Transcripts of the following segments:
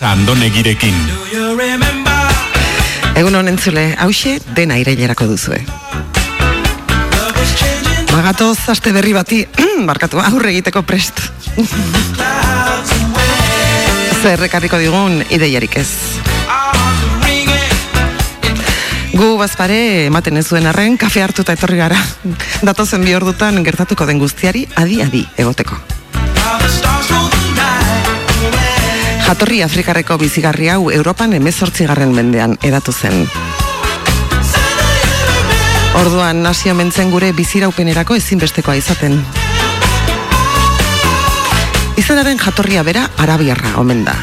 Andonegirekin. Egun honen zule, hause dena irailerako duzue. Magatoz, aste berri bati, barkatu, aurre egiteko prest. Zer rekarriko digun ideiarik ez. Gu bazpare ematen ez zuen arren, kafe hartuta etorri gara. Datozen bi ordutan gertatuko den guztiari adi-adi egoteko. Jatorri Afrikarreko bizigarri hau Europan emezortzigarren mendean edatu zen. Orduan nasio mentzen gure biziraupenerako ezinbestekoa izaten. Izanaren jatorria bera arabiarra omen da.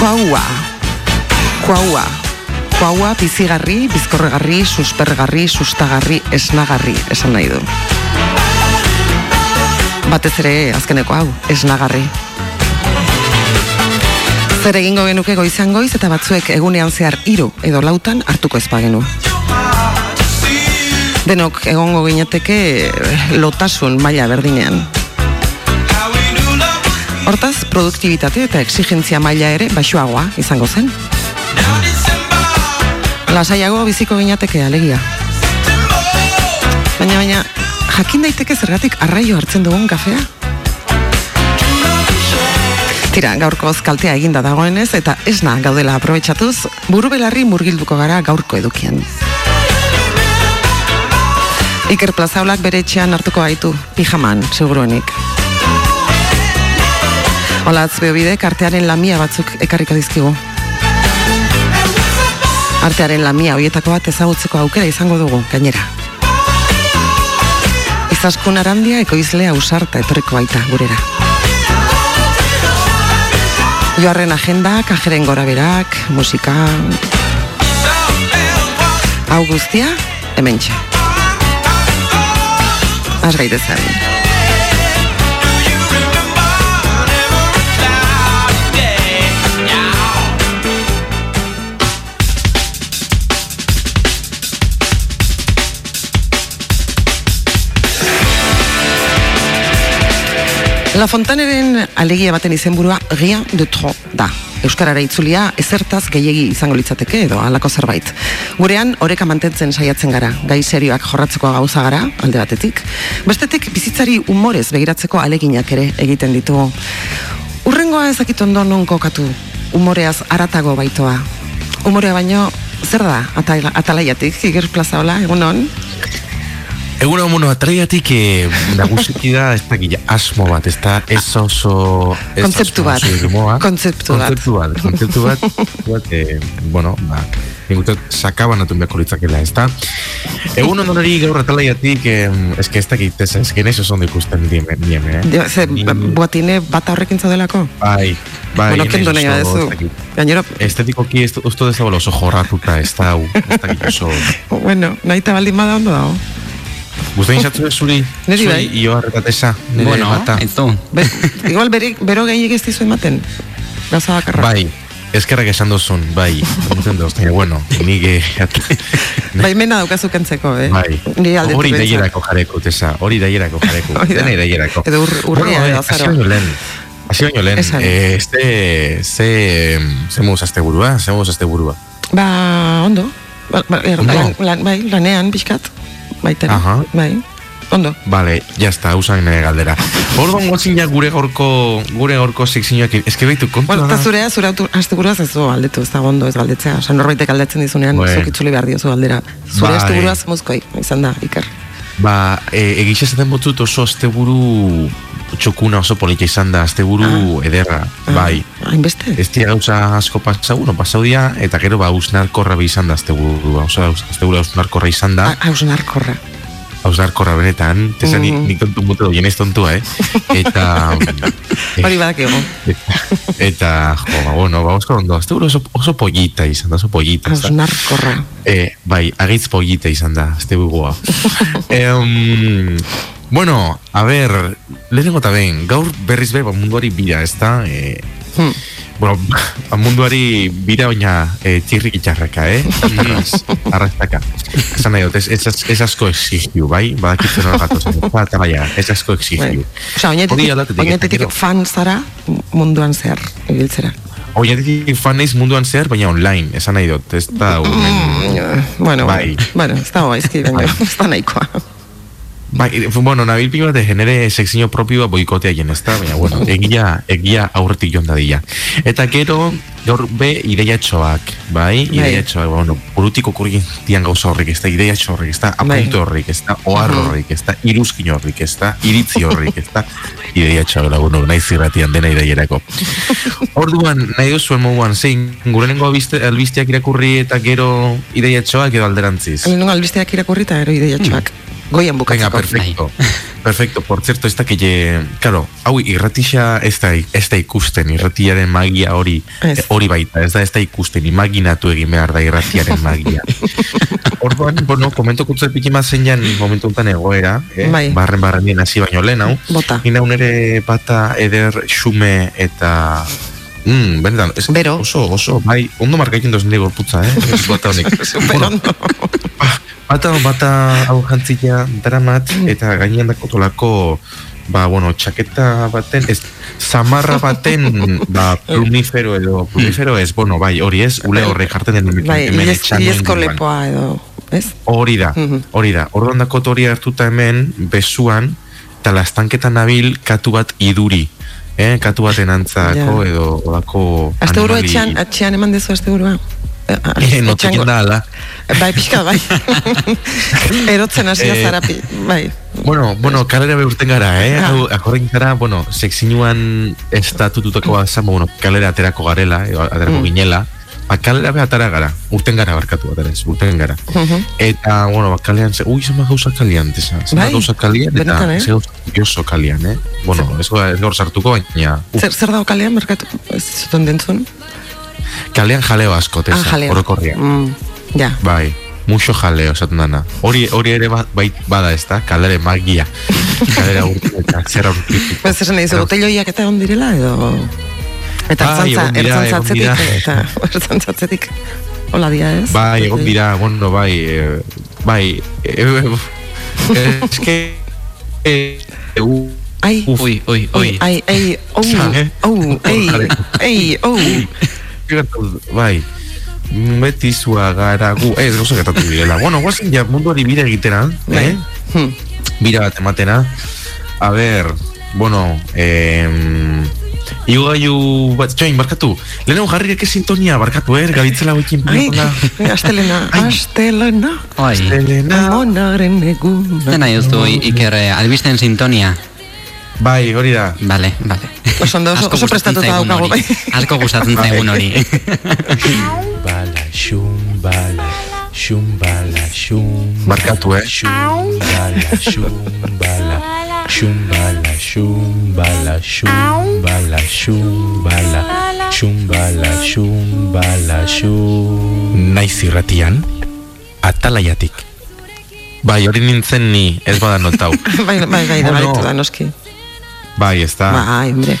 Kuaua. Kuaua. Kuaua bizigarri, bizkorregarri, suspergarri, sustagarri, esnagarri, esan nahi du. Batez ere azkeneko hau, esnagarri. Zer egingo genuke goizan goiz eta batzuek egunean zehar hiru edo lautan hartuko ezpagenu. Denok egongo ginateke eh, lotasun maila berdinean. Hortaz, produktibitate eta exigentzia maila ere baxuagoa izango zen. Lasaiago biziko ginateke alegia. Baina, baina, jakin daiteke zergatik arraio hartzen dugun kafea? Tira, gaurko kaltea eginda dagoenez eta esna gaudela aprobetsatuz, buru belarri murgilduko gara gaurko edukian. Iker Plazaulak bere etxean hartuko gaitu, pijaman, seguruenik. Olatz behobide, artearen lamia batzuk ekarriko dizkigu. Artearen lamia hoietako bat ezagutzeko aukera izango dugu, gainera. Izaskun arandia ekoizlea usarta etorriko baita gurera. Joarren agenda, kajeren gora berak, musika... Hau guztia, hemen txe. Az gaitezen. La Fontaneren alegia baten izenburua Rien de Tro da. Euskarara itzulia ezertaz gehiegi izango litzateke edo halako zerbait. Gurean oreka mantentzen saiatzen gara, gai serioak jorratzeko gauza gara, alde batetik. Bestetik bizitzari umorez begiratzeko aleginak ere egiten ditugu. Urrengoa ezakit ondo non kokatu, umoreaz aratago baitoa. Umorea baino, zer da, atala, atalaiatik, Iger Plaza hola, egun hau mono, atraiatik eh, nagusiki da, ez da gila, asmo bat, ez da, ez oso... ez Kontzeptu asmo bat. Kontzeptu bat. Kontzeptu bat, kontzeptu bat, bat, eh, bueno, ba, ningutet, sakaban atu beharko litzakela, ez da. Egun hon hori gaur atalaiatik, eh, ez que ez da gitez, ez que neso ondo ikusten dime, dime, eh? Dio, ze, Ni- boatine bata horrekin zaudelako? Bai, bai, bueno, kendu nahi badezu. Gainero, Estetikoki ez usto dezabela oso jorratuta, ez da, hau, ez da git oso... bueno, nahi eta baldin bada ondo dago. Guztain xatzu zuri, Neri zuri bai. io harretatesa, nire Bueno, bata. entzun. Be, igual berik, bero gehiagik ez dizu ematen. Gauza bakarra. Bai, eskerrak esan duzun, bai, entzun duz, bueno, nige... Bai, mena daukazu kentzeko, eh? Bai, hori daierako jareko, tesa, hori daierako jareko, da. dena daierako. Edo ur- urria edo hasi azaroa. baino lehen, hasi baino lehen, eh, este, ze, ze moduz azte burua, ze moduz azte burua. Ba, ondo. Ba, ba, er, Ondo? lan, lan, bai, lanean, pixkat. Baitari. Aha. Bai, ondo. Vale, ya está, usan nire galdera. Orduan gotzin ja gure gorko, gure gorko sekzioak, eske behitu kontu Bueno, da. zurea, zure autu, asteburuaz ez du aldetu, ez da ondo ez galdetzea. Osa, norbaitek galdetzen dizunean, Bueno. zuk itzuli behar diozu galdera. Zure Bai. asteburuaz muzkoi, izan da, Iker. Ba, e, egixe esaten botut oso asteburu txokuna oso polita izan da, asteburu ederra, bai. Ah, Hainbeste? Ez dira gauza asko pasau, bueno, pasau dira, eta gero ba, ausnarkorra be izan da asteburu, oso asteburu ausnarkorra izan da, Ah, Haus narkorra. ausnarkorra benetan, tesa ni, Mhm. ni tontu mute doien ez tontua, eh? Eta... Hori badakigu. eta, jo, ba, bueno, ba, oso ondo, asteburu oso, oso pollita izan da, oso pollita. ez Haus da? narkorra. E, bai, agitz pollita izan da, este bugoa. em, bueno, a ber, lehenengo eta behin, gaur berriz be, ba, munduari bira, ez da? E, Hmm. bueno, munduari bira baina e, txirrik itxarraka, eh? Arrastaka. Esan nahi dut, ez asko exigiu, bai? Badakitzen hori gatoz, eta baina, ez asko exigiu. Osa, oinetetik fan zara munduan zer, ibiltzera. Oinetetik fan neiz munduan zer, baina online, esan nahi dut, ez da... Mm, bueno, bai. bueno, ez da, ez da nahikoa. Bai, bueno, nabil pilo bat genere sexinio propioa boikotea jen, ez da? Baina, bueno, egia, egia aurretik joan dadila. Eta gero, gaur be, ideia txoak, bai? bai. Ideia txoak, bueno, burutiko kurgin dian gauza horrik, ez da? Ideia txo horrik, ez da? Bai. Apunto horrik, ez da? Oar horrik, ez da? Iruzkin horrik, ez da? Iritzi horrik, ez da? Ideia txoak, bueno, nahi zirratian dena ideierako. Orduan, nahi duzuen moguan, zein, gure nengo albizteak irakurri eta gero ideia txoak edo alderantziz? Nengo albizteak irakurri eta gero ideia txoak. Goian bukatzeko. Venga, perfecto. Perfecto, por cierto, esta que lle, claro, hau irratixa ez da, ez da ikusten, irratiaren magia hori, hori baita, ez da, ez da ikusten, imaginatu egin behar da irratiaren magia. Orduan, bueno, komento kutzat piki mazen jan momentu untan egoera, eh? bai. barren barren dien hasi baino lehen, hau. Bota. Ina unere bata eder xume eta Mm, benetan, es, Bero. oso, oso, bai, ondo markaikin dozen digo putza, eh? Ez honik. Super ondo. Bata, bata hau jantzia daramat, mm. eta gainean dako tolako, ba, bueno, txaketa baten, ez, zamarra baten, ba, plumifero edo, plumifero ez, bueno, bai, hori ez, ule horre jarten den bai, hemen etxan. Bai, lepoa edo, ez? Hori da, mm-hmm. hori da. Orduan dako hori hartuta hemen, besuan, eta lastanketan nabil katu bat iduri eh, katu baten antzako edo olako Azte etxean, etxean eman dezu azte? Eh, no tekin da, ala. Bai, pixka, bai. Erotzen hasi eh, zarapi, bai. Bueno, bueno, kalera behurten gara, eh? Ah. Akorrekin gara, bueno, sexinuan estatututako azan, bueno, kalera aterako garela, aterako mm. ginela, Bakalera behatara gara, urten gara barkatu bat ez, urten gara. Eta, bueno, bakalean, ze, ui, zema gauza kalian, tesa, zema bai, gauza kalian, eta eh? ze gauza kalian, eh? Bueno, ez gaur sartuko, baina... Zer, zer dago kalian, barkatu, ez zuten dentzun? Kalean jaleo asko, tesa, ah, jaleo. orokorria. Mm, ja. Bai, mucho jaleo, esaten dana. Hori, hori ere ba, bai, bada ez da, kalere magia. kalere urte, eta zera urte. Pues esan nahi, botelloiak eta ondirela, edo... Eta ertzantzatzetik, eta ertzantzatzetik, hola dia ez? Bai, egon dira, bueno, bai, eh, bai, eske, Ai, ui, ui, ui. Ai, ai, oh, oh, ai, ai, oh. Bai, metizua gara gu, ez, gozo getatu direla. Bueno, guazen ja munduari bira egitera, bai. eh? Hmm. Bira bat ematena. A ver, bueno, eh, Igo gaiu bat, join, barkatu Lehen jarri eke sintonia, barkatu, er, gabitzela guekin Ai, astelena, astelena Astelena Monaren egun Zena joztu, Iker, eh, albisten sintonia Bai, hori da. Bale, bale Oso, oso, oso prestatuta daukago bai Asko gustatzen zaigun hori. Bala, xum, bala Xum, bala, xum Barkatu, eh? Xum, bala, xum, bala Xumbala, xumbala, xumbala, xumbala, xumbala, xumbala, xum... Naiz irratian, atalaiatik. Bai, hori nintzen ni, ez bada notau. bai, bai, bai, bueno, da, noski. Bai, ez da. Bai, hombre.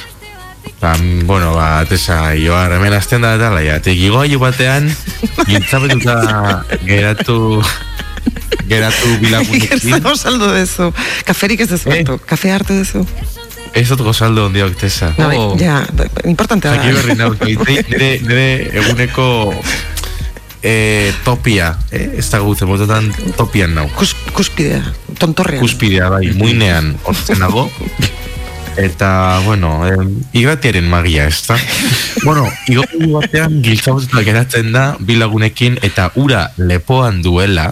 Ba, bueno, ba, atesa, joa, hemen azten da atalaiatik. Igo batean, gintzabetuta geratu geratu bilagunekin. Iker, saldo dezu. Kaferik ez dezu, eh? kafe hartu dezu. Ez otro saldo ondio tesa. No, oh. ja, importante da. Aquí berri nau, nire, nire eguneko eh, topia, eh? ez da gutzen, mototan topian nau. Kus, kuspidea, tontorrean. Kuspidea, bai, muinean, orten nago. Eta, bueno, eh, igatiaren magia, ez da? bueno, igatu batean giltzabozetan geratzen da bilagunekin eta ura lepoan duela,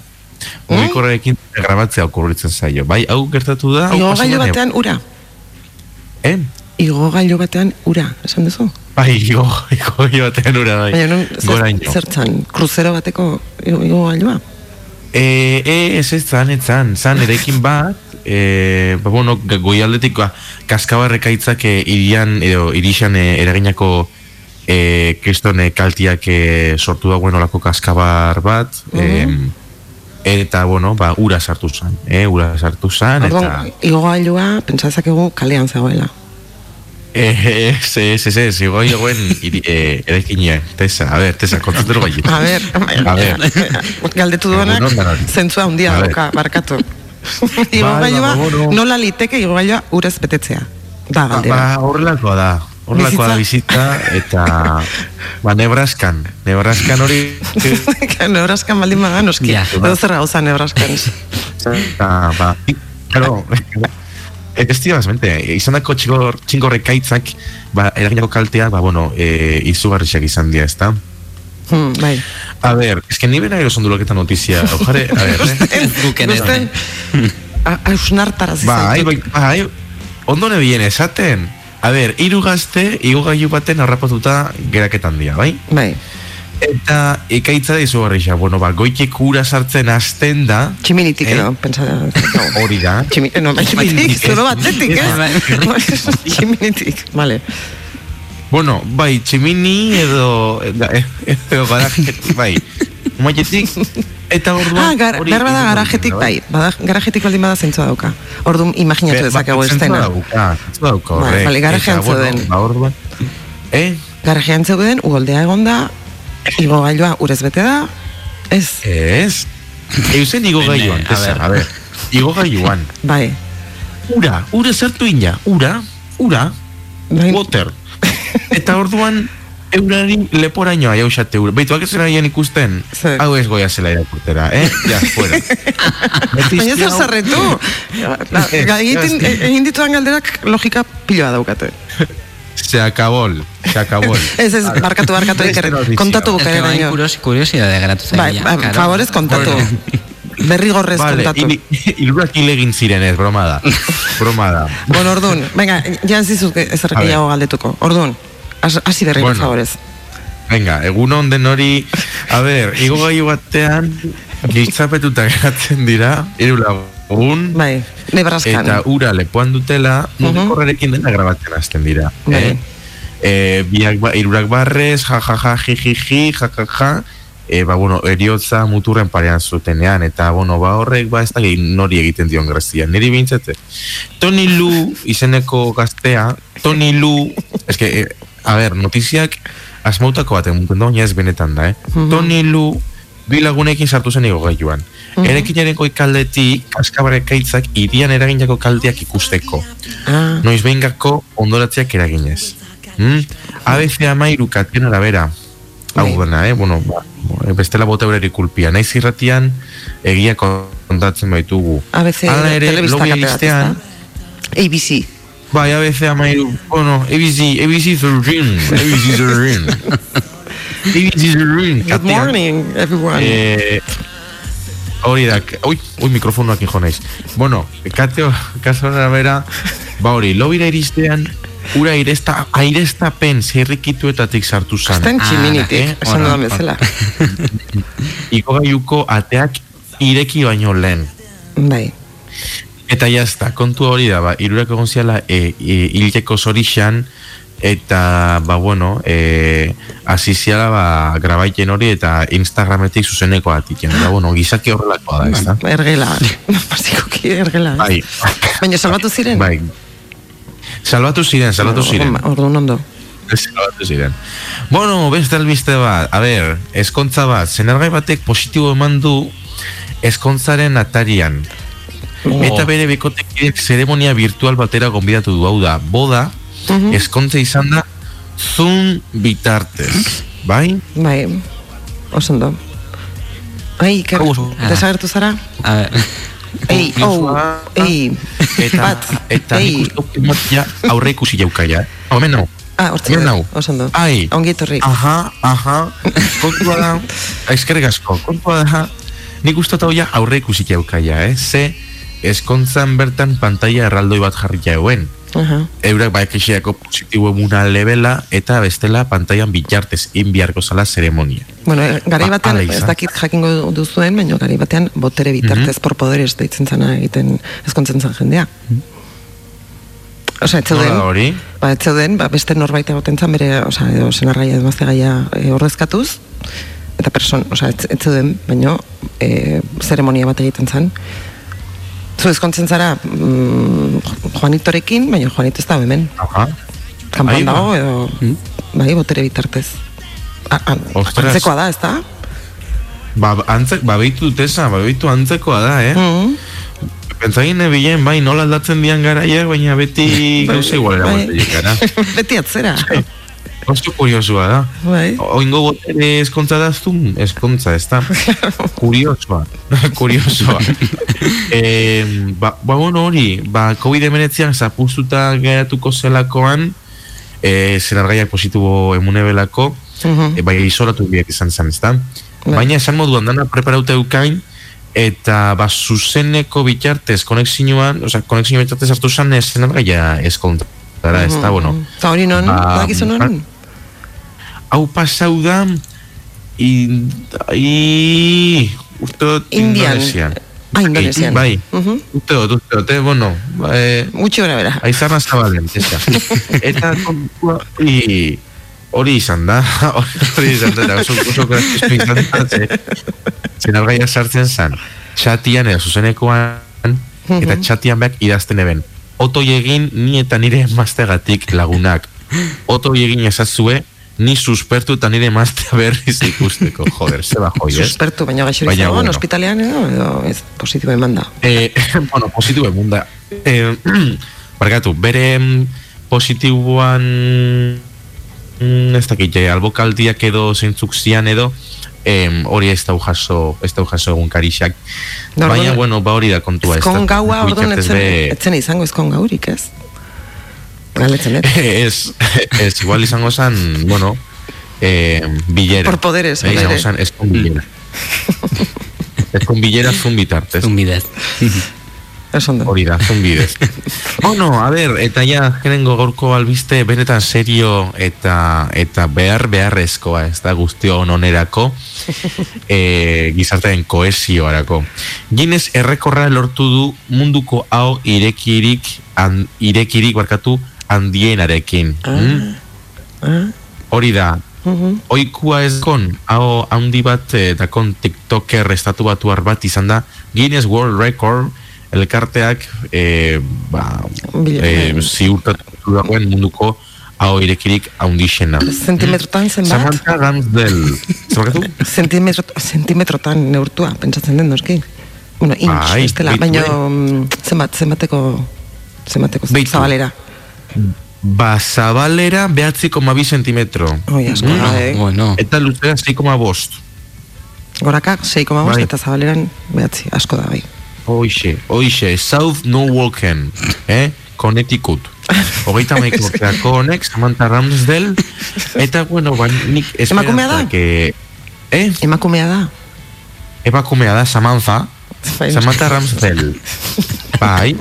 mugikorrekin mm? grabatzea okurritzen zaio. Bai, hau gertatu da? Igo gailu batean ura. Eh? Igo gailu batean ura, esan duzu? Bai, igo, igo gailu batean ura, bai. Baina, non, zertzan, kruzero bateko igo gailua? E, e, ez ez zan, ez zan, zan, erekin bat, e, ba, bueno, goi aldetik, ba, kaskabarreka itzak irian, edo, irixan e, eraginako e, kristone kaltiak e, sortu da, bueno, lako kaskabar bat, uh -huh eta bueno, ba, ura sartu zen, eh, ura sartu zen, eta... Igo gailua, pentsazak egu kalean zegoela. Ez, ez, ez, ez, igoi eguen eh, erekinia, tesa, a ver, tesa, kontzatero bai. A ver, A ver. galdetu duenak, zentzua handia A ver. dauka, barkatu. Igogailua, ba, nola liteke igogailua urez betetzea. Da, Ba, galdera. ba, horrelakoa da, horrelakoa da bizitza, eta, ba, Nebraskan, Nebraskan hori, Nebraskan baldin bada, noski. Ja. Edo zer gauza Nebraskan. eta, ba, claro, ez dira, mente, izan dako txingor, txingorre kaitzak, ba, eraginako kaltea, ba, bueno, e, izugarrixak izan dira, ezta? Hmm, bai. A ver, es que ni bera eroson duloketa notizia, ojare, a ver, eh? Guken ere. Ausnartaraz Bai, bai, bai, ondo nebien esaten. A ver, hiru gazte, igo gailu baten harrapatuta geraketan dira, bai? Bai. Eta ekaitza da izugarrixa, bueno, ba, goitik ura sartzen hasten da, Tximinitik Eh? edo, pentsa hori da. Tximi, no, bai, Tximinitik, tximinitik, ez? batetik, eh? Tximinitik, vale. Bueno, bai, tximini edo, edo, garajetik, bai. Maietik, eta orduan... Ah, gar, behar bada garajetik, bai. Bada, garajetik baldin bada zentzua dauka. Orduan, imaginatu Be- dezakegu ba, zentzua estena. dauka, zentzua dauka, Bai, horrek. bale, garajean zeuden. Ba, orduan, eh? Garajean zeuden, ugoldea egonda, igo gailua urez bete da, ez, Ez. Eusen igo Bene, gaiuan, a ver. a ver. Igo gaiuan. bai. Ura, ura sartu ina, ura, ura, bai. water. Eta orduan, eurari leporainoa jausate ura. Beitu, ez zera ikusten, Zer. hau ez goia zela irakurtera, eh? Ja, fuera. Baina zer. Ez, ez. egin dituan galderak logika piloa daukate. Se acabó, se acabó. Ez, ez, barkatu, barkatu, Beste iker, notizia. kontatu Ez que bukaera bain baino. kurios, kuriosidade geratu zaila. Bai, ba, claro. favorez kontatu. Berri gorrez Vale, kontatu. ilurak ilegin ziren ez, broma da. Broma da. Bueno, orduan, venga, jan zizuk ezer A ver. gehiago galdetuko. Orduan, hasi berri Bueno. favorez. Venga, egun onden hori, a ber, igo gaiu batean, giltzapetuta geratzen dira, hiru lagun, Bai, Nebraskan. eta ura lepoan dutela, Mhm. mugikorrerekin dena grabatzen hasten dira. Bai. Eh? E, biak ba, irurak barrez, ja, ja, ja, ji, ji, ji, ja, ja, ja, e, ba, bueno, eriotza muturren parean zutenean, eta, bueno, ba, horrek, ba, ez da nori egiten dion grazia. Niri bintzete. Tony Lu, izeneko gaztea, Tony Lu, eske, e, a ber, notiziak asmautako baten muten da, baina ez benetan da, eh? Mhm. Tony Lu, bi lagunekin sartu zen igo gaiuan. Mhm. Erekinaren kaldetik, askabarek kaitzak, irian eraginako kaldeak ikusteko Ah, noiz behingako ondoratziak eraginez. Hmm? ABC amairu katen arabera. Hau Bai. dena, eh? Bueno, ba, bestela bota eureri kulpia. Naiz irratian, egia kontatzen baitugu. ABC Hala ere, telebista lobi bat? ABC. Bai, ABC amairu, bueno, ABC, ABC 13, ABC 13. ABC 13, Good morning, everyone. Eh, hori da, ui, ui, mikrofonoak hijo naiz. Bueno, kateo, kaso arabera, ba hori, lobira iristean, ura airesta, airestapen zirrikituetatik sartu zan. Estan Ah, tximinitik, eh, esan ona, dudan bezala. Iko gaiuko ateak ireki baino lehen. Bai, Eta jazta, kontu hori da, ba, irurak egon ziala e, e, hileko zorixan, eta, ba, bueno, e, asiziala, ba, grabaiten hori, eta Instagrametik zuzeneko atiken. Da, bueno, gizaki horrelakoa da, ez da? ergela. Basikoki ergela. ez? Bai, Baina salbatu ziren? bai. Salbatu ziren, salbatu ziren. Orduan ondo. Salbatu ziren. Bueno, beste albiste bat, a ber, eskontza bat, zenergai batek positibo eman du eskontzaren atarian. Oh. Eta bere bekotekideak zeremonia virtual batera gonbidatu du hau da, boda, Mhm. eskontza izan da Zoom bitartez, bai? Bai, oso ondo. Ai, Iker, oso- desagertu zara? A ver, Ei, oh, ei, Eta, bat, eta ei. ja aurre ikusi jaukaia. Hemen nau. Ah, hortzi Hemen nau. oso ondo. Ai. Ongi etorri. Aha, aha. Kontua da, eskerrik asko, kontua da, nik uste dut hau ja aurre ikusi jaukaia, eh? Ze, eskontzan bertan pantalla erraldoi bat jarri jauen. Aha. Eurak baekixeako positibo emuna levela eta bestela pantailan bitartez inbiarko zala zeremonia. Bueno, eh, Ba, batean, hala izan. ez dakit jakingo duzuen, baina garai batean botere bitartez por poderes deitzen zana egiten ezkontzen zen jendea. Osa, zeuden, Nola da hori? ba, ez zeuden, ba, beste norbait egoten zan bere, osa, edo senargaia edo maztegaia e, ordezkatuz, eta person, osa, ez, ez zeuden, baino, e, zeremonia bat egiten zan. Zu ezkontzen zara mm, Juanitorekin, baina Juanito ez da hemen. Aha. Kampan dago, edo, Mm. bai, botere bitartez. A, a, antzekoa da, ez da? Ba, antzek, ba, behitu tesa, ba, behitu antzekoa da, eh? Mm. Pentsagin bilen, bai, nola aldatzen dian garaiak, baina beti gauza igualera Bai. bai. gara. Beti atzera. Oso kuriosua da. Bai. Oingo botere eskontza daztu, eskontza, ez da? Kuriosoa. Kuriosoa. e, ba, ba, bueno, hori, ba, COVID-19 zapustuta geratuko zelakoan, e, zenargaiak positibo emune belako, Mhm. e, bai, isolatu biak izan zen, ez da? Bai. Baina esan moduan dana preparauta eukain, eta ba, zuzeneko bitartez, konexioan, oza, konexio bitartez hartu zen ez zenargaia eskontara, ez da, bueno. Eta hori non, Ba, non? Hau pasau da i, i uste dut. Indonesian Ah, Indonesian. bai, Mhm. uste dut, uste dut, eh, bueno eh, Gutxi gora bera. aizarra zabalen, esa eta kontua hori hori izan da hori izan da, eta oso, oso gracioso izan da ze, zenargaia sartzen zan txatian edo zuzenekoan eta txatian beak idazten eben otoi egin ni eta nire emaztegatik lagunak otoi egin esazue ni suspertu eta nire emaztea berriz ikusteko joder, zeba joi, ez? Suspertu, baina gaixo Baina, bueno. ospitalean edo, edo ez positibo eman da. Eh, bueno, positibo emun da. Eh, barkatu, bere mm, positiboan mm, ez dakit, eh, albokaldiak edo zeintzuk zian edo em, hori ez dau jaso, ez dau jaso egun karixak. Baina, bueno, ba hori da kontua. Ezkon gaua, orduan etzen, etzen izango ezkon gaurik, ez? Galetzen, ez? ez, ez, igual izango zan, bueno, eh, bilera. Por poderes, Eh, izango zan, ez kon bilera. ez kon bilera zun bitartez. Un bidez. Ez ondo. Hori da, zun bidez. Ono, a ber, eta ja, genengo gaurko albiste benetan serio eta eta behar beharrezkoa, ez da guztio onerako, e, gizartearen koesioarako. Guinness errekorra lortu du munduko hau irekirik, an, irekirik barkatu handienarekin. Mm? Ah, Hori da, mhm. oikua ez kon, hau handi bat eh, dakon tiktoker estatu batuar bat izan da, Guinness World Record elkarteak eh, ba, eh, ziurtatu dagoen munduko hau irekirik haundixena. Zentimetrotan zenbat? Samantha Ramsdell. Zabakatu? Zentimetro, zentimetrotan neurtua, pentsatzen den noski. Bueno, inch, ez dela, beitu, baina zenbat, zenbateko, zenbateko Beitu. Ba, zabalera behatziko mabi sentimetro. Oi, asko Mm. da, eh? Bueno, Eta luzera 6,5 bost. Gorakak 6,5 Bai. eta zabaleran behatzi, asko da, bai. Oixe, oixe, South Norwalken, eh? Connecticut. Hogeita maiko urteako honek, Samantha Ramsdell, eta, bueno, ba, nik Emakumea da? esperantza que... Eh? Emakumea da. Emakumea da, Samantha, Samantha Ramsdell. Bai,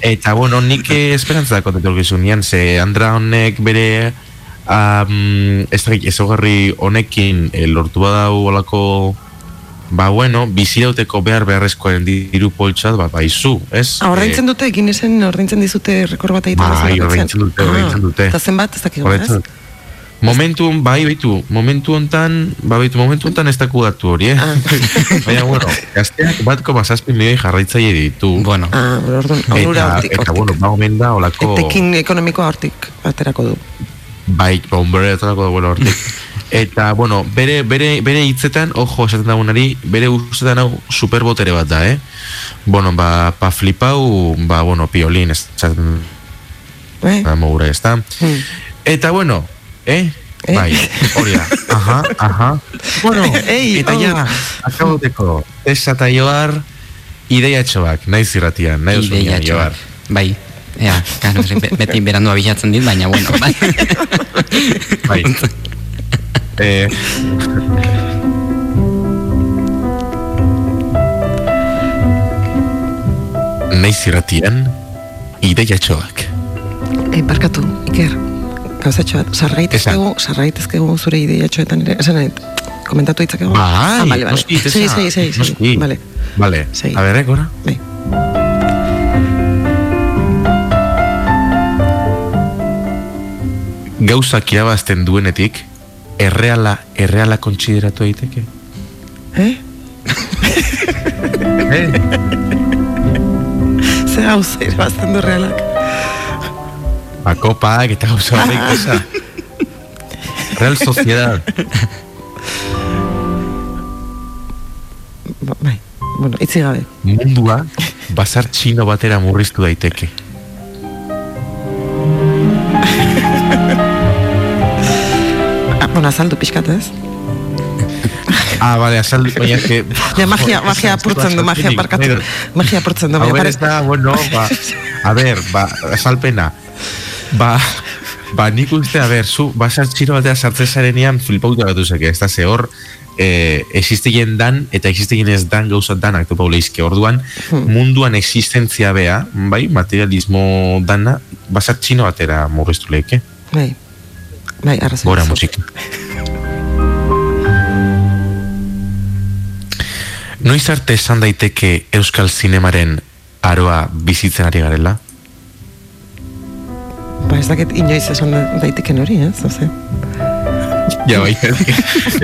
eta, bueno, nik eh, esperantza dako detorkizunean, ze Andra honek bere um, ez dakit, ezogarri honekin eh, lortu badau olako ba bueno, bizirauteko behar beharrezkoen diru poltsat, ba, baizu, ez? Ah, ordaintzen dute, Guinnessen ordaintzen dizute rekor bat egiten Bai, batean? ordaintzen dute, ordaintzen dute. Eta zenbat, ez dakik ez? Momentu, bai, baitu, momentu hontan, ba, baitu, momentu hontan ez daku datu hori, eh? Ah. Baina, bueno, gazteak batko bazazpi milioi jarraitzaile ditu. bueno. Ah, orduan, onura hortik, eta, bueno, ba, omen da, olako... Etekin ekonomikoa hortik aterako du. Bai, ba, bere atalako da, bueno, hortik. Eta, bueno, bere, bere, bere hitzetan, ojo, esaten dagoenari, bere ustetan hau superbotere bat da, eh? Bueno, ba, pa flipau, ba, bueno, piolin, esaten Eh? da mogura, ez da? Hmm. Eta, bueno, eh? Eh? Bai, hori da. Aha, aha. Bueno, Ei, eta oh. ja, akaboteko, tesa eta joar, ideia txoak, nahi zirratian, nahi usunean, joar. Bai. Ea, be- beti berandua bilatzen dit, baina bueno, bai. Bai. eh, nahi zirratian, ideia txoak. Eh, barkatu, Iker, gauzatxo bat, sarraitezkegu, Esan. sarraitezkegu zure ideiatxoetan ere, esan nahi, komentatu ditzakegu? Bai, ah, vale, vale. noski, tesa, Sei, sei, sei, sei, noski. vale, Vale, Sei. a ber, eh, gora? bai. Gauzak irabazten duenetik, erreala, erreala kontsideratu daiteke? Eh? Eh? Ze hau zer bazten du realak? Ba, kopak eta gauza horreik esa. Real Sociedad. Ba, bai, bueno, itzi gabe. Mundua, bazar txino batera murriztu daiteke. Ah, bueno, azaldu pixkat, ez? Ah, vale, azaldu, baina que... Ja, magia, magia apurtzen du, magia parkatu. Magia apurtzen du, Hau baina parez... ez da, bueno, ba, a ber, ba, azalpena. Ba, ba, nik uste, a ber, zu, basar txino batea sartzen zarenean flipauta gatu zeke, ez da, ze hor, eh, existeien dan eta existeien ez dan gauza danak topa uleizke. Orduan, munduan existentzia bea, bai, materialismo dana, basar txino batera murriztu lehike. Bai, bai, arrazoi. Gora musika. Noiz arte esan daiteke Euskal Zinemaren aroa bizitzen ari garela? Ba, ez dakit inoiz esan daiteken hori, ez? Oze. Ja, bai, ez que,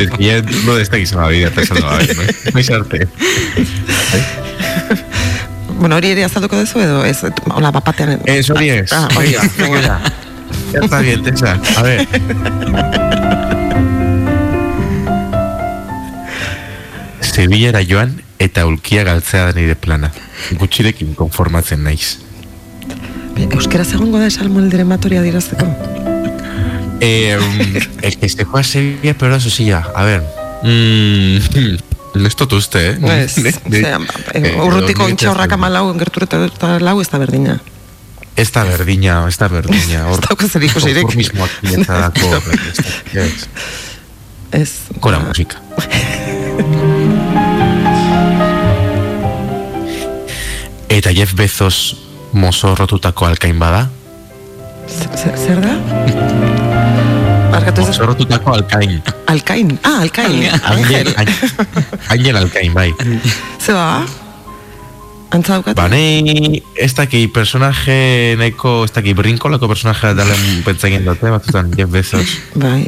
ez ya no de esta gizona bidea eta esan bai, no? Noiz arte. Bueno, hori ere azalduko duzu edo, ez, hola, bapatean... Ez hori ez. Ah, hori Venga, venga ya. Ya está bien, Tessa. A ver. Sevillara joan eta ulkia galtzea da nire plana. Gutxirekin konformatzen naiz. Euskera egongo da esalmolderen matoria dirazteko? Eh, el que se fue a Sevilla, pero eso sí ya. A ver. Mm, ez dut uste, eh? Ez, osea, eh, urrutiko intxaurrak amalau, gertureta eta lau ez da berdina. Ez da berdina, ez da berdina. Hor, Ez dauka zer ikusirik. Konformismoak niretzako. Ez. Ba, musika. Eta Jeff Bezos mozorrotutako alkain bada? Zer, zer da? Barkatu ez Mozorrotutako alkain. Alkain. Ah, Alkain. Angel. Angel alkain, bai. Ze ba? Antza daukat? Ba, nei, ez daki personaje neko, ez daki brinkolako personaje dalen pentsaien dute, batzutan Jeff Bezos, Bai.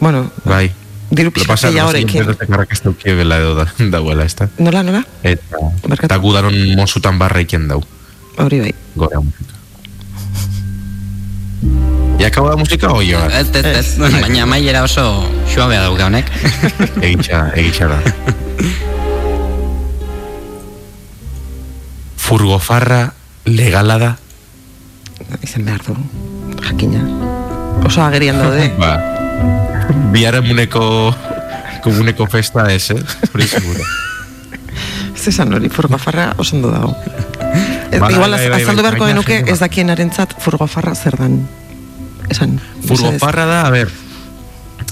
Bueno, bai. diru Lo pixka pasa, no sé, horrekin. Ez daukie bela edo da, dauela, ez da. Nola, nola? Eta, eta gudaron mozutan barreiken dau. Hori bai. Gora musika. Ya acabo da musika o jo? Ez, ez, ez, baina maiera oso suabea dauka honek. Egitxa, egitxa da. Furgofarra legala da? Izen behar du. Jakina. Oso agerian daude. Ba, biharamuneko komuneko festa ez, eh? Hori seguro. Ez esan hori, furgofarra oso ondo dago. Bai, igual, bai, az- bai, azaldu bai, beharko baina genuke ez dakienarentzat furgofarra zer dan. Esan. Furgofarra da, a ver,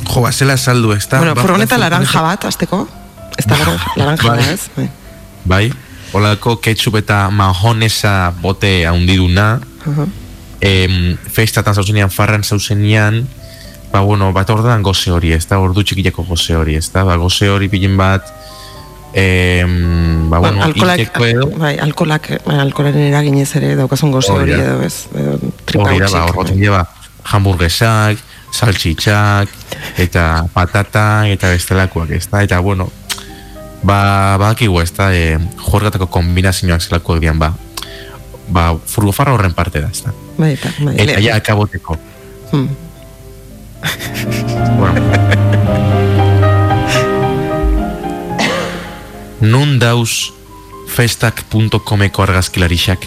jo, bazela saldu, ez da? Bueno, Ba- furgoneta ba- laranja bat, azteko. Ez da laranja, Bai. da, ez? Bai. Holako ketchup eta majonesa bote haundiduna, Aha. em, festatan zauzenean, farran zauzenean, ba, bueno, bat ordan goze hori, ez da, ordu txikileko goze hori, ez da, ba, goze hori pilen bat, em, ba, bueno, alkolak, hilteko edo, bai, alkolak, bai, alkolaren eraginez ere daukazun goze Hori edo, ez? Edo, tripa hori da, ba, bai. lleva hamburguesak, saltxitxak, eta patata, eta bestelakoak, ez da, eta, bueno, ba, badakigu, ez da, e, jorgatako kombinazioak zelakoak dian, ba, ba, furgofarra horren parte da, ez da. Bai, eta, bai. Eta ja, akaboteko. Hmm. Bueno. Nun dauz festak.comeko argazkilarixak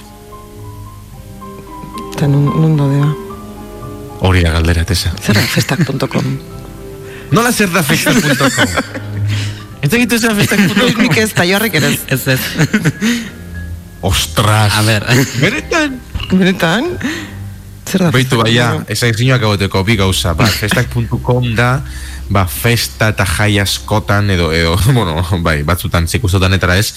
Eta nun, nun dodea. hori da galdera, tesa. Zer da festak.com? Nola zer da festak.com? Ez egitu zer festak.com? Nik ez, eta jorrek ere ez. Ez, ez. Ostras! A ber. Benetan? Benetan? Zer da Beitu baia, ez aizinio akaboteko bi gauza, ba, festak.com da, ba, festa eta jai askotan, edo, edo, bueno, bai, batzutan, zikustotanetara ez,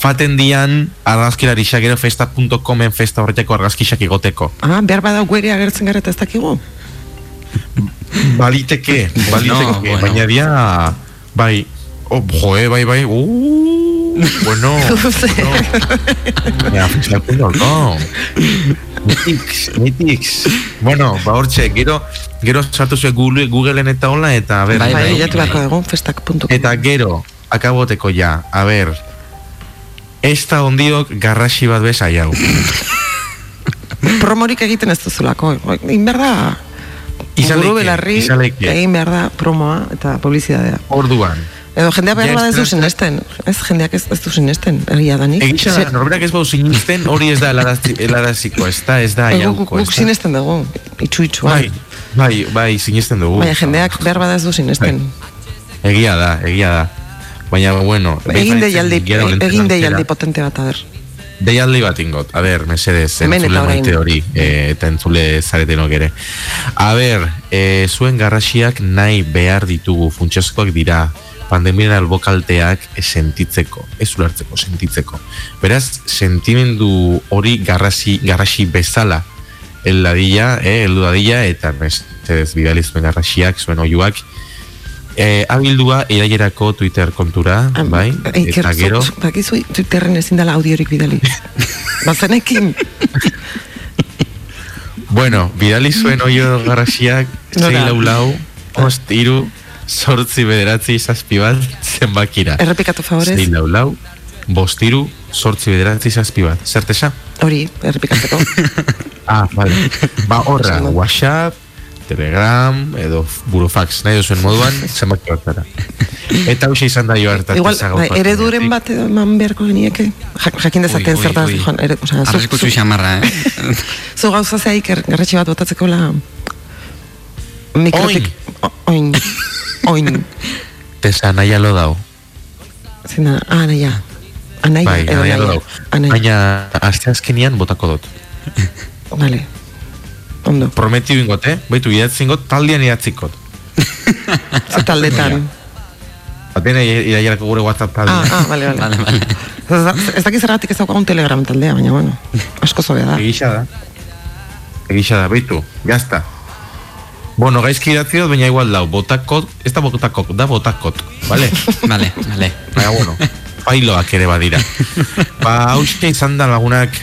faten dian argazkilarixak gero festa.comen festa horretako argazkixak igoteko. Ah, behar badau guere agertzen gara eta ez dakigu? Baliteke, baliteke, bueno. baina dia, bai, oh, joe, bai, bai, uh, bueno, bueno, ja, festak.com, Mitix, mitix. Bueno, ba hortxe, gero, gero sartu zuen Google, Googleen eta hola, eta a ber, Bai, Bai, bilatu bai. beharko dugu, festak.com. eta gero, akaboteko ja, a ber, ez da ondiok garraxi bat bez hau. promorik egiten ez duzulako. Egin behar da, Izaleke, buru belarri, izaleke. egin behar da promoa eta publizidadea. Orduan. Edo jendeak behar bada ez du sinesten. Ez, jendeak ez, ez du sinesten, egia danik. Egisa da, norberak ez bau sinisten, hori ez da helarazi- helaraziko, ez da, ez da jauko, guk da. sinesten dugu, itxu itxuan. Bai, bai, bai, sinisten dugu. Baina jendeak behar bada ez du sinesten. Egia da, egia da. Baina, bueno... Egin deialdi, honetan egin deialdi potente bat, a ber. Deialdi bat ingot, a ber, mesedez, entzule maite hori, e, eta entzule zaretenok ere. A ber, e, zuen garrasiak nahi behar ditugu, funtsezkoak dira, pandemiaren albokalteak sentitzeko, ez ulertzeko, sentitzeko. Beraz, sentimendu hori garrasi, garrasi bezala, el dadila, eh, heldu dadila, eta mesedez, bidali zuen garrasiak, zuen oiuak, e, abildua irailerako Twitter kontura, Am- bai, Iker, eta gero... zu- Bakizu, Twitterren ezin dela audiorik bidali. Bazenekin, Bueno, bidali zuen oio garrasiak, zei lau lau, ost iru, sortzi bederatzi zazpi bat, zenbakira. errepikatu favorez, Zei lau lau, bost iru, sortzi bederatzi zazpi bat. Zertesa? hori, errepikatzeko. Ah, vale. Ba, horra. WhatsApp, Telegram, edo burofax, nahi duzuen moduan, zenbaki bat zara. Eta hausia izan da jo hartatzen Igual, bai, ereduren bat edo eman beharko genieke, Jak- jakin dezaten zertaz, joan, ere, o sea, zu- Arriskutsu zu- xamarra, eh? zu gauza zeik er, garratxe bat botatzeko la mikrotik, O- oin, oin, Tesa, nahi alo dau. zina, ah, naia, anaia, Bai, edo nahi alo naia, dau. anaia, Baina, aste azkenian botako dut. vale, ondo, Prometiu ingot, eh? Baitu, idatzen ingot, taldean idatzikot. ze taldetan, Batena iraiarako gure WhatsApp talde. ah, ah, vale, vale, Vale, vale. Ez da- ez dakit zergatik ez daukagun telegram taldea, baina bueno, asko zobea da. Egisa da. Egisa da, baitu, jazta. Bueno, gaizki idatzi dut, baina igual dau, botakot, ez da botakot, da botakot, vale? Vale, vale. Baina, bueno, failoak ere badira. ba, hausia izan da lagunak,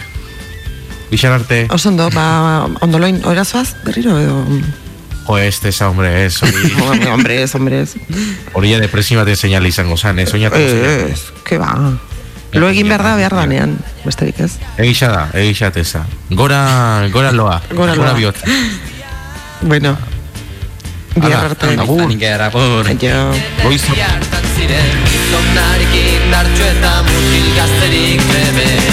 bixar arte, Oso ondo, ba, ondoloin, orazoaz, berriro edo... jo, este esa, hombre, ez, hori, hombre, ez, hombre, ez. hori ja depresi baten seinale izango zan, ez, oinatako seinale. Ez, que ba. Lo egin behar da behar danean, besterik ez. Egisa da, egisa tesa. Gora, gora loa, Gora loa. bihotza. Bueno, bihar arte. agur. Nik era, agur. Aio. Ziren Zonarekin dartxo eta mutil gazterik trebena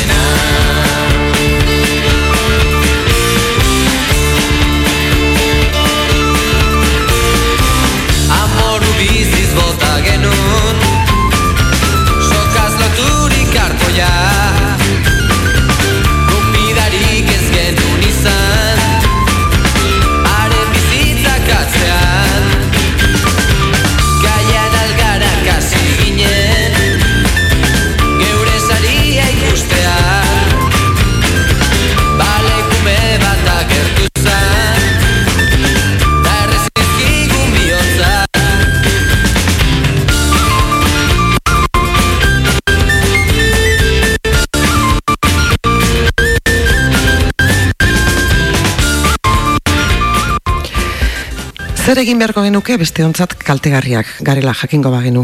Zer egin beharko genuke beste ontzat kaltegarriak garela jakingo bagenu.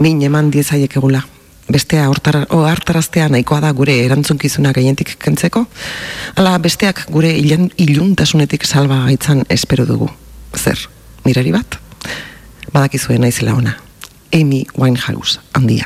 Min eman diezaiek egula. Bestea hortar, ohartaraztea nahikoa da gure erantzunkizuna gaientik kentzeko. Ala besteak gure ilun, iluntasunetik salba gaitzan espero dugu. Zer, mirari bat? Badakizue naizela ona. Amy Winehouse, handia.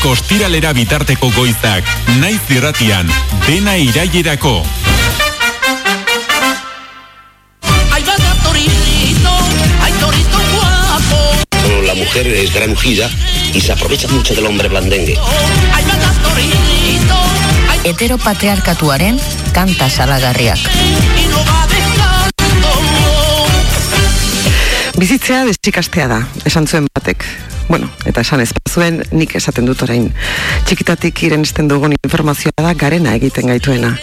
Astelenetik ostiralera bitarteko goizak, naiz irratian, dena irailerako. La mujer es granujida y se aprovecha mucho del hombre blandengue. Heteropatriarkatuaren kanta salagarriak. Bizitzea desikastea da, esan zuen batek. Bueno, eta esan ez zuen nik esaten dut orain. Txikitatik irenisten dugun informazioa da garena egiten gaituena.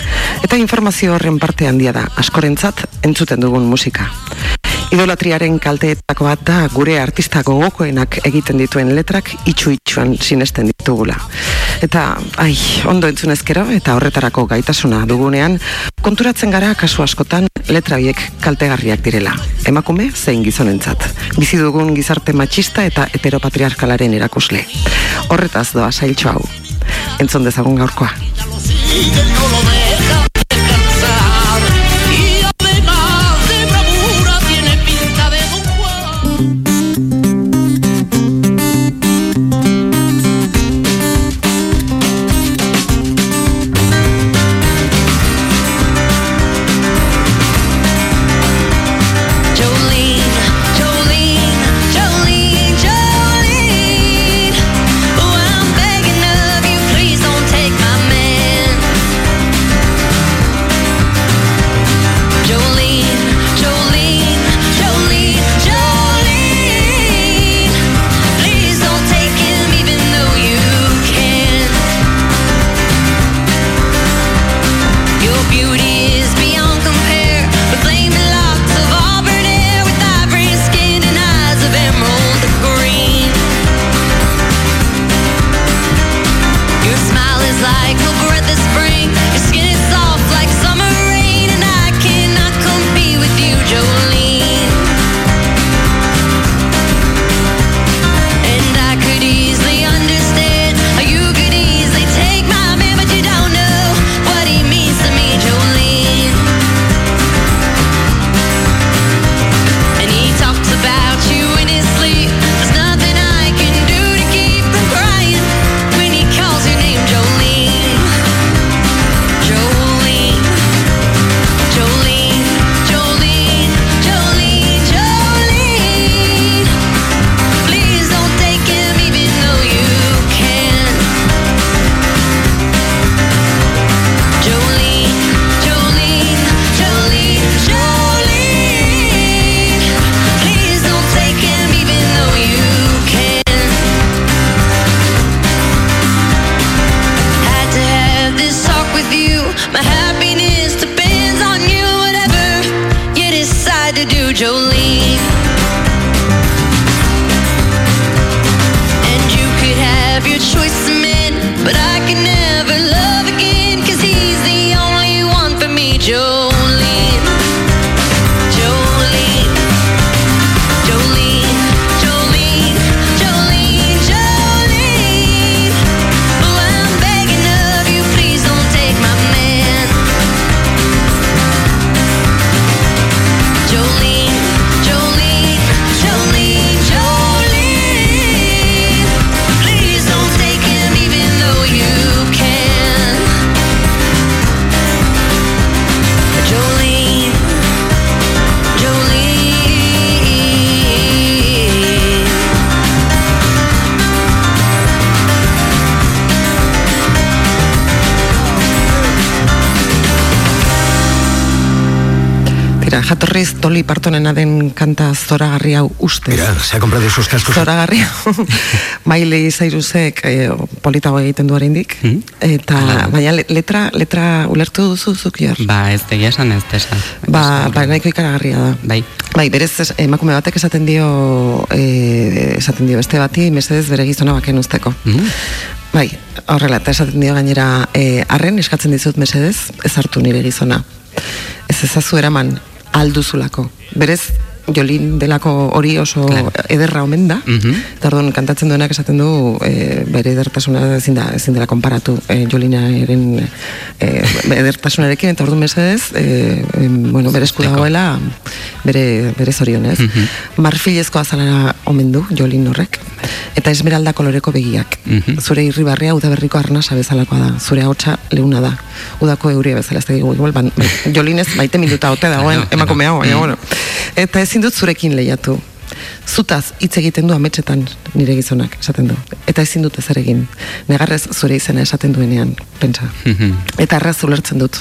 Eta informazio horren parte handia da, askorentzat entzuten dugun musika. Idolatriaren kalteetako bat da gure artista gogokoenak egiten dituen letrak itxu itxuan sinesten ditugula. Eta, ai, ondo entzunezkero eta horretarako gaitasuna dugunean, konturatzen gara kasu askotan letra biek kaltegarriak direla. Emakume zein gizonentzat. Bizi dugun gizarte matxista eta heteropatriarkalaren erakusle. Horretaz doa sailtxo hau. Entzon dezagun gaurkoa. Tira, jatorriz Dolly Partonena den kanta zoragarri hau ustez. Mira, se ha comprado esos cascos. Zoragarri hau. Miley Cyrusek eh, politago egiten du oraindik eta baina le- letra letra ulertu duzu zuk jor. Ba, ez tegia esan ez tesa. Ba, ba nahiko ikaragarria da. Bai. Bai, berez emakume batek esaten dio eh, esaten dio beste bati mesedez bere gizona baken usteko. Mm. Bai, horrela, eta esaten dio gainera, eh, arren eskatzen dizut mesedez, ez hartu nire gizona. Ez ezazu eraman alduzulako. Berez, Jolin delako hori oso Claro. ederra omen da. Eta orduan kantatzen duenak esaten du e, bere edertasuna ezin da ezin dela konparatu e, Jolinaren e, edertasunarekin eta orduan mesedez e, em, bueno, bere esku dagoela bere bere zorionez. Marfilezko azalara omen du Jolin horrek eta esmeralda koloreko begiak. Mhm. Zure irribarrea udaberriko arnasa bezalakoa da. Zure ahotsa leuna da. Udako euria bezala ez da igual ban, Jolinez maite minuta ote dagoen Claro, emakume hau, baina Mm. bueno. Eta ezin dut zurekin lehiatu. Zutaz hitz egiten du ametsetan nire gizonak esaten du. Eta ezin dut ezer egin. Negarrez zure izena esaten duenean, pentsa. Mhm. Eta erraz ulertzen dut.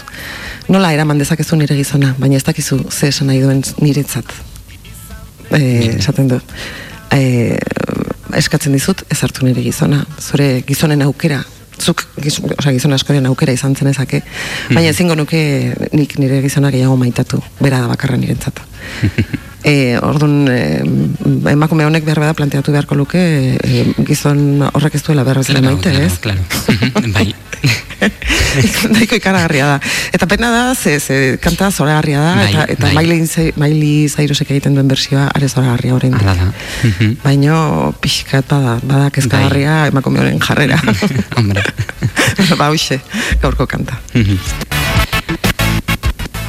Nola eraman dezakezu nire gizona, baina ez dakizu ze esan nahi duen niretzat. E, esaten du. E, eskatzen dizut, ez hartu nire gizona. Zure gizonen aukera, zuk gizon, osea, gizon askoren aukera izan zenezake, baina ezingo nuke nik nire gizona gehiago maitatu, bera da bakarra nirentzat. E, orduan, e, emakume honek behar bada planteatu beharko luke e, gizon horrek ez duela behar bezala maite, claro, ez? claro. Bai. Nahiko ikaragarria da. Eta pena da, ze, ze kanta zoragarria da, Bai, eta, eta bai. Miley Cyrusek egiten duen bersioa are zoragarria orain. Hala da. Baino pixkat bada, bada kezkagarria emakume honen jarrera. Hombre. ba, hoxe, gaurko kanta.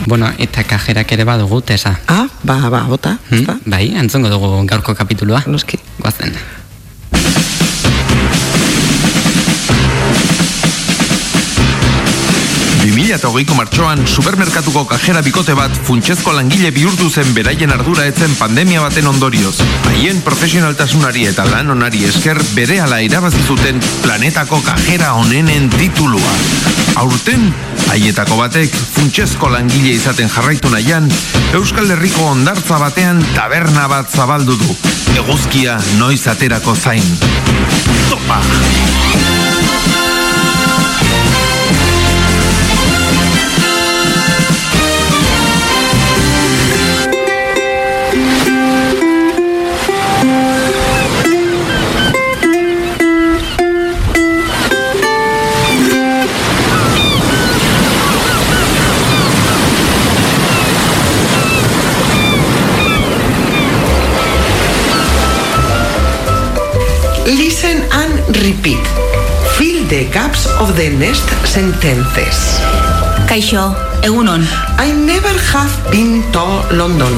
Bueno, eta kajerak ere badugu, tesa. Ah, ba, ba, bota, Hmm? Bai, antzongo dugu gaurko kapitulua. Noski. Guazen. Eta hogeiko martxoan, supermerkatuko kajera bikote bat funtsezko langile bihurtu zen beraien ardura etzen pandemia baten ondorioz. Haien profesionaltasunari eta lan onari esker bere ala irabazi zuten planetako kajera onenen titulua. Aurten, haietako batek funtsezko langile izaten jarraitu nahian, Euskal Herriko ondartza batean taberna bat zabaldu du. Eguzkia noiz aterako zain. Topa! Repeat. Fill the gaps of the next sentences. Kaixo, egunon. I never have been to London.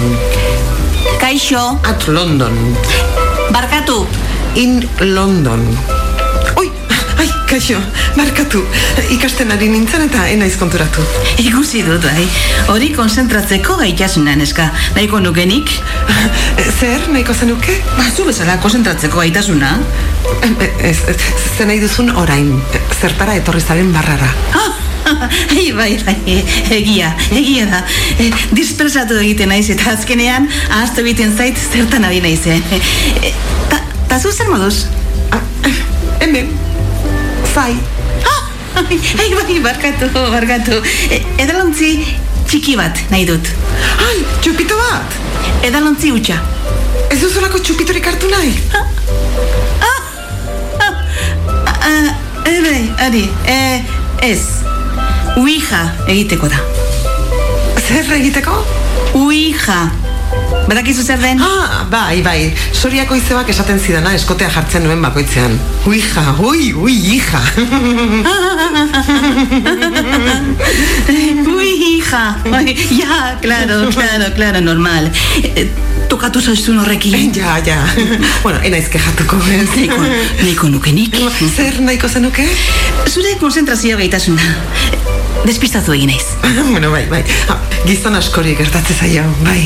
Kaixo. At London. Barkatu. In London. Kaixo, markatu. Ikasten ari nintzen eta enaiz konturatu. Ikusi dut, bai. Hori konzentratzeko gaitasuna neska. Nahiko nukenik? Zer, nahiko zenuke? Ba, zu bezala konzentratzeko gaitasuna. Ez, ez, ze nahi duzun orain, zertara etorri zaren barrara. Ai, bai, bai, egia, egia da. E, dispersatu egiten naiz eta azkenean ahaztu egiten zait zertan ari naize. E, ta, ta zu zer moduz? hemen, zai. Ai, ai, bai, barkatu, barkatu. E, edalontzi txiki bat nahi dut. Ai, txupito bat? Edalontzi utxa. Ez duzulako txupitorik hartu nahi? Ah, e, bai, ari, e, ez. Uija egiteko da. Zer egiteko? Uija. Badakizu zer den? Ah, bai, bai. Soriako izebak esaten zidana eskotea jartzen nuen bakoitzean. Uija, ui, ui, hija. Ui, hija. Ja, claro, claro, claro, normal. Eh, Tokatu zaizun horrekin. Ja, ja. bueno, enaiz kejatuko. ez? Nahiko, nahiko nukenik. Zer nahiko zenuke? Zure konzentrazio gaitasuna. Despistatu egin naiz. bueno, bai, bai. Gizon askori gertatzen zaio, bai.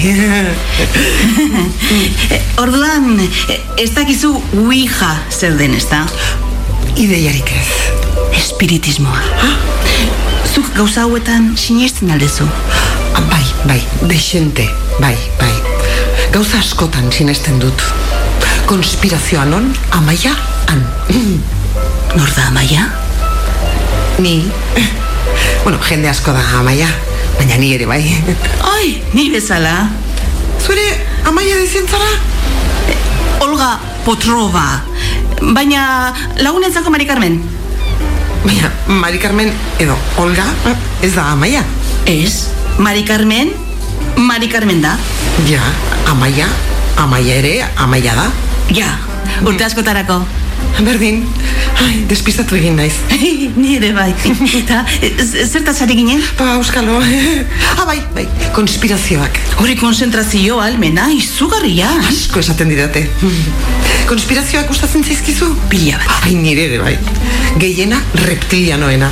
Orduan, ez dakizu Ouija zer den, ez da? Ideiarik ez. Espiritismoa. Zuk gauza hauetan sinesten aldezu. Ah, bai, bai, desente, bai, bai. Gauza askotan sinesten dut. Konspirazioa non, amaia, han. Nor da amaia? Ni. Bueno, jende asko da amaia, baina ni ere bai. Ai, ni bezala. Zure amaia dezientzara? Olga Potrova. Baina lagunentzako Mari Carmen. Baina, Mari Carmen edo Olga ez da amaia. Ez, Mari Carmen, Mari Carmen da. Ja, amaia, amaia ere, amaia da. Ja, urte askotarako. Berdin, ai, despistatu egin naiz. Ni ere bai. Eta, zertaz ari ginen? Ba, euskalo. ah, bai, bai, konspirazioak. Hori konzentrazio almena, izugarria. Asko esaten didate. Konspirazioak gustatzen zaizkizu? Pila bat. Ai, nire ere bai. Gehiena reptilianoena.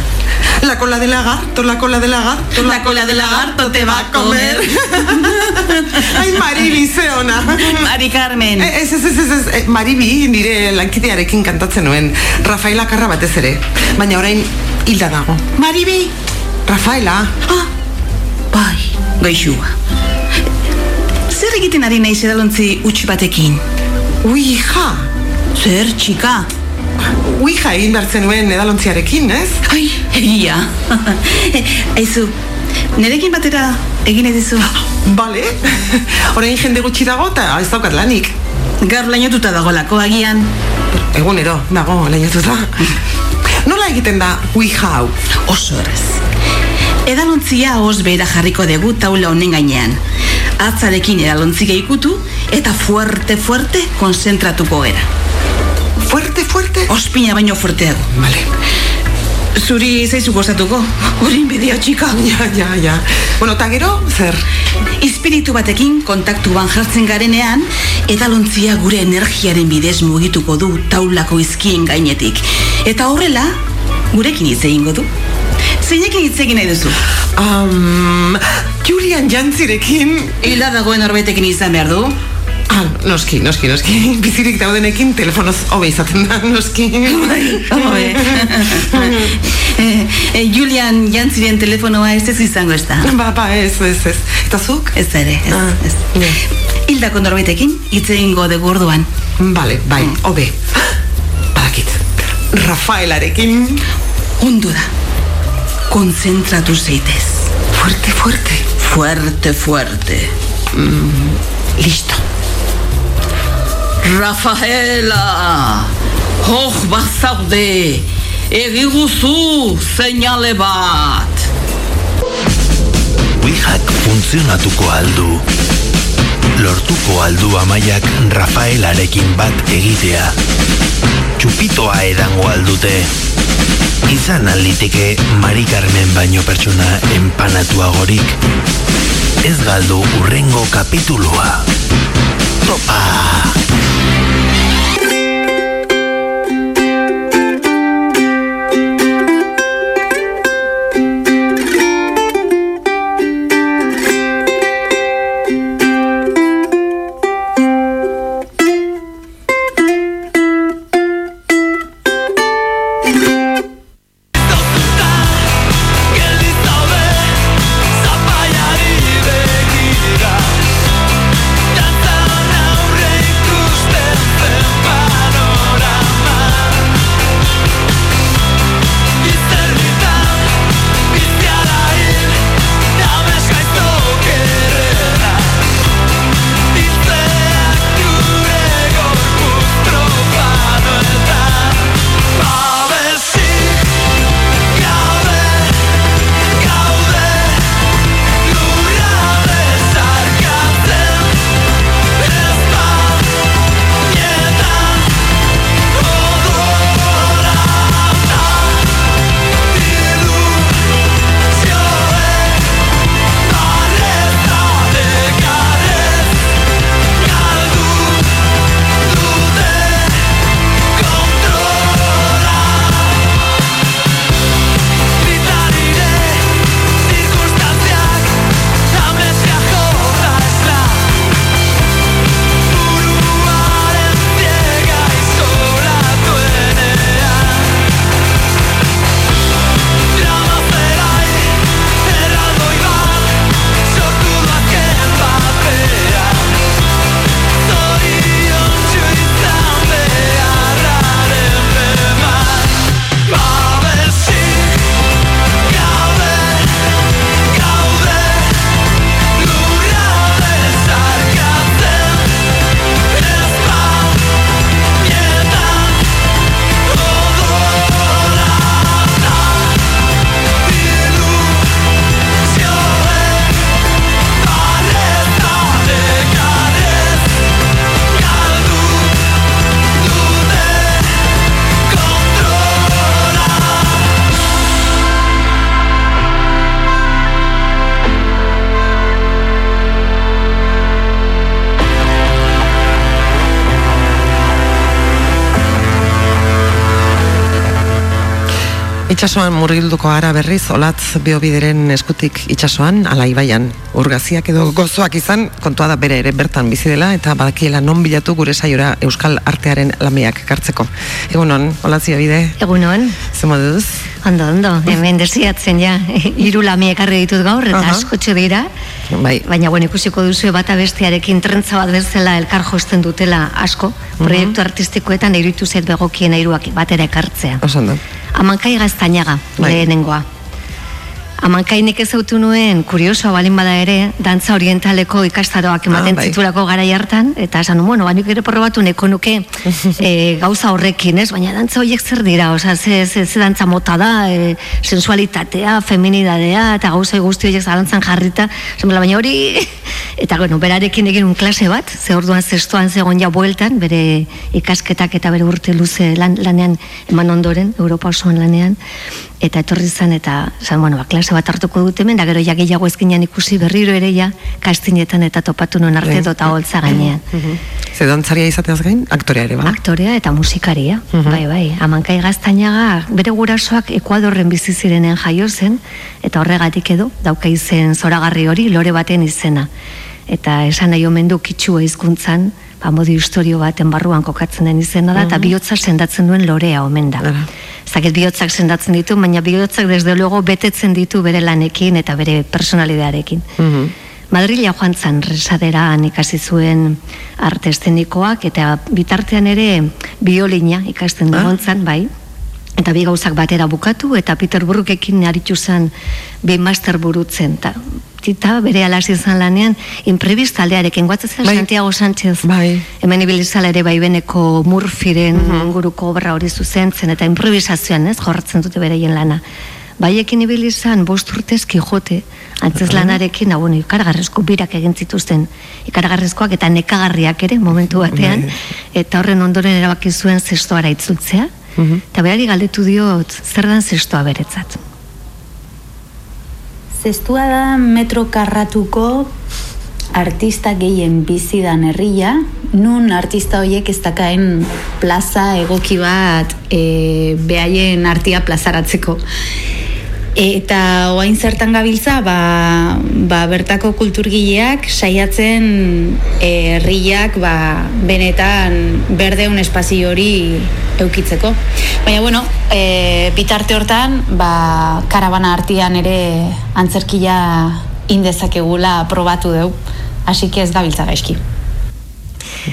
La cola de lagarto, la cola de lagarto, La cola de lagarto te va a comer. Ai, Maribi, ze ona. Mari Carmen. Eh, Ez, ez, ez, ez, ez, eh, Maribi nire lankidearekin kantatzen nuen. Rafaela Karra batez ere. Baina orain hilda dago. Maribi. Rafaela. Ah, bai, gaixua. Zer egiten ari naiz edalontzi utxi batekin? Uija. Zer, txika? Uija egin behar zenuen edalontziarekin, ez? Ai, egia. Aizu, nerekin batera egin edizu? Bale. orain jende gutxi dago eta ez daukat lanik. Gaur lainotuta dagolako agian. Egunero, dago, lehiatuta. Nola egiten da Ouija hau? Oso errez. Edalontzia os behera jarriko dugu taula honen gainean. Atzarekin edalontzia ikutu eta fuerte, fuerte konzentratuko gera. Fuerte, fuerte? Ospina baino fuerteago. Vale. Zuri zaizu gozatuko, hori bideo txika. Ja, ja, ja. Bueno, eta gero, zer? Espiritu batekin kontaktuan jartzen garenean, edalontzia gure energiaren bidez mugituko du taulako izkien gainetik. Eta horrela, gurekin hitz egingo du. Zeinekin hitz egin nahi duzu? Um, Julian Jantzirekin... Hila dagoen horbetekin izan behar du? Ah, noski, noski, noski. Bizirik daudenekin telefonoz hobe izaten da, noski. Hobe. Eh, eh, Julian Jantziren telefonoa ez ez izango ez da. Ba, ba, ez, ez, ez. Eta zuk? Ez ere, ez, Ah, ez. Hildako norbaitekin hitz egingo dugu orduan. Bale, bai, hobe. Badakit. Rafaelarekin... Ondo da. Konzentratu zeitez. Fuerte, fuerte. Fuerte, fuerte. Listo. Rafaela! Hoch bazaude! Egiguzu seinale bat! Ouijak funtzionatuko aldu. Lortuko aldu amaiak Rafaelarekin bat egitea. Txupitoa edango aldute. Izan alditeke Mari Carmen baino pertsona empanatuagorik. Ez galdu urrengo kapitulua. Topa! Itxasoan murgilduko ara berriz, olatz biobideren eskutik itxasoan, ala ibaian, urgaziak edo gozoak izan, kontua da bere ere bertan bizi dela, eta badakiela non bilatu gure saiora euskal artearen lamiak kartzeko. Egunon, olatz biobide? Egunon. Ze moduz? Ondo, ondo, hemen desiatzen ja, hiru lami ekarri ditut gaur, eta Aha. askotxo dira, Bai. baina bueno, ikusiko duzu bata bestearekin trentza bat bezala elkar josten dutela asko, proiektu artistikoetan iruditu zait begokien hiruak batera ekartzea. Oso ondo. Amankai gaztainaga, Bai. lehenengoa. Amankainik ezautu nuen, kuriosoa balin bada ere, dantza orientaleko ikastaroak ematen Ah, bai. zitulako garai hartan, eta esan, bueno, banik ere probatu neko nuke e, gauza horrekin, ez? Baina dantza horiek zer dira, oza, ze, ze, ze dantza mota da, e, sensualitatea, feminidadea, eta gauza guzti horiek zalantzan jarrita, esan, baina hori, eta bueno, berarekin egin un klase bat, ze orduan zestoan zegoen ja bueltan, bere ikasketak eta bere urte luze lan, lanean eman ondoren, Europa osoan lanean, eta etorri zen eta zan, bueno, ba, klase bat hartuko dut hemen, da gero ja gehiago ezkinean ikusi berriro ere ja kastinetan eta topatu nuen arte Bai. dota holtza gainean. Ze dantzaria izateaz gain, aktorea ere, ba? Aktorea eta musikaria, Mhm. bai, bai. Amankai gaztainaga, bere gurasoak Ekuadorren bizi zirenen jaio zen, eta horregatik edo, dauka izen zoragarri hori, lore baten izena. Eta esan nahi omen du kitsua hizkuntzan, ba, modi historio baten barruan kokatzen den izena da, eta Mhm. bihotza sendatzen duen lorea omen da. Zaket bihotzak sendatzen ditu, baina bihotzak desde luego betetzen ditu bere lanekin eta bere personalidadearekin. Mhm. Madrila joan zan resaderan ikasi zuen arte eszenikoak eta bitartean ere biolina ikasten Ah. bai. Eta bi gauzak batera bukatu eta Peter Brookekin aritu zen bi master burutzen. Ta, tita bere alasi izan lanean imprevist aldearekin guatzen Santiago Sánchez. Bai. Hemen ibilizala ere baibeneko Murphyren inguruko obra hori zuzentzen eta improvisazioan, ez, jorratzen dute bereien lana. Baiekin ibili izan bost urtez Kijote, antzez lanarekin, hau, bueno, ikaragarrezko birak egin zituzten, ikaragarrezkoak eta nekagarriak ere momentu batean, eta horren ondoren erabaki zuen zestoara itzultzea, eta berari galdetu diot, zer dan zestoa beretzat. Zestua da metro karratuko artista gehien bizidan herria, nun artista horiek ez dakaen plaza egoki bat e, behaien artia plazaratzeko. Eta oain zertan gabiltza, ba, ba bertako kulturgileak saiatzen eh, herriak ba, benetan berdeun espazio hori eukitzeko. Baina, bueno, e, bitarte hortan, ba, karabana artian ere antzerkia indezakegula probatu deu, que ez gabiltza gaizki.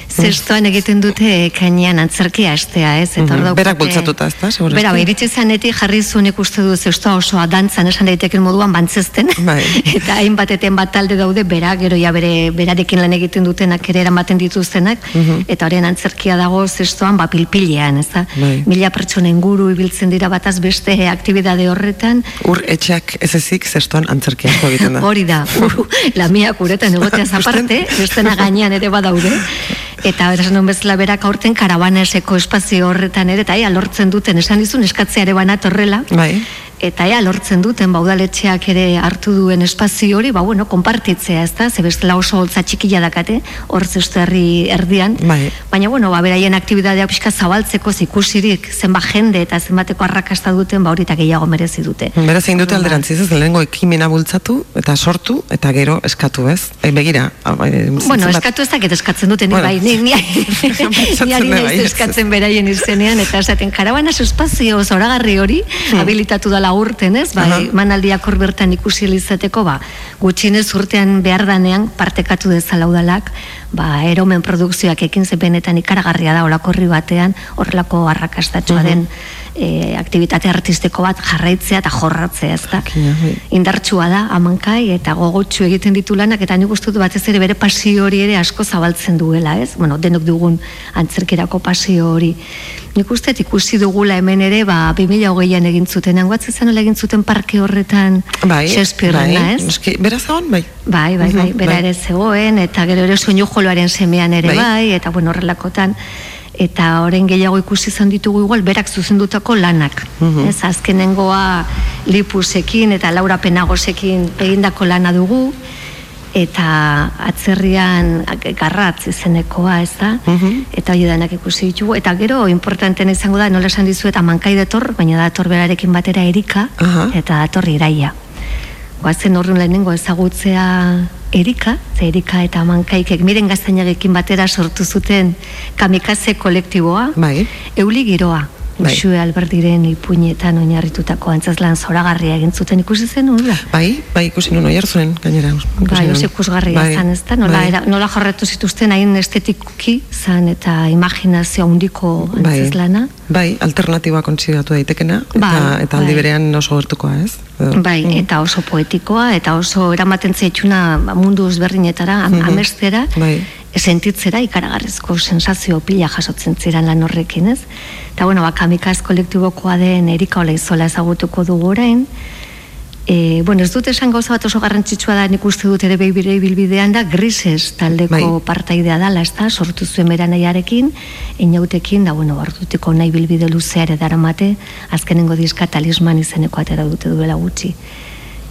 Zestoan egiten dute kainean antzerkia astea, ez? Eta Mhm. daukate- Berak bultzatuta, ezta, seguru Bera, eski? bai, iritsi zanetik jarri zuen ikuste du zestoa osoa dantzan esan daiteken moduan bantzezten. Bai. eta hainbateten bat talde daude bera, gero ja bere, berarekin lan egiten dutenak ere eramaten dituztenak, Mhm. eta horren antzerkia dago zestoan ba pilpilean, ez da? Bai. Mila pertsona inguru ibiltzen dira bataz beste aktibidade horretan, Ur etxeak ez ezik zeston antzerkia egiten da. Hori da, uru, lamiak uretan egoteaz aparte, bestena gainean ere badaude. Eta esan duen bezala berak aurten karabaneseko espazio horretan ere, eta ea lortzen duten, esan dizun eskatzeare banat horrela. Bai. Eta ea lortzen duten, baudaletxeak ere hartu duen espazio hori, ba bueno, konpartitzea, ez da, ze bestela oso holtza txikila dakate, hor herri erdian. Bai. Baina, bueno, ba, beraien aktibitatea pixka zabaltzeko ikusirik zenbat jende eta zenbateko arrakasta duten, ba hori eta gehiago merezi dute. Beraz egin dute alderantziz, ez lehenengo ekimena bultzatu eta sortu eta gero eskatu, ez? E, begira, e, Bueno, eskatu ez dakit eskatzen duten, Bueno. bai, ni, ni, ni bai, eskatzen beraien izenean, eta esaten, karabanas espazio zoragarri hori, habilitatu dala urten, ez? Bai, Aha. manaldiak hor bertan ikusi izateko, ba, gutxinez urtean behar danean partekatu dezala udalak, ba, eromen produkzioak ekin ze benetan ikaragarria da olako horri batean, horrelako arrakastatxoa den e, aktivitate artistiko bat jarraitzea eta jorratzea, ez da? indartsua da amankai eta gogotsu egiten ditu lanak eta nik uste dut batez ere bere pasio hori ere asko zabaltzen duela, ez? Bueno, denok dugun antzerkerako pasio hori. Nik uste ikusi dugula hemen ere, ba, 2008an egin zuten, zen nola egin zuten parke horretan Bai, Shakespearena, bai, ez? noski, beraz egon, bai. Bai, bai, bai, Mhm, bera bai. ere zegoen, eta gero ere soinu joloaren semean ere Bai. bai, eta bueno, horrelakotan, eta orain gehiago ikusi izan ditugu igual berak zuzendutako lanak. Mhm. Ez azkenengoa Lipusekin eta Laura Penagosekin egindako lana dugu, eta atzerrian garratz izenekoa, ez da? Eta hori denak ikusi ditugu. Eta gero, importanten izango da, nola esan dizuet, amankai dator, baina dator berarekin batera erika, eta dator iraia. Goazen horren lehenengo ezagutzea Erika, ze Erika eta Amankaikek miren gaztainarekin batera sortu zuten kamikaze kolektiboa, bai. euli giroa. Bai. Uxue Albertiren ipuinetan oinarritutako antzazlan zoragarria egin zuten ikusi zen hura. Bai, bai, ikusi nun oiartzuen, gainera. Bai, oso ikusgarria Bai, zan, ez da? Nola, bai. era, nola jarratu zituzten hain estetikuki zan eta imaginazio handiko Bai. antzazlana. Bai, alternatiba kontsideratu daitekena, eta, Bai, eta aldi bai. berean oso gertukoa, ez? Bai, eta oso poetikoa, eta oso eramaten zaitxuna ba, mundu ezberdinetara, am, Mhm. amestera, Bai. Sentitzera ikaragarrizko sensazio pila jasotzen ziren lan horrekin, ez? Eta, bueno, ba, kamikaz kolektibokoa den Erika Olaizola ezagutuko dugu orain, E, bueno, ez dut esan gauza bat oso garrantzitsua da nik uste dut ere beibire bilbidean da grises taldeko Bai. partaidea dala, ez da, sortu zuen bera nahiarekin, inautekin, da, bueno, ordutiko nahi bilbide luzea ere daramate, azkenengo diska talisman izeneko atera dute duela gutxi.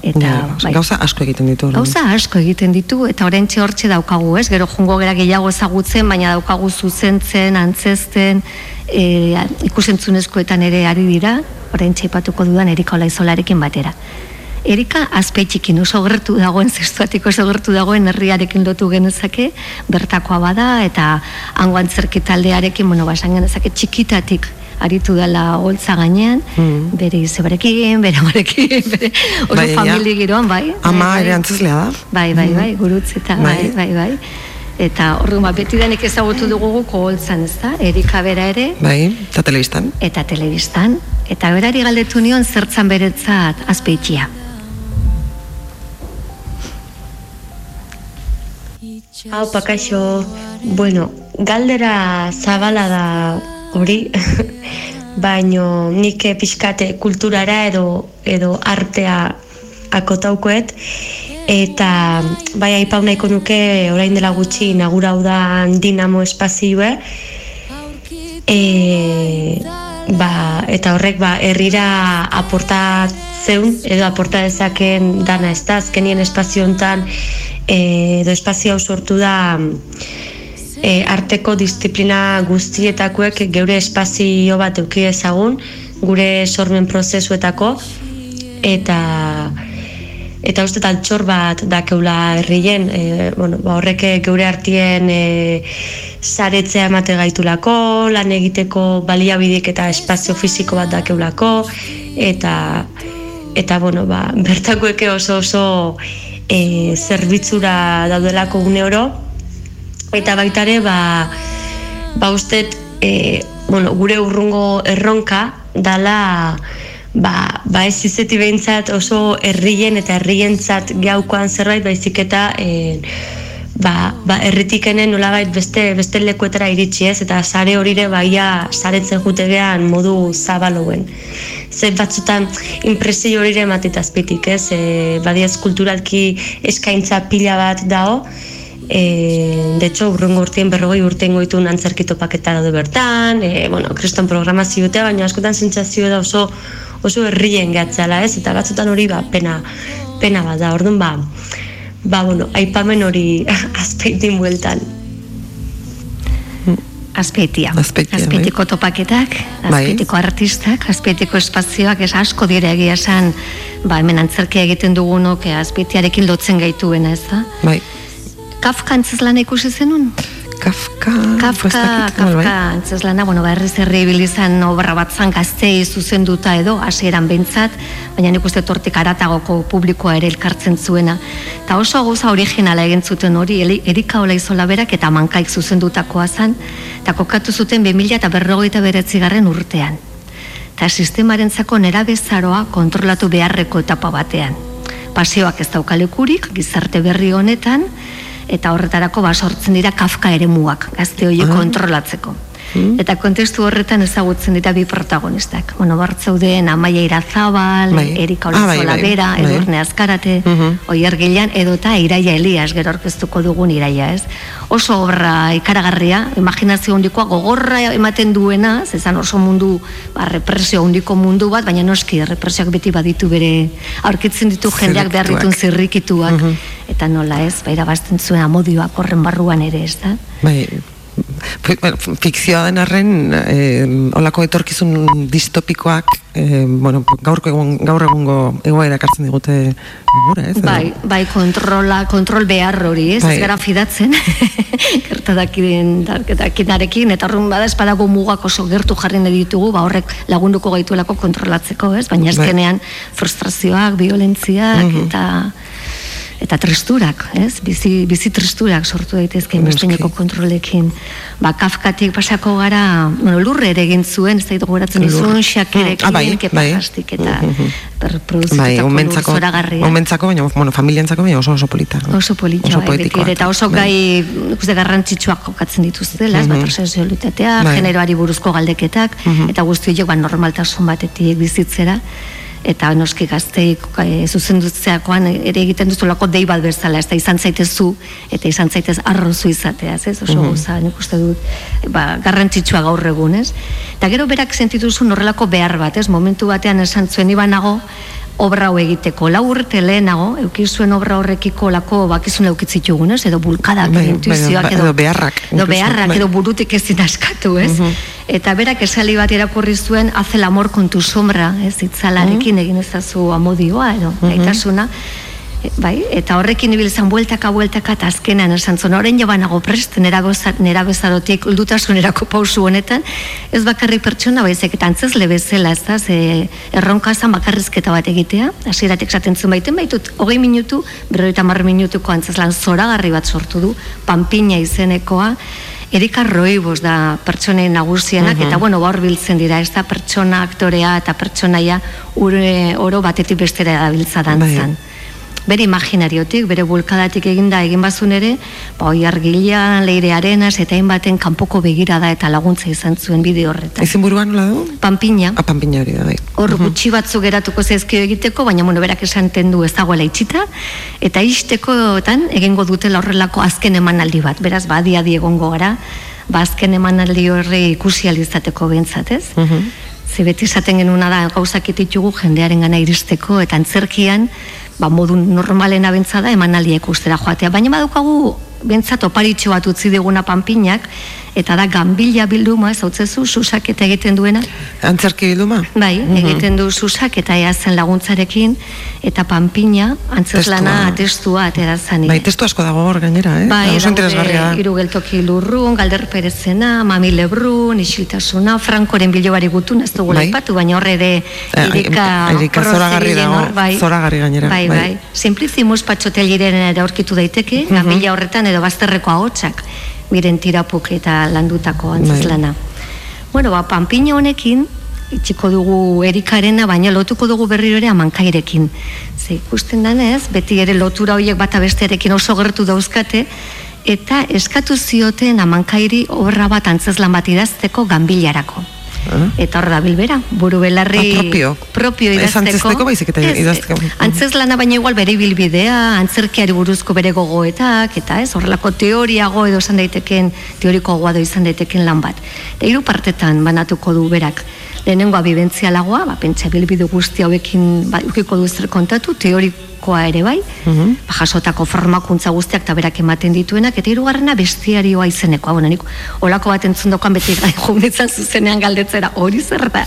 Eta, Ja, bai, Gauza asko egiten ditu. Gauza asko egiten ditu eta oraintxe hortxe daukagu, ez? Gero jungo gera gehiago ezagutzen, baina daukagu zuzentzen, antzesten, e, ikusentzunezkoetan ere ari dira, oraintxe aipatuko dudan Erika Olaizolarekin batera. Erika azpeitxikin oso gertu dagoen, zestuatik oso gertu dagoen herriarekin lotu genezake, bertakoa bada, eta hango antzerki taldearekin, bueno, basan genezake txikitatik aritu dela holtza gainean, bere izebarekin, bere amarekin, bere oso Bai, ja. famili giroan, bai. Ama bai, ere bai. antzezlea da. Bai, bai, bai, gurutzeta, bai, bai, bai. Eta orduan ba, beti denek ezagutu dugu guko holtzan, ez da? Erika bera ere, Bai, eta telebistan. eta telebistan. Eta berari galdetu nion zertzan beretzat azpeitxia. Hau, pakaixo, bueno, galdera zabala da hori, baino nik eh, pixkate kulturara edo, edo artea akotaukoet, eta bai aipau nahiko nuke orain dela gutxi inaugurau da dinamo espazioe, e, ba, eta horrek ba, herrira aportatzeun edo aporta dezaken dana ez da, azkenien espazio hontan e, edo espazio hau sortu da e, arteko disiplina guztietakoek geure espazio bat euki ezagun gure sormen prozesuetako eta eta uste altxor bat dakeula herrien e, bueno, ba, horrek geure artien e, saretzea emate gaitulako, lan egiteko baliabidik eta espazio fisiko bat dakeulako eta eta bueno, ba, bertakoeke oso oso e, zerbitzura daudelako une oro eta baita ere ba, ba ustet e, bueno, gure urrungo erronka dala ba, ba ez izeti behintzat oso herrien eta herrientzat gaukoan zerbait baizik eta e, ba, ba erritikenen nolabait beste beste lekuetara iritsi ez? Eta sare horire baia saretzen jutegean modu zabaloen ze batzutan impresio horire ematit azpitik ez? E, badiaz kulturalki eskaintza pila bat dao E, de hecho, urrengo urtien berrogei urtengo ditun antzerkito paketa daude bertan, e, bueno, kriston programazioa, baina askotan sentsazio da oso oso herrien gatzala, ez? Eta batzutan hori ba, pena, pena bat da, orduan ba, ba, bueno, aipamen hori azpeitin bueltan. Azpeitia. Azpeitia, Azpeitiko topaketak, Bai. azpeitiko artistak, azpeitiko espazioak ez asko dire egia esan, ba, hemen antzerkia egiten dugunok, eh, azpeitiarekin lotzen gaituena, ez da? Bai. Kafka antzezlana ikusi zenun? Kafka, Kafka, dakit, Kafka antzezlana, bueno, ba, herriz herri ibilizan obra bat zan gaztei zuzenduta edo, hasieran behintzat, baina nik uste tortik aratagoko publikoa ere elkartzen zuena. Eta oso gauza originala egin zuten hori, Erika Olaizola berak eta mankaik zuzendutakoa zan, eta kokatu zuten 2000 eta berrogeita beretzigarren urtean. Eta sistemarentzako nerabezaroa kontrolatu beharreko etapa batean. Pasioak ez daukalekurik, gizarte berri honetan, eta horretarako ba sortzen dira Kafka eremuak, gazte horiek Ah. Kontrolatzeko. Eta kontestu horretan ezagutzen dira bi protagonistak. Bueno, bartzeuden Amaia Irazabal, Bai. Erika Ah, bai, Olizola bai, Bera, bai. Edurne Azkarate, Mhm. Oier Gilan, edota Iraia Elias, gero orkestuko dugun Iraia, ez? Oso obra ikaragarria, imaginazio handikoa, gogorra ematen duena, zezan oso mundu, ba, represio handiko mundu bat, baina noski, represioak beti baditu bere, aurkitzen ditu jendeak behar ditun Zirrikituak. zirrikituak, eta nola ez, ba, irabazten zuen amodioak horren barruan ere, ez da? Bai, fikzioa den arren, eh, olako etorkizun distopikoak, eh, bueno, gaurko egun, gaur egungo egoera ekartzen digute gura, ez? edo? Bai, bai kontrola, kontrol behar hori, ez? Bai. Ez gara fidatzen, gertadakin, dakinarekin, eta horren bada espadago mugak oso gertu jarri nahi ditugu, ba horrek lagunduko gaituelako kontrolatzeko, ez? Baina Bai. azkenean frustrazioak, violentziak, Mhm. eta eta tristurak, ez? Bizi, bizi tristurak sortu daitezke besteineko kontrolekin. Ba, kafkatik pasako gara, bueno, lurre ere egin zuen, ez da gogoratzen Lur. dizun, Mm, xakerekin, ah, bai, bai. kepakastik, eta Mhm. berproduzitako Bai, lur umentzako, umentzako, baina, bueno, familientzako, baina oso oso polita. Oso polita, Oso bai, beti eta oso bai. gai uste garrantzitsuak jokatzen dituztela, ez, Mhm. bat Bai. generoari buruzko galdeketak, Mhm. eta guzti horiek ba, normaltasun batetik bizitzera, eta noski gazteik e, zuzendutzeakoan ere egiten duzulako dei bat bezala, ez da izan zaitezu, eta izan zaitez arrozu izateaz, ez, oso Mhm. gauza, nik uste dut, ba, garrantzitsua gaur egun, ez? Eta gero berak sentituzun horrelako behar bat, ez? Momentu batean esan zuen ibanago, obra hau egiteko. Lau urte lehenago, eukizuen obra horrekiko lako bakizun eukitzitugun, ez? Edo bulkadak, Bai, edo intuizioak, bai, edo, edo beharrak, edo beharrak, bai. edo burutik ezin askatu, ez? Eta berak esali bat irakurri zuen, hace el amor con tu sombra, ez? Itzalarekin egin ezazu amodioa, edo, gaitasuna. Bai, eta horrekin ibil zan bueltaka, bueltaka, eta azkenean esan zuen, orain joan nago prest, nera, goza, nera bezarotik uldutasunerako pausu honetan, ez bakarrik pertsona baizik, eta antzezle bezala, ez da, ze erronka zan bakarrizketa bat egitea, hasieratik esaten zuen baiten baitut, hogei minutu, berroita mar minutuko antzezlan zoragarri bat sortu du, panpina izenekoa, Erika Roibos da pertsonen nagusienak, Mhm. eta bueno, hor biltzen dira, ez da pertsona, aktorea eta pertsonaia ure, oro batetik bestera dabiltza dantzan. Bere imaginariotik, bere bulkadatik eginda egin bazun ere, ba, oi argilean, leire arenas, eta hainbaten kanpoko begirada eta laguntza izan zuen bide horretan. Ezin buruan nola du? Panpina. Ah, panpina hori da, bai. Hor gutxi batzuk geratuko zaizkio egiteko, baina bueno, berak esanten du ez dagoela itxita, eta istekoetan egingo dutela horrelako azken emanaldi bat. Beraz, ba, adi adi egongo gara, ba, azken emanaldi horri ikusi alizateko behintzat, ez? Ze beti esaten genuna da gauzak ditugu jendearen gana iristeko eta antzerkian ba, modu normalen abentza da emanaldia ikustera joatea. Baina badukagu bentsat oparitxo bat utzi diguna panpinak eta da ganbila bilduma, ez hau susak eta egiten duena. Antzerki bilduma? Bai, Mhm. egiten du susak eta ea zen laguntzarekin eta panpina antzeslana testua atera zanik. Bai, testu asko dago hor gainera, eh? Bai, oso interesgarria da. Hiru geltoki lurrun, Galder Perezena, Mami Lebrun, Isiltasuna, Frankoren bilobari gutun, ez dugu Bai. laipatu, baina horre ere Eh, Erika, Erika Porro zoragarri dago, bai. zoragarri gainera, Bai, bai. bai. Simplizimus patxoteliren ere aurkitu daiteke, Mhm. ganbila horretan edo bazterreko ahotsak, miren tirapuk eta landutako Bai. antzeslana. Bueno, ba, panpina honekin, itxiko dugu erikarena, baina lotuko dugu berriro ere amankairekin. Ze ikusten danez, beti ere lotura horiek bata bestearekin oso gertu dauzkate, eta eskatu zioten amankairi obra bat antzeslan bat idazteko ganbilarako. Eta hor da bilbera, buru belarri Ah, propio. propio idazteko. baizik eta Ez, idazteko. Antzezlana baina igual bere bilbidea, antzerkiari buruzko bere gogoetak, eta ez, horrelako teoriago edo esan daiteken, teoriko edo izan daiteken lan bat. Eta hiru partetan banatuko du berak. Lehenengoa bibentzialagoa, ba, pentsa bilbidu guzti hauekin ba, ukiko du zer kontatu, teorikoa ere bai, ba, jasotako formakuntza guztiak eta berak ematen dituenak, eta hirugarrena bestiarioa izenekoa. Bueno, nik olako bat entzundokan beti gai junditzen zuzenean galdetzera, hori zer da.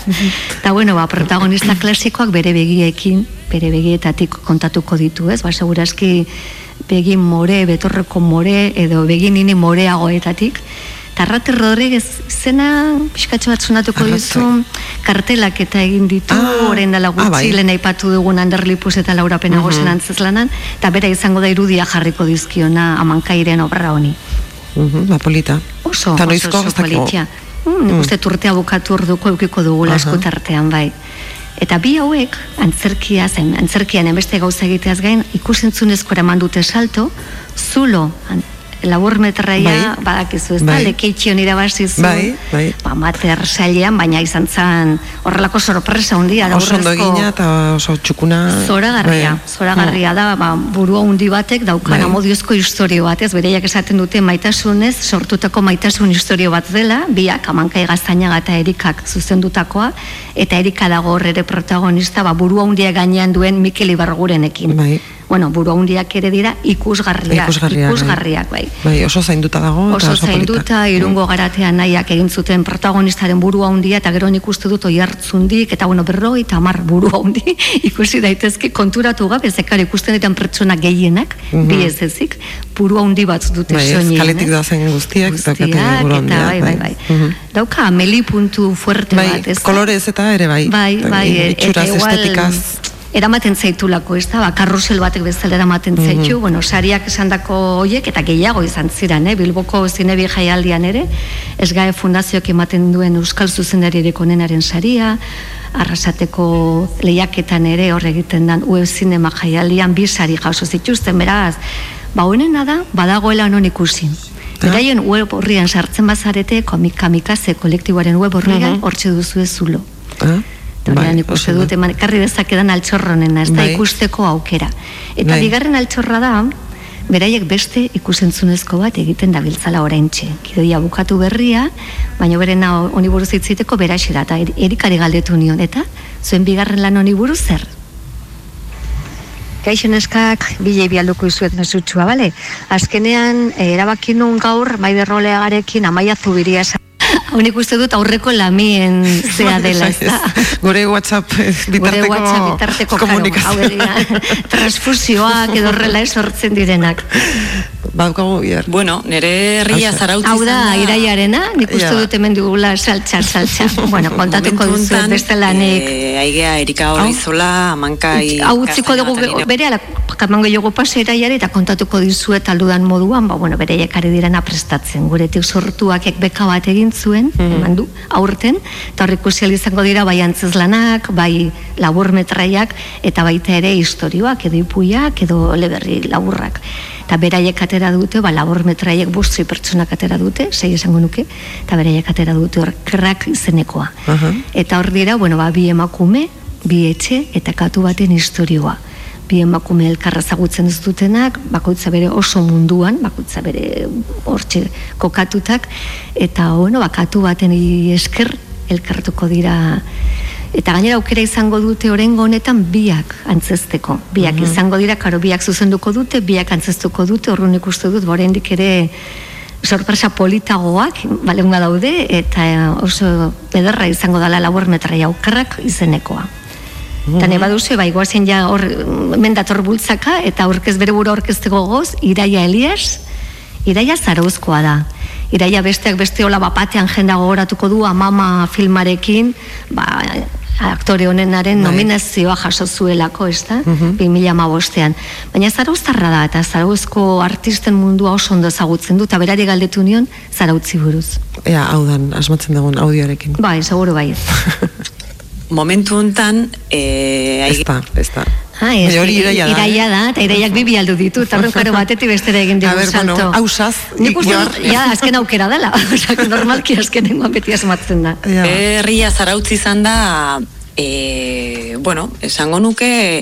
Eta bueno, ba, protagonista klasikoak bere begiekin, bere begietatik kontatuko ditu, ez? Ba, seguraski begi more, betorreko more, edo begi nini moreagoetatik. Tarrate Rodríguez zena pixkatxo bat sonatuko dizu kartelak eta egin ditu orain dela gutxi bai. lehen aipatu dugun Anderlipus eta Laura Penagosen Mhm. antzeslanan eta bera izango da irudia jarriko dizkiona amankairen obra honi. Mhm, ba, polita. Oso, Eta oso, oso politia. Mm, nik Mm. uste urtea bukatu orduko eukiko dugula Aha. eskutartean bai. Eta bi hauek, antzerkia zen, antzerkian enbeste gauza egiteaz gain, ikusentzunezko eraman dute salto, zulo, labur metraia, Bai. badakizu ez da, Bai. lekeitxion irabazi zuen, Bai, bai. ba, mater sailean, baina izan zen horrelako sorpresa hundia, Oso ondo eta oso txukuna. Zoragarria, Bai. zoragarria da, ba, burua hundi batek daukan Bai. amodiozko historio bat, ez bereiak esaten dute maitasunez, sortutako maitasun historio bat dela, biak amankai gaztainaga eta erikak zuzendutakoa, eta erika dago hor ere protagonista, ba, burua hundia gainean duen Mikel Ibargurenekin. Bai. Bueno, buru handiak ere dira ikusgarriak, Ikusgarriak, bai. ikusgarriak, bai. Bai, oso zainduta dago. Oso polita. zainduta, irungo garatean nahiak egin zuten protagonistaren buru handia eta gero nik uste dut oi hartzundik, eta bueno, berroi eta hamar buru handi ikusi daitezke konturatu gabe, zekar ikusten ditan pertsona gehienak, Mhm. bi ez ezik, buru handi bat dute Bai, ez, soinean, kaletik ez? da zen guztiak, Guztiak, eta bai, bai, bai. Mhm. Dauka ameli puntu fuerte Bai, bat, ez? kolorez eta ere bai. Bai, bai, Itxuraz, eta igual estetikaz. Eramaten zaitulako, ez da, ba, karrusel batek bezala eramaten Mhm. zaitu, bueno, sariak esandako hoiek eta gehiago izan ziren, eh? Bilboko zinebi jaialdian ere, esgae fundazioak ematen duen Euskal Zuzendarirek onenaren saria, arrasateko lehiaketan ere hor egiten dan web zinema jaialdian bi sari jaso zituzten, beraz, ba, honena da, badagoela non ikusi. Beraien web horrian sartzen bazarete, komik kamikaze kolektiboaren web horrian, Mhm. hortxe duzu ez zulo. Eta bai, ikuste oso dut, eman, ekarri dezakedan altxorronena, ez da Bai. ikusteko aukera. Eta Bai. bigarren altxorra da, beraiek beste ikusentzunezko bat egiten dabiltzala oraintxe. Gidoia bukatu berria, baina berena honi buruz hitziteko beraxe da, eta er- erikari galdetu nion, eta zuen bigarren lan honi buruz zer? Kaixo neskak, bile bialduko izuet mesutxua, bale? Azkenean, eh, erabaki nun gaur, maide roleagarekin, amaia zubiria esan. Honik uste dut aurreko lamien zea dela, ez da? Gure WhatsApp eh, Gure bitarteko, WhatsApp bitarteko, karo, komunikazio. dira, transfusioak edo horrela esortzen direnak. Baukagu bihar. Bueno, nire herria zarautzi Hau da, iraiarena, nik uste dut hemen dugula saltxa, saltxa. bueno, kontatuko duzu beste lanik. eh, aigea Erika Horizola, Amankai... Hau utziko dugu bere ala kaman gehiago pasa iraiare eta kontatuko dizuet aldudan moduan, ba, bueno, bere ari direna prestatzen. Guretik sortuak ek beka bat egin zuen, eman du, aurten, eta usial izango dira bai antzezlanak, bai labur metraiak, eta baita ere historioak, edo ipuiak, edo leberri laburrak. Eta beraiek atera dute, ba, labur metraiek bustri pertsonak atera dute, sei esango nuke, eta beraiek atera dute hor krak izenekoa. Eta hor dira, bueno, ba, bi emakume, bi etxe eta katu baten historioa. Bi emakume elkarra ezagutzen ez dutenak, bakoitza bere oso munduan, bakoitza bere hortxe kokatutak, eta bueno, bakatu baten esker elkartuko dira Eta gainera aukera izango dute orengo honetan biak antzesteko. Biak Mhm. izango dira, karo biak zuzenduko dute, biak antzestuko dute, horren ikuste dut, borendik ere sorpresa politagoak, balenga daude, eta oso ederra izango dela labor metraia aukerrak izenekoa. Eta Mhm. ne baduzu, bai, goazen ja hor, hemen dator bultzaka, eta aurkez bere buru aurkezteko goz, Iraia Elias, Iraia Zarauzkoa da. Iraia besteak beste hola bapatean jenda gogoratuko du amama filmarekin, ba, aktore honenaren Bai. nominazioa jaso zuelako, ez da? Mhm. 2015ean. Baina Zarauztarra da, eta Zarauzko artisten mundua oso ondo ezagutzen du, eta berari galdetu nion Zarautzi buruz. Ea, hau dan, asmatzen dugun audioarekin. Bai, seguro bai. Momentu hontan, eh, Ez da, ez da. Ah, ez, hori iraia da, iraia eh? da, eta iraiak bibi aldu ditu, eta horren karo batetik bestera egin A ber, bueno, salto. hausaz, Nik uste dut, ja, azken aukera dela, Osea, normalki azkenengoan beti asmatzen da. Herria zarautzi izan da, e, bueno, esango nuke,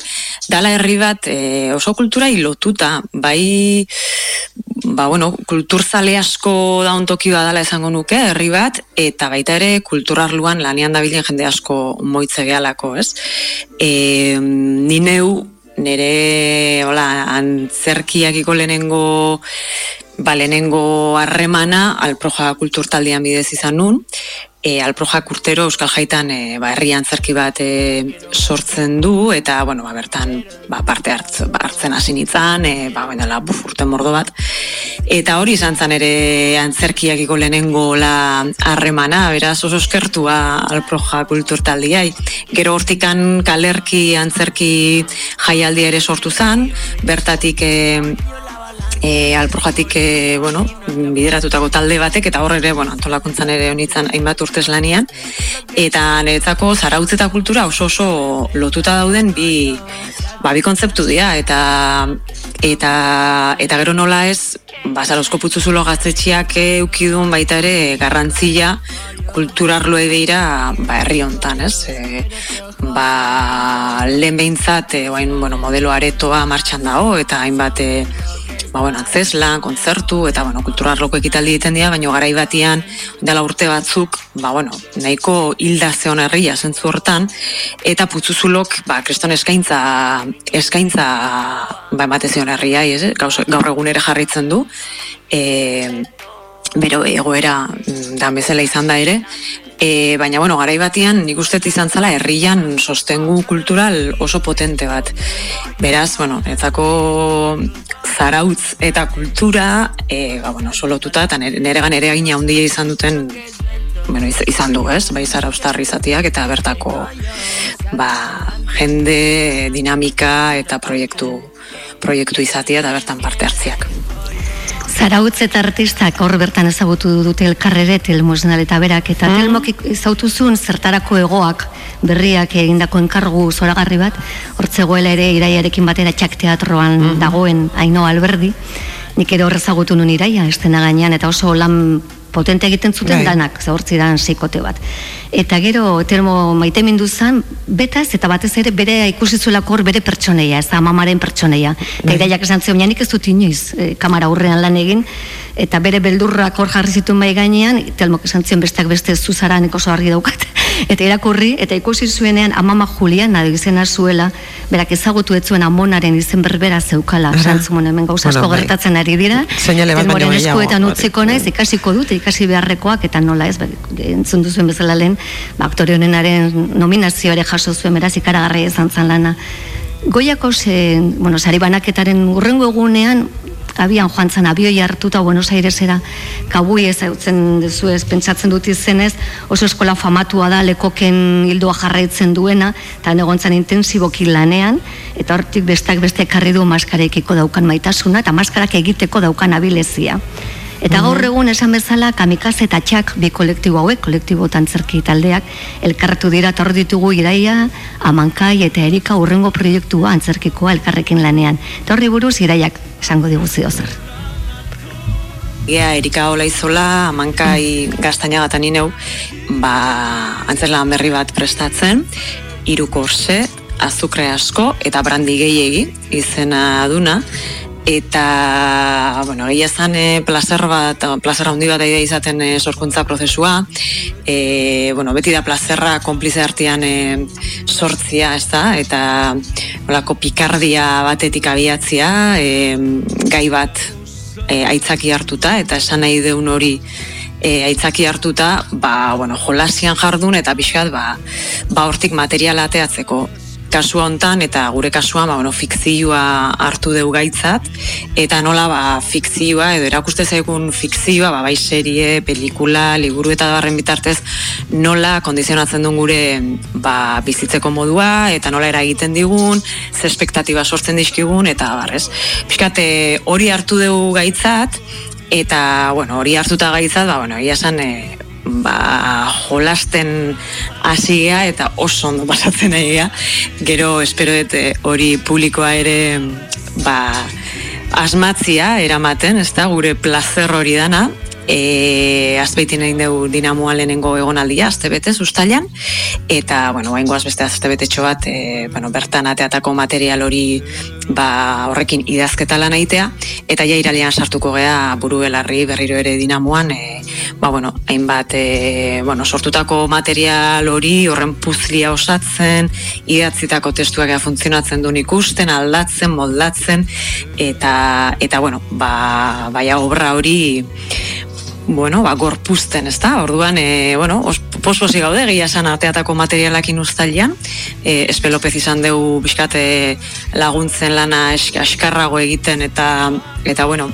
dala herri bat e, oso kultura lotuta, bai, ba, bueno, kulturzale asko da ontoki dala esango nuke, herri bat, eta baita ere kulturarluan lanean dabilen jende asko moitze gehalako, ez? E, ni neu, nire, hola, antzerkiakiko lehenengo ba, lehenengo harremana alproja kulturtaldian bidez izan nun, e, alprojak urtero Euskal Jaitan e, ba, herri antzerki bat e, sortzen du, eta bueno, ba, bertan ba, parte hartz, ba, hartzen hasi nintzen, e, ba, baina urte mordo bat. Eta hori izan zen ere antzerkiakiko lehenengo la harremana, beraz oso eskertua alproja kulturtaldiai. Gero hortikan kalerki antzerki jaialdia ere sortu zen, bertatik e, e, alprojatik e, bueno, bideratutako talde batek eta hor ere bueno, antolakuntzan ere honitzen hainbat urtez lanian eta niretzako zarautz eta kultura oso oso lotuta dauden bi ba, bi kontzeptu dira eta eta eta gero nola ez ba, Zarozko putzuzulo gaztetxiak eukidun baita ere garrantzia kulturarloe beira ba, herri hontan, ez? E, ba, lehen behintzat, e, bueno, modelo aretoa martxan dago, eta hainbat e, ba, bueno, antzeslan, kontzertu, eta, bueno, kulturarloko ekitaldi egiten dira, baina garai batian, dela urte batzuk, ba, bueno, nahiko hilda zeon herria zentzu hortan, eta putzuzulok, ba, kriston eskaintza, eskaintza, ba, emate zion herria, ez, gaur egun ere jarritzen du, e, bero egoera mm, da bezala izan da ere, E, baina, bueno, garai batian, nik uste izan zala, herrian sostengu kultural oso potente bat. Beraz, bueno, etzako zarautz eta kultura, e, ba, bueno, solotuta, eta nere, gan ere agina handia izan duten bueno, iz- izan du, ez? Bai zara ustarri izatiak eta bertako ba, jende, dinamika eta proiektu proiektu izatia eta bertan parte hartziak. Zarautz eta artistak hor bertan ezagutu dute elkarrere telmosnal eta berak. Eta telmok zautuzun zertarako egoak berriak egindako enkargu zoragarri bat. Hortzegoela ere iraiarekin batera txak teatroan dagoen Aino Alberdi. Nik ere horrezagutu nun iraia estena gainean eta oso lan potente egiten zuten Bai. danak, ze hortzidan seikote bat. Eta gero termo maite mindu zan, betaz eta batez ere bere ikusi zuelako hor bere pertsoneia, ez da mamaren pertsoneia. Eta iraiak esan zion, nik ez dut inoiz e, kamara aurrean lan egin, eta bere beldurrak hor jarri zituen bai gainean, telmok esan zion besteak beste zuzara nik oso argi daukat. Eta irakurri, eta ikusi zuenean amama Juliana izena zuela, berak ezagutu ez zuen amonaren izen berbera zeukala. Ara. Esan zuen hemen gauza asko Bueno, bai. gertatzen ari dira. Telmoren eskuetan utziko naiz, ikasiko dut, ikasi beharrekoak, eta nola ez, entzun duzuen bezala lehen, aktore honenaren nominazioa ere jaso zuen, beraz, ikaragarria izan zan lana. Goiako ze, bueno, sari banaketaren urrengo egunean, abian joan zan abioi hartuta Buenos Airesera, kabui ez hautzen duzu ez, pentsatzen dut izenez, oso eskola famatua da, lekoken hildoa jarraitzen duena, eta negontzan intensiboki lanean, eta hortik bestak beste ekarri du maskarekiko daukan maitasuna, eta maskarak egiteko daukan abilezia. Eta gaur egun esan bezala kamikaze eta txak bi kolektibo hauek, kolektibo tantzerki taldeak, elkartu dira eta hor ditugu iraia, amankai eta erika urrengo proiektua antzerkikoa elkarrekin lanean. Eta horri buruz iraiak esango diguzio zer. Ea, Erika Olaizola, amankai gaztaina gatan ineu, ba, antzerlan berri bat prestatzen, hiru korse, azukre asko eta brandi gehiegi izena duna, eta, bueno, egia esan e, plazer bat, plazer handi bat aidea izaten e, sorkuntza prozesua, e, bueno, beti da plazerra konplize artean e, sortzia, ez da, eta nolako pikardia batetik abiatzia, e, gai bat e, aitzaki hartuta. Eta esan nahi deun hori e, aitzaki hartuta, ba, bueno, jolasian jardun eta pixkat, ba, ba hortik materiala ateatzeko kasu hontan eta gure kasuan ba, bueno, fikzioa hartu deu gaitzat eta nola ba, fikzioa edo erakuste zaigun fikzioa ba, bai serie, pelikula, liburu eta barren bitartez nola kondizionatzen duen gure ba, bizitzeko modua eta nola eragiten digun, ze espektatiba sortzen dizkigun eta barrez. Piskat eh, hori hartu dugu gaitzat eta bueno, hori hartuta gaitzat, ba, bueno, esan eh, ba, jolasten hasi gea eta oso ondo pasatzen ari gea. Gero espero dut eh, hori publikoa ere ba, asmatzia eramaten, ez da, gure plazer hori dana, e, azbeitin egin dugu dinamoa lehenengo egonaldia, azte betez, ustailan, eta, bueno, baingoaz beste azte betetxo bat, e, bueno, bertan ateatako material hori ba, horrekin idazketa lan egitea, eta ja iralian sartuko gea buru belarri berriro ere dinamoan, e, ba, bueno, hainbat, e, bueno, sortutako material hori horren puzlia osatzen, idatzitako testuak ea funtzionatzen duen ikusten, aldatzen, moldatzen, eta, eta bueno, ba, baia obra hori bueno, ba, gorpuzten, ez da? Orduan, e, bueno, os, posposi gaude, gila esan ateatako materialakin ustalian, e, espelopez izan dugu bizkate laguntzen lana askarrago egiten eta, eta bueno,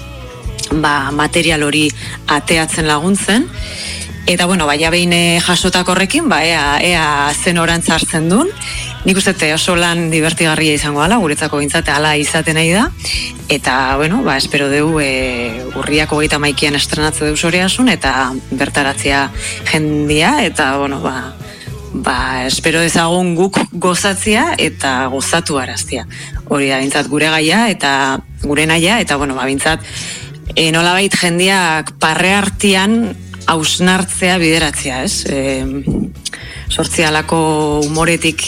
ba, material hori ateatzen laguntzen, Eta bueno, baina behin eh, jasotako horrekin, ba, ea, ea zen orantz hartzen duen. Nik uste oso lan divertigarria izango dela, guretzako bintzate ala izaten nahi da. Eta, bueno, ba, espero dugu e, urriako geita maikian estrenatze dugu soreasun, eta bertaratzea jendia, eta, bueno, ba, ba, espero dezagun guk gozatzea eta gozatu araztia. Hori da, bintzat gure gaia eta gure naia, eta, bueno, ba, bintzat, e, nolabait jendiak parre hartian hausnartzea bideratzea, ez? E, sortzialako umoretik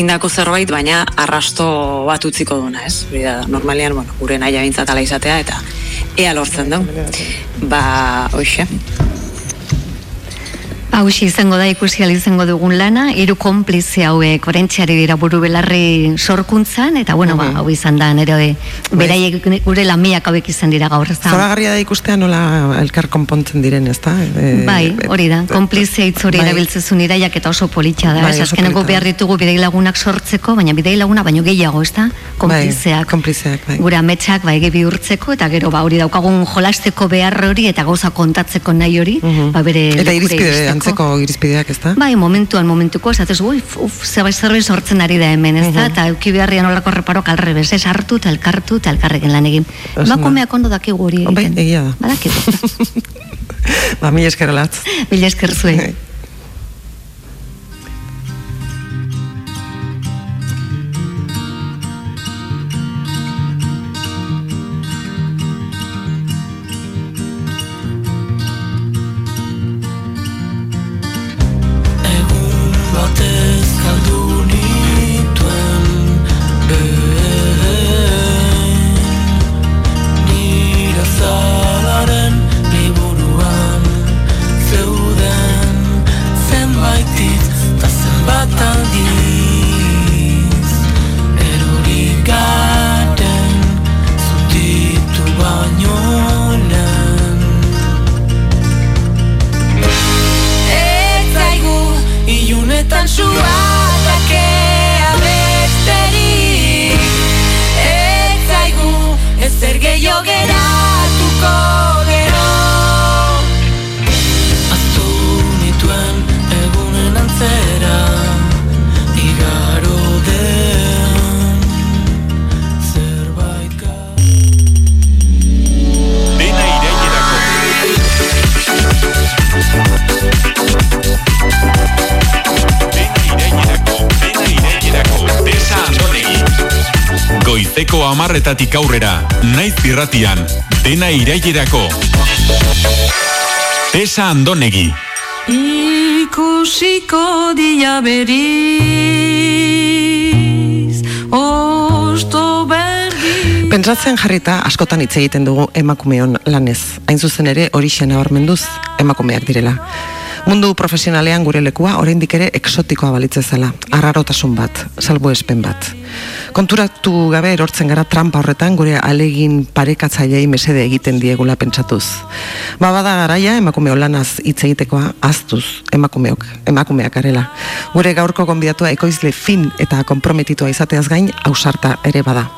indako zerbait, baina arrasto bat utziko duna, ez? Hori da, normalian, bueno, gure naia bintzat ala izatea, eta ea lortzen du. Ba, hoxe. Hauxe izango da ikusi izango dugun lana, hiru konplize hauek orentziari dira buru belarri sorkuntzan, eta bueno, ba, hau izan da, nire beraiek gure lamiak hauek izan dira gaur? Zoragarria da ikustea nola elkar konpontzen diren, ez da? E, Bai, hori da, konplizia hitz hori bai. erabiltzezun iraiak eta oso politxa da, Bai, azkeneko behar ditugu bidei lagunak sortzeko, baina bidei laguna baino gehiago, ez da? Konplizeak. Bai, konplizeak, bai. Gure ametsak bai bihurtzeko eta gero ba hori daukagun jolasteko behar hori eta gauza kontatzeko nahi hori, ba bere Eta irizpide. Antzeko irizpideak, ez da? Bai, momentuan, momentuko, esatez, ui, uf, zerbait zerbait sortzen ari da hemen, ez da? Eta euki beharrian olako reparok alrebez, ez hartu eta elkartu eta elkarrekin lan egin. Emakumeak ondo dakigu hori Bai, egiten. egia da. Badakigu. Ba, mila esker alatz. Mila esker zuei. Amarretatik aurrera, naiz irratian, dena irailerako. Tesa Andonegi. Ikusiko dia beriz Osto berdi Pentsatzen jarrita askotan hitz egiten dugu emakumeon lanez. Hain zuzen ere hori nabarmenduz emakumeak direla. Mundu profesionalean gure lekua oraindik ere eksotikoa balitzezala, arrarotasun bat, salbuespen bat. Konturatu gabe erortzen gara trampa horretan gure alegin parekatzailei mesede egiten diegula pentsatuz. Ba bada garaia emakume lanaz hitz egitekoa aztuz emakumeok, emakumeak garela. Gure gaurko gonbidatua ekoizle fin eta konprometitua izateaz gain ausarta ere bada.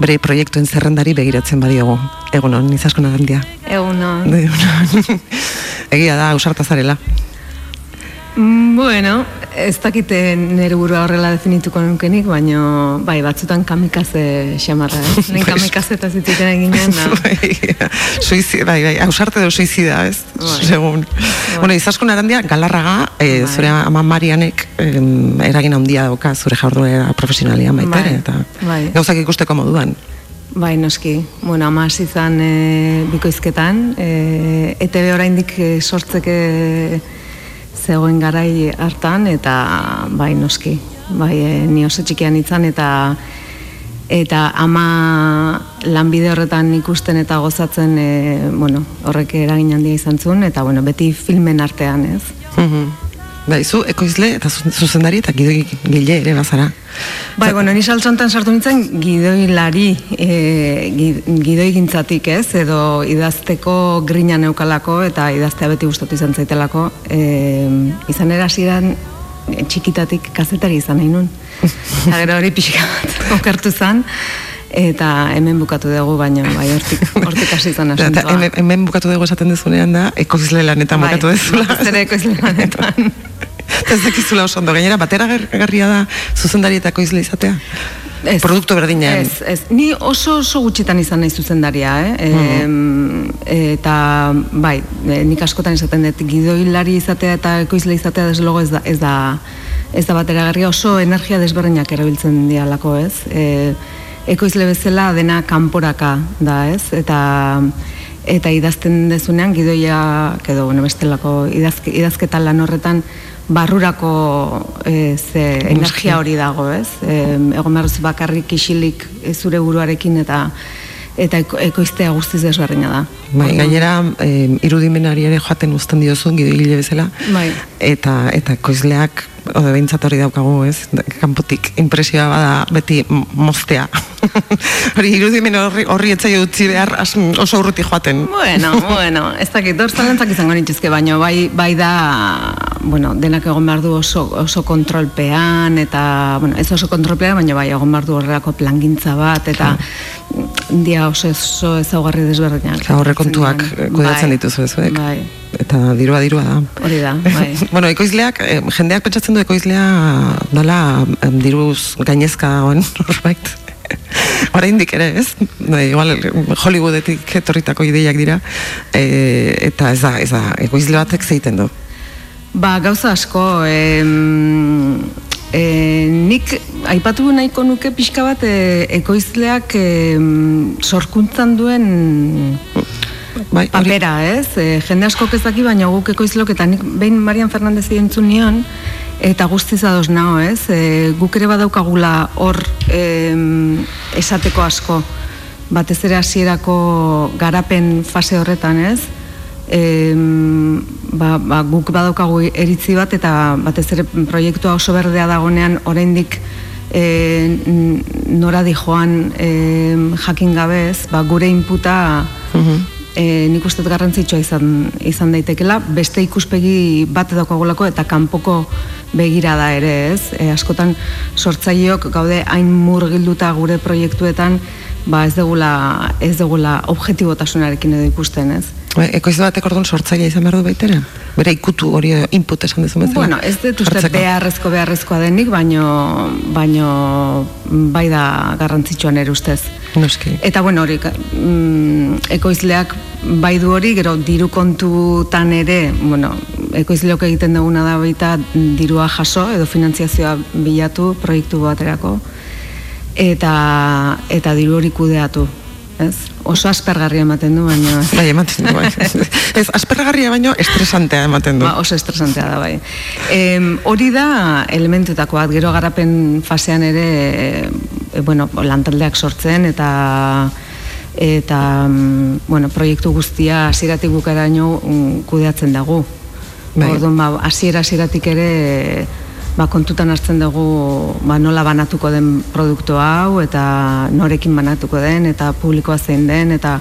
Bere proiektuen zerrendari begiratzen badiogu. Egunon, izaskun agandia. Egunon. Egunon. Egia da, ausarta zarela. Mm, Bueno, ez dakite nire burua horrela definituko nukenik, baina bai, batzutan kamikaze xamarra, eh? Bai. kamikaze eta zitziten eginen, da. Suizi, bai, bai, ausarte edo suizida, ez? Segun. Bueno, izaskun arandia, galarraga, eh, zure ama Marianek em, eragin handia dauka zure jarduera profesionalian baita ere, Bai, eta bai. gauzak ikusteko moduan. Bai, noski. Bueno, ama hasi izan e, bikoizketan, e, ETB oraindik e, sortzeke zegoen garai hartan, eta bai, noski. Bai, e, ni oso txikian izan, eta eta ama lanbide horretan ikusten eta gozatzen, e, bueno, horrek eragin handia izan zuen, eta bueno, beti filmen artean, ez? Mhm. Bai, zu ekoizle eta zu- zuzendari eta gidoi gile ere bazara. Bai, bueno, ni saltzontan sartu nintzen gidoilari e, gi- gidoi gintzatik ez, edo idazteko grina neukalako eta idaztea beti gustatu izan zaitelako. E, izan erasiran e, txikitatik kazetari izan nahi nun. Eta gero hori pixka bat okertu zen, eta hemen bukatu dugu, baina bai, hortik, hortik hasi izan Eta asuntoa. hemen, hemen bukatu dugu esaten dezunean da, ekoizle lanetan Bai, bukatu dezula. ere ekoizle lanetan. Eta ez dakizula oso ondo, gainera, batera garria da zuzendari eta ekoizle izatea. Ez, Produktu berdinean. Ez, ez. Ni oso oso gutxitan izan nahi zuzendaria, eh? Em, eta, bai, e, nik askotan esaten dut, gidoilari izatea eta ekoizle izatea desde luego ez da, ez da, ez da bateragarria oso energia desberdinak erabiltzen dialako, ez? E, ekoizle bezala dena kanporaka da, ez? Eta eta idazten dezunean gidoia edo bueno, bestelako idazke, idazketa lan horretan barrurako e, ze energia hori dago, ez? E, egon behar bakarrik isilik e, zure buruarekin eta eta eko, ekoiztea guztiz desberdina da. Bai, gainera, eh, irudimenari ere joaten uzten diozu, gidoile bezala, Bai. Eta eta koizleak ode behintzat hori daukagu, ez? Kanpotik impresioa bada beti moztea. hori irudimen horri, horri etzaio utzi behar oso urruti joaten. Bueno, bueno, ez dakit, hor zalantzak izango nituzke, baina bai, bai da, bueno, denak egon behar du oso, oso kontrolpean, eta, bueno, ez oso kontrolpean, baina bai, egon behar du horrelako plangintza bat, eta dia oso, oso ezaugarri desberdinak. Eta horre kontuak eh, kudeatzen Bai. dituzu ez, Bai, Eta dirua dirua da. hori da, bai. bueno, ekoizleak, eh, jendeak pentsatzen du ekoizlea em, diruz gainezka dagoen norbait. Oraindik ere, ez? Bai, igual Hollywoodetik etorritako ideiak dira. E, eta ez da, ez da, ekoizle batek zeiten du. Ba, gauza asko, em, e, nik aipatu nahiko nuke pixka bat e, ekoizleak em, sorkuntzan duen bai, papera, ez? E, jende asko ez daki, baina guk ekoizlok eta nik behin Marian Fernandez entzun nion, eta guztiz ados nao, ez? E, guk ere badaukagula hor em, esateko asko, batez ere hasierako garapen fase horretan, ez? Em, ba, ba, guk badaukagu eritzi bat eta batez ere proiektua oso berdea dagonean oraindik e, nora di joan e, jakin gabez, ba, gure inputa e, nik uste garrantzitsua izan, izan daitekela, beste ikuspegi bat daukagulako eta kanpoko begirada ere ez. E, askotan sortzaileok gaude hain murgilduta gure proiektuetan, ba ez degula, ez degula objetibotasunarekin edo ikusten ez. Bai, Ekoizle batek orduan sortzailea izan behar du baitere? Bere ikutu hori eh, input esan dezu bezala. Bueno, ez dut uste beharrezko beharrezkoa denik, baino, baino bai da garrantzitsuan ere ustez. Noski. Eta bueno, hori, mm, ekoizleak bai du hori, gero diru kontutan ere, bueno, ekoizleok egiten duguna da baita dirua jaso edo finantziazioa bilatu proiektu baterako eta eta diru hori kudeatu, ez? Oso aspergarria ematen du, baina Bai, ematen du, bai. ez, aspergarria baino estresantea ematen du. Ba, oso estresantea da, bai. Em, hori da elementetako bat, gero garapen fasean ere, e, bueno, lantaldeak sortzen eta eta mm, bueno, proiektu guztia hasieratik bukaraino mm, kudeatzen dugu. Bai. Orduan, ba, hasiera hasieratik ere ba, kontutan hartzen dugu ba, nola banatuko den produktu hau eta norekin banatuko den eta publikoa zein den eta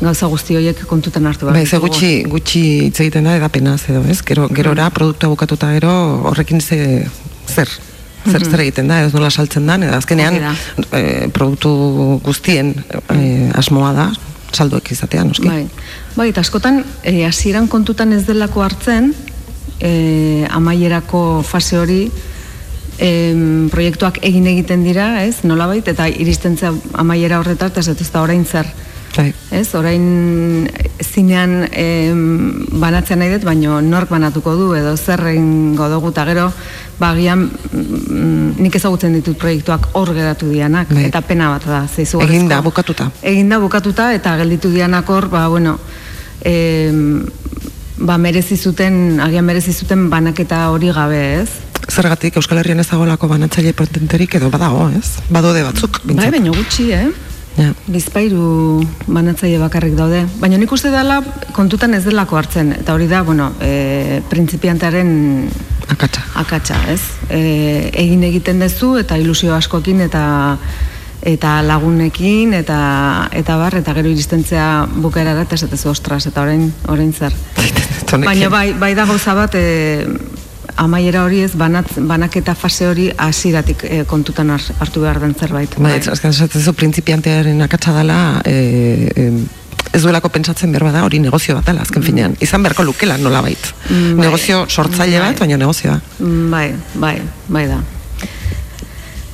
gauza guzti horiek kontutan hartu behar Bai, ze gutxi, gutxi hitz egiten da edapenaz edo, ez? Gero, gerora produktua bukatuta gero horrekin ze, zer, zer, Mhm. zer egiten da, ez nola saltzen da, edo azkenean e, produktu guztien e, asmoa da, saldoek izatea, noski. Bai, bai eta askotan eh, hasieran kontutan ez delako hartzen e, amaierako fase hori em, proiektuak egin egiten dira, ez, nolabait, eta iristen amaiera horretar, eta ez da orain zer. Bai. Ez, orain zinean em, banatzen nahi dut, baino nork banatuko du, edo zer egingo dugu, eta gero, bagian mm, nik ezagutzen ditut proiektuak hor geratu dianak, eta pena bat da, ze izugarrizko- Egin da, bukatuta. egin da bukatuta eta gelditu dianak hor, ba, bueno, em, ba, merezi zuten, agian merezi zuten banaketa hori gabe, ez? Zergatik Euskal Herrian ez dagoelako banatzaile potenterik edo badago, ez? Badode batzuk, Bai, bintzat. baina gutxi, eh? Ja. Bizpairu banatzaile bakarrik daude. Baina nik uste dela kontutan ez delako hartzen. Eta hori da, bueno, e, prinsipiantearen akatsa. akatsa, ez? E, egin egiten duzu eta ilusio askokin eta eta lagunekin eta eta bar eta gero iristentzea bukaerara eta esatezu ostras eta orain orain zer. Baina bai, bai da gauza bat e, amaiera hori ez banat, banaketa fase hori hasieratik e, kontutan har- hartu behar den zerbait. Bai, ez, azken esatezu prinsipiantearen akatsa dela, e, e, ez duelako pentsatzen behar bada hori negozio bat dela, azken finean. Izan beharko lukela nolabait. Mm, bai. Negozio sortzaile Bai. bat, baina negozioa. Mm, Bai, bai, bai da.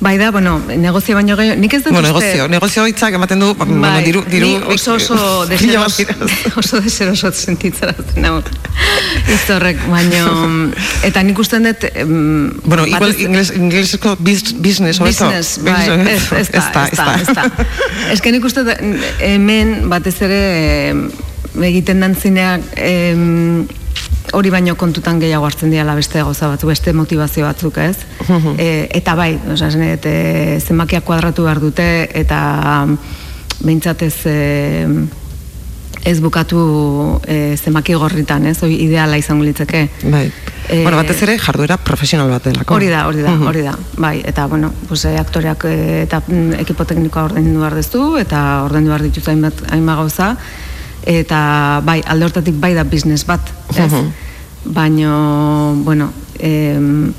Bai da, bueno, negozio baino gehiago, nik ez dut Bueno, uste- negozio, negozio hitzak ematen du, ba, bueno, Bai, diru, diru, ni oso oso deseros, oso deseroso sentitzen azten hau. Hitz horrek, baino, eta nik usten dut... em, Bueno, igual ingles, ingleseko biz, business, hobeto. Business, bai, Business, ez, ez da, ez da, ez da. Ez que nik uste hemen batez ere egiten dantzineak em, hori baino kontutan gehiago hartzen diala beste gauza batzuk, beste motivazio batzuk, ez? e, eta bai, osea, dut, e, zenbakiak kuadratu behar dute, eta behintzat ez, e, ez bukatu e, zenbaki gorritan, ez? Hoi ideala izango litzeke. Bai. Eh, bueno, batez ere jarduera profesional bat delako. Hori da, hori da, hori da. Bai, eta bueno, pues, eh, aktoreak eh, eta mm, ekipo teknikoa ordaindu behar dezu eta ordaindu behar ditut hainbat hainbat gauza eta bai, alde hortatik bai da business bat, ez? Mhm. Baino, bueno, em,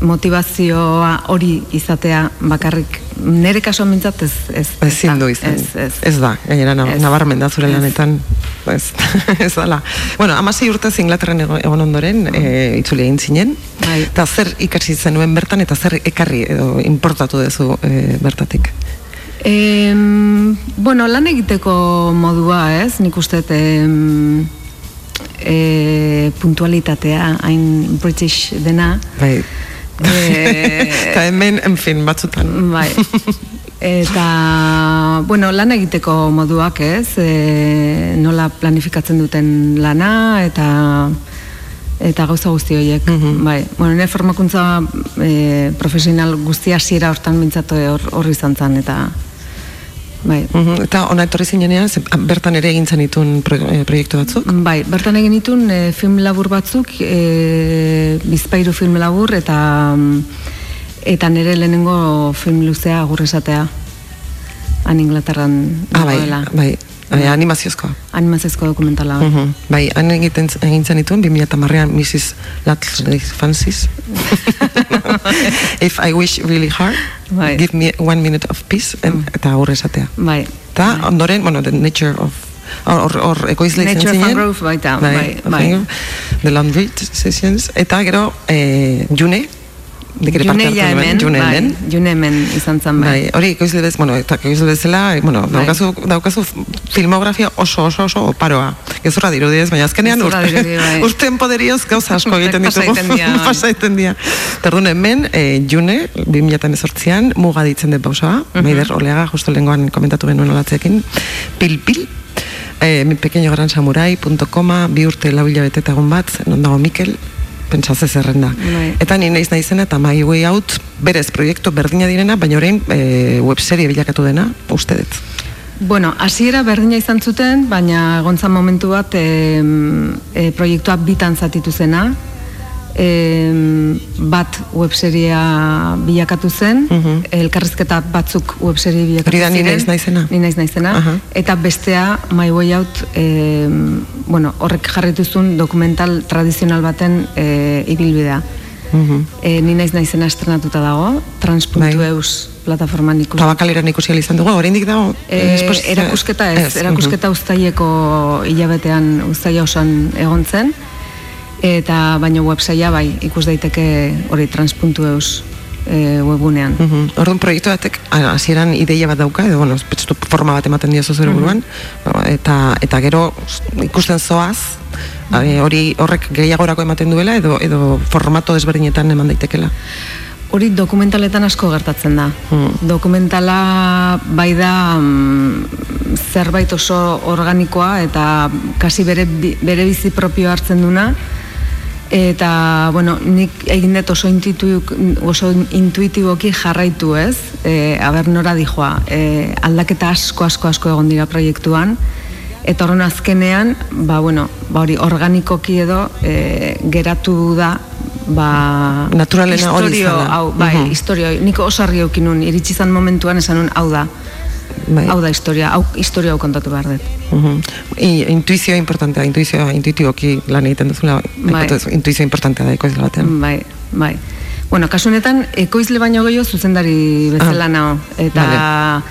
motivazioa hori izatea bakarrik nere kasuan mintzat ez ez Ezin du izan. Ez, ez. Ez da, gainera na- Ez. nabarmen da zure Ez. lanetan. Ez, ez dala. Bueno, amasei urtez Inglaterran ego- egon ondoren, e, itzuli egin zinen. Bai. Eta zer ikasi zenuen bertan, eta zer ekarri edo importatu duzu e, bertatik. Em, bueno, lan egiteko modua, ez? Nik uste em, e, puntualitatea, hain British dena. Bai. E, Eta hemen, en fin, batzutan. bai. Eta, bueno, lan egiteko moduak, ez? E, nola planifikatzen duten lana, eta eta gauza guzti horiek, bai. Bueno, nire formakuntza e, profesional guzti hasiera hortan mintzatu hor, horri izan zen, eta bai. Mhm, Eta ona etorri zinenean, ze- bertan ere egin zenitun pro, e, proiektu batzuk? Bai, bertan egin ditun e, film labur batzuk, e, bizpairu film labur, eta mm, eta nire lehenengo film luzea agur esatea han Inglaterran Ah, bai, bai, bai, animaziozkoa. Animaziozko dokumentala. bai. Mhm. Bai, han egiten egin zenituen 2010ean Mrs. Latley Francis. If I wish really hard, give me one minute of peace, and, eta aurre esatea. Bai. Eta ondoren, bueno, the nature of hor hor- ekoizle izan Nature of zinen. Mangrove baita, bai, bai. Mangrove, The Laundry Sessions, eta gero eh, June, June hartu ja nuen, hemen, June bai, hemen. June hemen izan zen, bai. Bai, hori ekoizle bez, bueno, eta ekoizle bezala, eh, bueno, Bai. daukazu, daukazu filmografia oso oso oso oparoa. Gezurra dirudiez, baina azkenean urte, dirudi, bai. urten poderioz gauza asko egiten ditugu. egiten dira, bai. Pasa egiten dira. Tardun hemen, eh, June, 2018an, muga ditzen dut pausoa, Mhm. Maider Oleaga, justo lehengoan komentatu genuen olatzekin, pil-pil, eh, mi pequeño gran samurai, punto koma, bi urte lau hilabete eta bat, non dago Mikel, pentsa ze zerrenda. Bai. Eta ni naiz naizena eta My Way Out berez proiektu berdina direna, baina orain e, webserie bilakatu dena, uste dut. Bueno, hasiera berdina izan zuten, baina egontzan momentu bat e, e, proiektua bitan zatitu zena. E, bat webseria bilakatu zen, elkarrizketa batzuk webserie bilakatu Hori da, ni ziren. naiz naizena. Ni naiz naizena. Aha. Eta bestea, My Way Out, e, bueno, horrek jarrituzun dokumental tradizional baten e, ibilbidea. E, ni naiz naizena estrenatuta dago, trans.eus plataforman ikusi. Tabakaleran ikusi izan dugu, oraindik dago. E, esposizio- erakusketa ez, erakusketa uztaileko hilabetean uztaila osan egon zen, eta baino websaia bai, ikus daiteke hori trans.eus e, webunean. Mhm. Orduan proiektu batek a- hasieran ideia bat dauka edo bueno, forma bat ematen diozu zure buruan eta eta gero ikusten zoaz eh, hori horrek gehiagorako ematen duela edo edo formato desberdinetan eman daitekela. Hori dokumentaletan asko gertatzen da. Dokumentala bai da mm, zerbait oso organikoa eta kasi bere, bere bizi propio hartzen duna. Eta, bueno, nik egin dut oso, intuitu, oso intuitiboki jarraitu ez, e, aber nora dijoa, e, aldaketa asko asko asko egon dira proiektuan, eta horren azkenean, ba, bueno, ba hori organikoki edo e, geratu da ba, Naturalena hori hau, bai, Mhm. historio, nik oso argi eukinun, iritsi zan momentuan esan nun, hau da, Bai. hau da historia, hau, historia hau kontatu behar dut. Mhm. I, intuizioa importantea, intuizioa intuitiboki lan egiten duzula, Bai. intuizioa importantea da ekoizle batean. Bai, bai. Bueno, kasu honetan, ekoizle baino gehiago zuzendari bezala Ah, nao. Eta,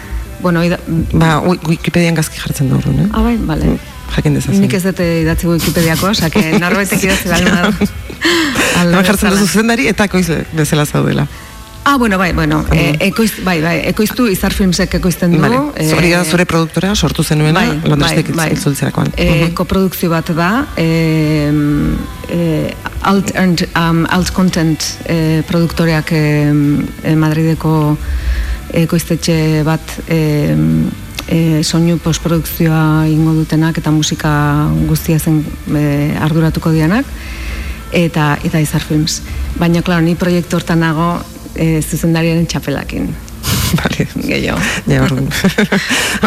bueno, ida, Ba, wi- Wikipedian gazki jartzen da horren, eh? ah, bai, bale. Jakin dezazen. Nik ez dute idatzi Wikipediako, osake, norbaitek idatzi badu. Hemen jartzen duzu zuzendari eta ekoizle bezala zaudela. Ah, bueno, bai, bueno, eh, ekoiz, bai, bai, ekoiztu izar filmsek ekoizten du. Vale. eh, Hori da zure produktora sortu zenuena bai, Londrestik bai, bai. E, koprodukzio bat da, e, e, alt, earned, um, alt content e, produktoreak e, e, Madrideko ekoiztetxe bat e, e, soinu postprodukzioa ingo dutenak eta musika guztia zen e, arduratuko dianak eta eta izar films. Baina, klaro, ni proiektu hortan nago e, zuzendariaren txapelakin. Vale. Gehiago. Ja.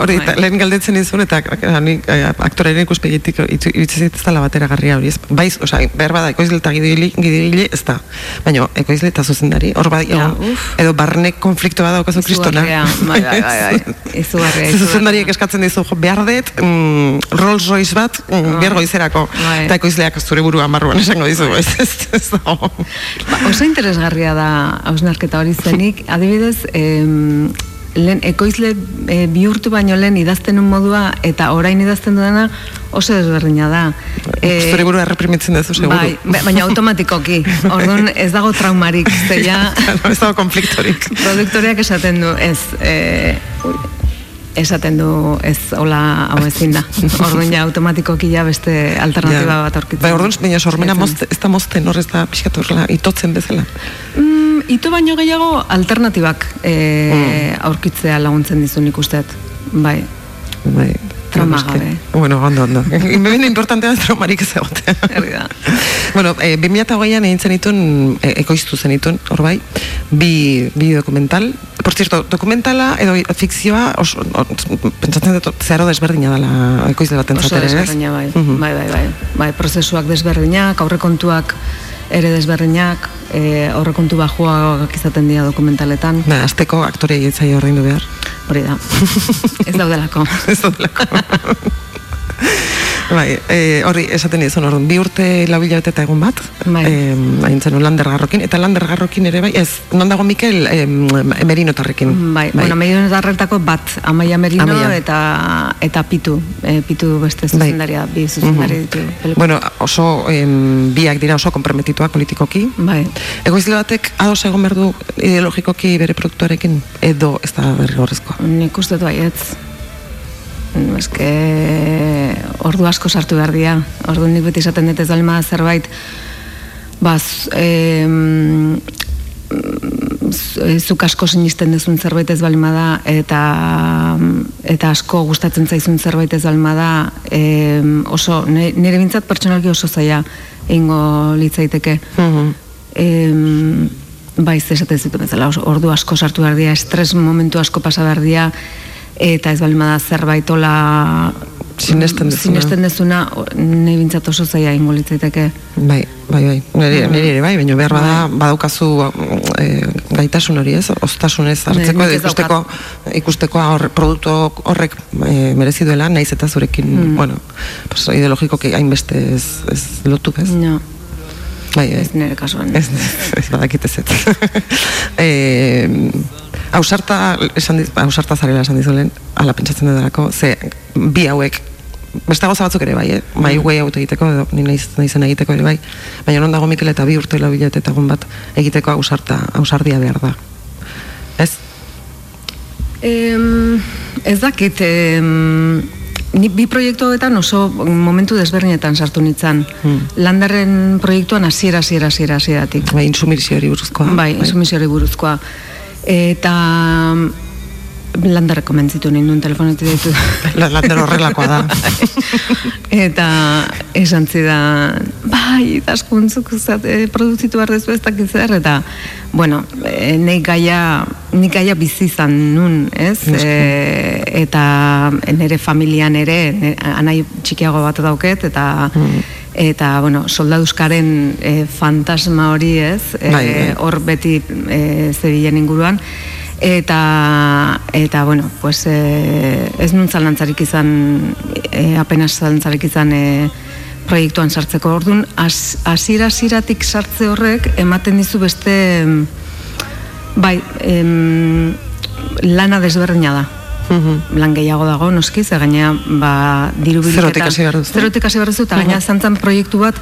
Hori, lehen galdetzen izun, eta eh, ni eh, aktorearen ikuspegitik iritsi zait ez dela batera garria hori. Ez, baiz, oza, behar bada, ekoizle eta gidegile, ez da. Baina, ekoizle eta zuzendari, hor bai, Ja, edo barnek konflikto bat daukazu kristona. Bai, bai, bai, bai. Izugarria, Ze Zuzendariek eskatzen dizu, behar dut, mm, Rolls Royce bat, mm, behar goizerako. Bai. Eta ekoizleak zure buruan barruan esango dizu, ez, ez, ez. Ba, oso interesgarria da hausnarketa hori zenik, adibidez, em, lehen ekoizle e, bihurtu baino lehen idaztenun modua eta orain idazten dudana oso desberdina da. E, Zure burua reprimitzen duzu, seguru. Bai, ba- baina automatikoki. Orduan ez dago traumarik, ze ja ez dago konfliktorik. produktoreak esaten du, ez, e, esaten du ez hola hau ezin da. Orduan ja automatikoki ja beste alternatiba Ja. bat aurkitzen. Bai, orduan, baina sormena mozte, ez da mozten, hor ez da pixkat horrela, itotzen bezala. Mm, ito baino gehiago alternatibak e, aurkitzea laguntzen dizu nik usteet. Bai. Bai. Trauma gabe. Bueno, ondo, ondo. Bebin importantea traumarik ez egotea. bueno, e, 2008an egin zenitun, e, ekoiztu zenitun, hor bai, bi, bi dokumental. Por cierto, dokumentala edo fikzioa, oso, o, pentsatzen dut, zeharo desberdina dela ekoizle baten Oso zatera, ez? desberdina, bai. Mhm. bai, bai, bai. Bai, prozesuak desberdinak, aurrekontuak ere desberdinak, e, aurrekontu bajuak izaten dira dokumentaletan. Ba, azteko aktore egitzaio ordaindu behar. Hori da. Ez daudelako. Ez daudelako. Bai, e, hori esaten dizun orduan, bi urte labila bete eta egun bat, Bai. e, hain zen eta Lander Garrokin ere bai, ez, non dago Mikel e, Merinotarrekin. Bai, bueno, medio darretako bat, Amaia Merino Amaia. eta eta Pitu. E, pitu beste zuzendaria, bi zuzendari Mhm. ditu. pelikula. Bueno, oso em, biak dira oso konprometituak politikoki. Bai. Egoizle batek ados egon behar du ideologikoki bere produktuarekin edo ez da derrigorrezkoa. Nik uste dut baietz. Mm, Eske ordu asko sartu behar dira. Ordu nik beti esaten dut ez dalma zerbait. Baz, e, zuk asko sinisten duzun zerbait ez balima da eta eta asko gustatzen zaizun zerbait ez balima da em, oso nire bintzat pertsonalki oso zaila egingo litzaiteke. Em, bai ez esate zitu bezala oso, ordu asko sartu behar dira estres momentu asko pasa behar dira eta ez balima da zerbait ola Sinesten duzuna. sinesten dezuna nire bintzat oso zaila egingo litzaiteke Bai, bai, bai. Nire, nire ere bai, baina behar bada badaukazu e, gaitasun hori ez, oztasunez hartzeko nik edo ikusteko, ikusteko hor, produktu horrek e, merezi duela, naiz eta zurekin, Mm. bueno, pues, ideologikoki hainbeste ez, ez lotu, ez? No. Bai, bai. Ez nire kasuan. Ez, ez badakit ez ez. e, ausarta, esan diz, ausarta zarela esan dizulen, ala pentsatzen dudalako, ze bi hauek, beste gauza batzuk ere bai, eh? mai Mm. guai auto egiteko, edo ni naiz, naizen egiteko ere bai, baina non dago Mikel eta bi urte labila eta egun bat egiteko ausarta, ausardia behar da. Ez? Em, ez dakit, em, ni bi proiektu hauetan oso momentu desberdinetan sartu nitzan. Hmm. Landarren proiektuan hasiera hasiera hasiera hasieratik. Bai, insumisioari buruzkoa. Bai, insumisioari buruzkoa. Eta mm, landarrek komentzitu nahi nuen telefonetik ditu. Lander horrelakoa da. Eta esan zidan, bai, daskuntzuk e, produzitu behar dezu ez dakit zer, eta, bueno, e, nik gaia, nik gaia bizi izan nun, ez? E, eta nire familian ere, anai txikiago bat dauket, eta eta, bueno, soldaduzkaren e, fantasma hori, ez? E, Bai, bai. hor beti e, zebilen inguruan, eta eta bueno, pues e, ez nun zalantzarik izan e, apenas zalantzarik izan e, proiektuan sartzeko. Ordun hasiera hasieratik sartze horrek ematen dizu beste em, bai, em, lana desberdina da. Lan gehiago dago, noski, ze gaina, ba, diru Zerotik hasi behar duzu. Zerotik hasi behar duzu, eta Mhm. zantzan proiektu bat,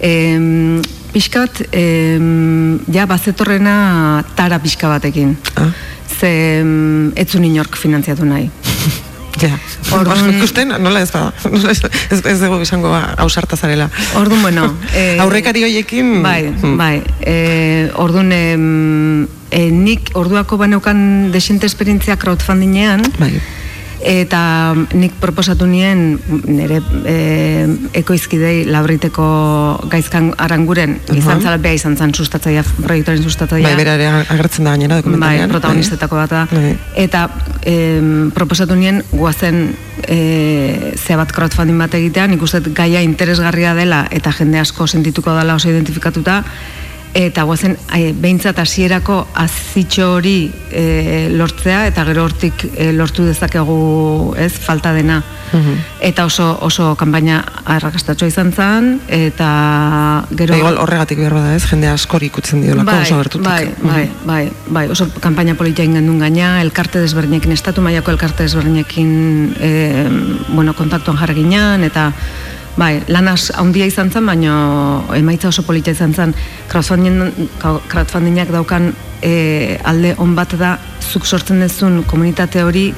em, pixkat, em, ja, bazetorrena tara pixka batekin. Ah. Ze em, ez zuen inork finantziatu nahi. Ja, Orduan- ikusten, nola ez bada, nola ez, ez, ez dugu izango ausarta zarela. Orduan, bueno... Eh, Aurrekari hoiekin... Bai, Hmm. bai. Eh, orduan, em, eh, nik orduako baneukan desente esperientzia crowdfundingean, bai. eta nik proposatu nien nire e, ekoizkidei labriteko gaizkan aranguren Aha. izan zala izan zan sustatzaia proiektuaren sustatzaia Bai, bera ere agertzen da gainera bai, dokumentalean. protagonistetako bat da Bai. eta em, proposatu nien guazen e, zea bat crowdfunding bat egitea nik uste dut gaia interesgarria dela eta jende asko sentituko dela oso identifikatuta eta guazen e, behintzat hasierako azitxo hori e, lortzea eta gero hortik e, lortu dezakegu ez falta dena. Eta oso oso kanpaina arrakastatxoa izan zen eta gero Bai, igual horregatik behar bada ez, jende askori ikutzen diolako bai, oso gertutik. Bai, bai, bai, bai, oso kanpaina politia egin genuen gaina, elkarte desberdinekin, estatu mailako elkarte desberdinekin, e, bueno, kontaktuan jarri ginen, eta bai, lanaz handia izan zen, baina emaitza oso politia izan zen, crowdfunding, crowdfundingak daukan e, alde on bat da, zuk sortzen dezun komunitate hori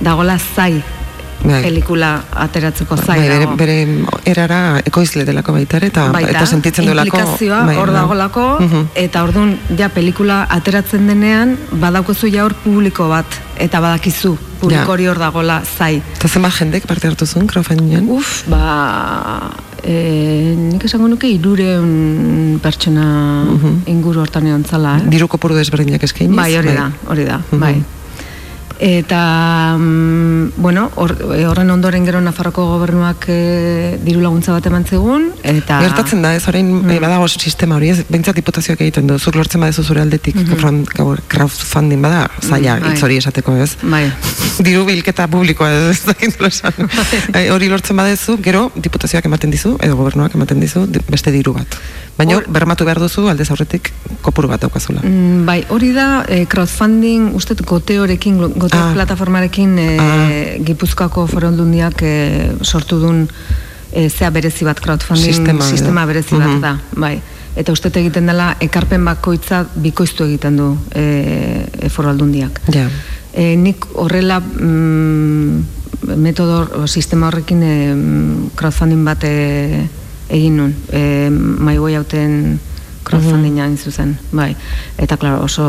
dagola zai Bai. pelikula ateratzeko zai Bai, bere, bere erara ekoizle delako baita eta, Baita, eta sentitzen duelako. implikazioa bai, hor bai. dagolako, Mhm. eta orduan ja pelikula ateratzen denean, badaukozu ja hor publiko bat, eta badakizu publiko Ja. hori hor dagola zai. Eta zenbat jendek parte hartu zuen crowdfundingen? Uf, ba, e, nik esango nuke irureun pertsona inguru hortan egon zala, eh? Diru kopuru desberdinak eskainiz? Bai, hori da, hori da, bai. Eta, mm, bueno, hor, e, horren ondoren gero Nafarroko gobernuak e, diru laguntza bat eman zigun, eta... Gertatzen da, ez orain Mm. eh, badago sistema hori, ez behintzat diputazioak egiten du, zuk lortzen badezu zure aldetik crowd- crowd- crowdfunding bada, zaila, Mm, bai. hitz hori esateko ez. Bai. Diru bilketa publikoa ez, dakit esan. Eh, hori lortzen badezu, gero diputazioak ematen dizu, edo gobernuak ematen dizu, di- beste diru bat. Baina bermatu behar duzu aldez aurretik kopuru bat daukazula. Mm, bai, hori da eh, crowdfunding, uste goteorekin, goteo Ah. plataformarekin eh, Gipuzkoako forondundiak eh, sortu dun eh, zea berezi bat crowdfunding Sistema sistema, berezi bat Mhm. da, bai. Eta uste egiten dela ekarpen bakoitza bikoiztu egiten du e, foru aldundiak. Ja. E, nik horrela mm, metodo sistema horrekin e, crowdfunding bat e, egin nun. E, maigoi hauten crowdfundinga egin zuzen, bai. Eta, klaro, oso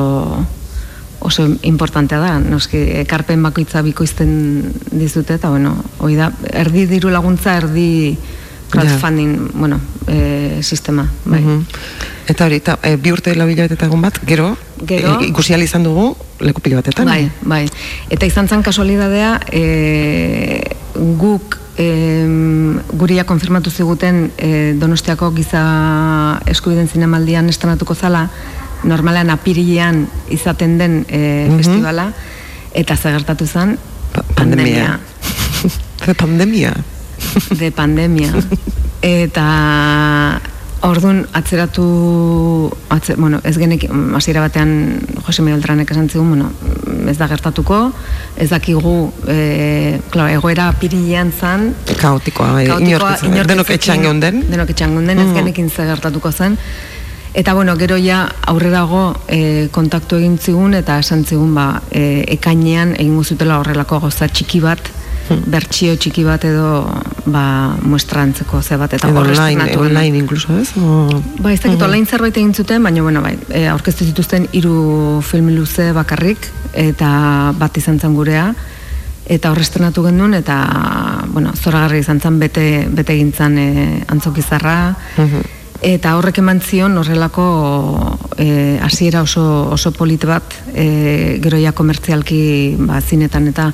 oso importantea da, noski ekarpen bakoitza bikoizten dizute, eta, bueno, hoi da, erdi diru laguntza, erdi crowdfunding, bueno, e, sistema, bai. Mhm. Eta hori, eta, e, bi urte labila eta egun bat, gero, Gero. e, ikusi izan dugu leku pilo batetan. Bai, bai. Eta izan zen kasualidadea, e, guk e, guria konfirmatu ziguten e, Donostiako giza eskubiden zinemaldian estanatuko zala, normalean apirilean izaten den e, Mhm. festivala, eta zagertatu zen pandemia. Ze pandemia. de pandemia. Eta Orduan atzeratu atze, bueno, ez genek hasiera batean Jose Beltranek esan zigun, bueno, ez da gertatuko, ez dakigu e, claro, egoera pirilean zan Kaotikoa, bai, inork ez- inork denok ez etxean zekin- geunden. Denok etxean geunden, ez Mhm. genekin ze gertatuko zen. Eta bueno, gero ja aurrerago e, kontaktu egin zigun eta esan zigun ba, e, ekainean egingo zutela horrelako gauza txiki bat. Bertsio txiki bat edo ba, muestrantzeko ze bat eta online, online incluso, ez? O... Ba, ez dakit Mhm. online zerbait egin zuten, baina bueno, bai, e, aurkeztu zituzten hiru film luze bakarrik eta bat izan zen gurea eta hor estrenatu genuen eta bueno, zoragarri izan zen bete bete egin zen e, antzokizarra eta horrek eman zion horrelako e, hasiera oso oso polit bat e, gero ja komertzialki ba, zinetan. Eta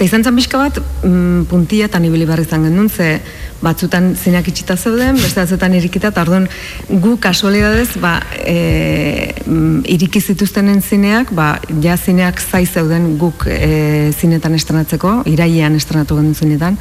eta izan zen pixka bat mm, puntia eta ibili behar izan genuen ze batzutan zinak itxita zeuden beste batzutan irikita eta orduan gu kasualidadez ba, e, mm, iriki zituztenen zineak ba, ja zineak zai zeuden guk e, zinetan estrenatzeko irailean estrenatu genuen zinetan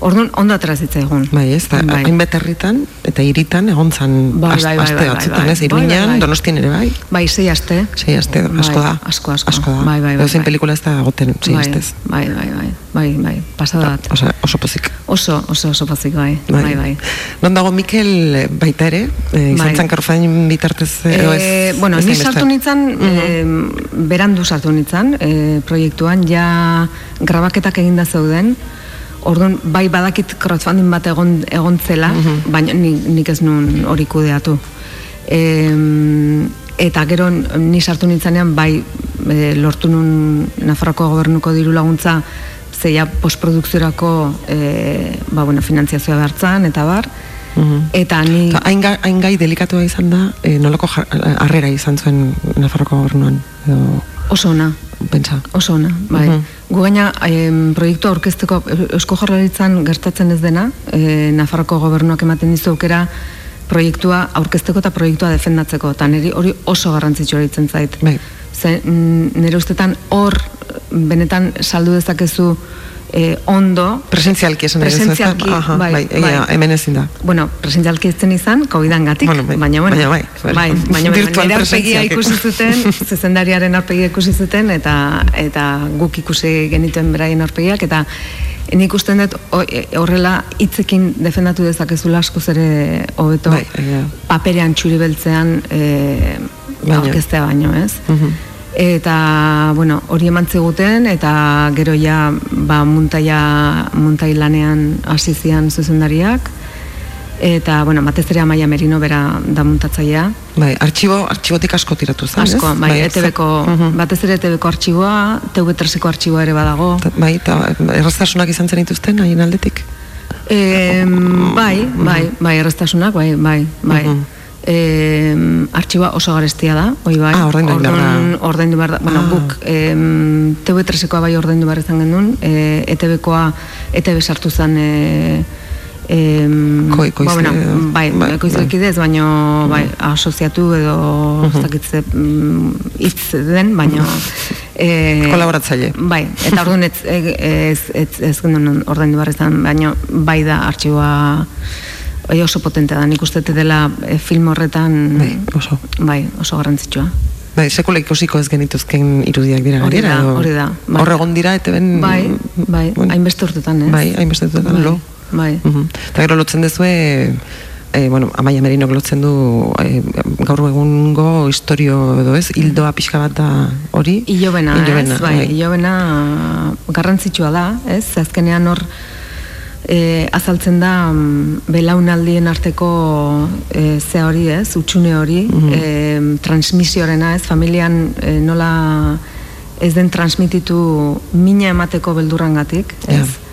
Orduan, ondo atera zitzaigun. Bai, ez, da, hainbat herritan eta hiritan egon zan Bai, bai, bai, aste bai, batzutan, bai, ez, bai, Iruñan, bai, bai. Donostien ere bai. Bai, sei aste. Sei aste, asko da. Bai, asko, asko. Asko da. Bai, bai, bai, bai. pelikula ez da goten sei bai, astez. Bai, bai, bai, bai, bai, pasada bat. Oso, oso pozik. Oso, oso, oso pozik, bai, bai, bai. Non dago Mikel eh, baita ere, eh, izan Bai. zan karfain bitartez eh, edo ez? Eh, bueno, ni sartu nintzen, eh, berandu sartu nintzen, eh, proiektuan, ja grabaketak eginda zeuden, Orduan, bai badakit crowdfunding bat egon, egon zela, baina nik, nik ez nun hori kudeatu. Em, eta gero ni sartu nintzenean bai e, lortu nun Nafarroko gobernuko diru laguntza zeia postprodukziorako e, ba, bueno, finantziazioa behartzan, eta bar, eta ni... Ta, hain, ga- hain gai delikatua izan da, e, nolako harrera izan zuen Nafarroko gobernuan. Edo, Oso ona. Pentsa. Oso ona, bai. Mhm. Gu gaina em, proiektu aurkezteko Eusko Jaurlaritzan gertatzen ez dena, e, Nafarroko gobernuak ematen dizu aukera proiektua aurkezteko eta proiektua defendatzeko, eta niri hori oso garrantzitsua itzen zait. Bai. Ze, mm, nire ustetan hor benetan saldu dezakezu e, ondo Presentzialki esan presentzialki, Aha, bai, bai, egia, hemen ezin da. Bueno, presentzialki ez zen izan, COVID-an gatik, Bueno, bai, baina, bueno, baina bai, bai, bai. baina, Virtual nire presentzialki. ikusi zuten, zuzendariaren aurpegia ikusi zuten, eta eta guk ikusi genituen beraien aurpegiak, eta nik usten dut e, horrela hitzekin defendatu dezakezula askoz ere hobeto Bai, paperean txuri beltzean e, Baina. aurkeztea baino, ez? Mhm. Eta, bueno, hori eman ziguten, eta gero ja, ba, muntaia, muntai lanean hasi zian zuzendariak, eta, bueno, batez ere Amaia Merino bera da muntatzailea. Bai, artxibo, artxibotik asko tiratu zen, Asko, ez? bai, ETB-ko, batez ere ETB-ko artxiboa, TV3-eko artxiboa ere badago. Bai, eta erraztasunak izan zen dituzten, haien aldetik? Em, bai, bai, bai, erreztasunak, bai, bai, bai. Em, artxiboa oso garestia da, hoi bai. Ah, ordaindu behar da. Ordaindu behar da. Bueno, Ah. guk em, TV3ekoa bai ordaindu behar izan genuen, e, ETB-koa ETB sartu zen e, em, Ko- ekoizle ba, bueno, bai, bai, ekoizlekidez, baino bai, asoziatu edo ez dakit ze mm, hitz den, baino e, Kolaboratzaile. Bai, eta orduan ez, ez, ez, ez genuen ordaindu behar izan, baino bai da artxiboa bai oso potente da, nik uste dela e, film horretan Bai, oso. bai, oso garrantzitsua. Bai, sekula ikusiko ez genituzken irudiak dira Hori da, hori da, bai. Hor egon dira, eta ben... Bai, bai, hainbeste urtetan, ez? Bai, hainbeste urtetan, Bai, lo. Bai. Mhm. Eta gero lotzen dezue, e, bueno, Amaia Merinok lotzen du e, gaur egungo historio edo ez, hildoa pixka bat da hori? Ilobena, Ilobena, ez, bai, ilobena garrantzitsua da, ez, azkenean hor e, azaltzen da mm, belaunaldien arteko e, ze hori, ez, utxune hori, e, transmisioarena, ez, familian e, nola ez den transmititu mina emateko beldurrangatik, ez, Ja.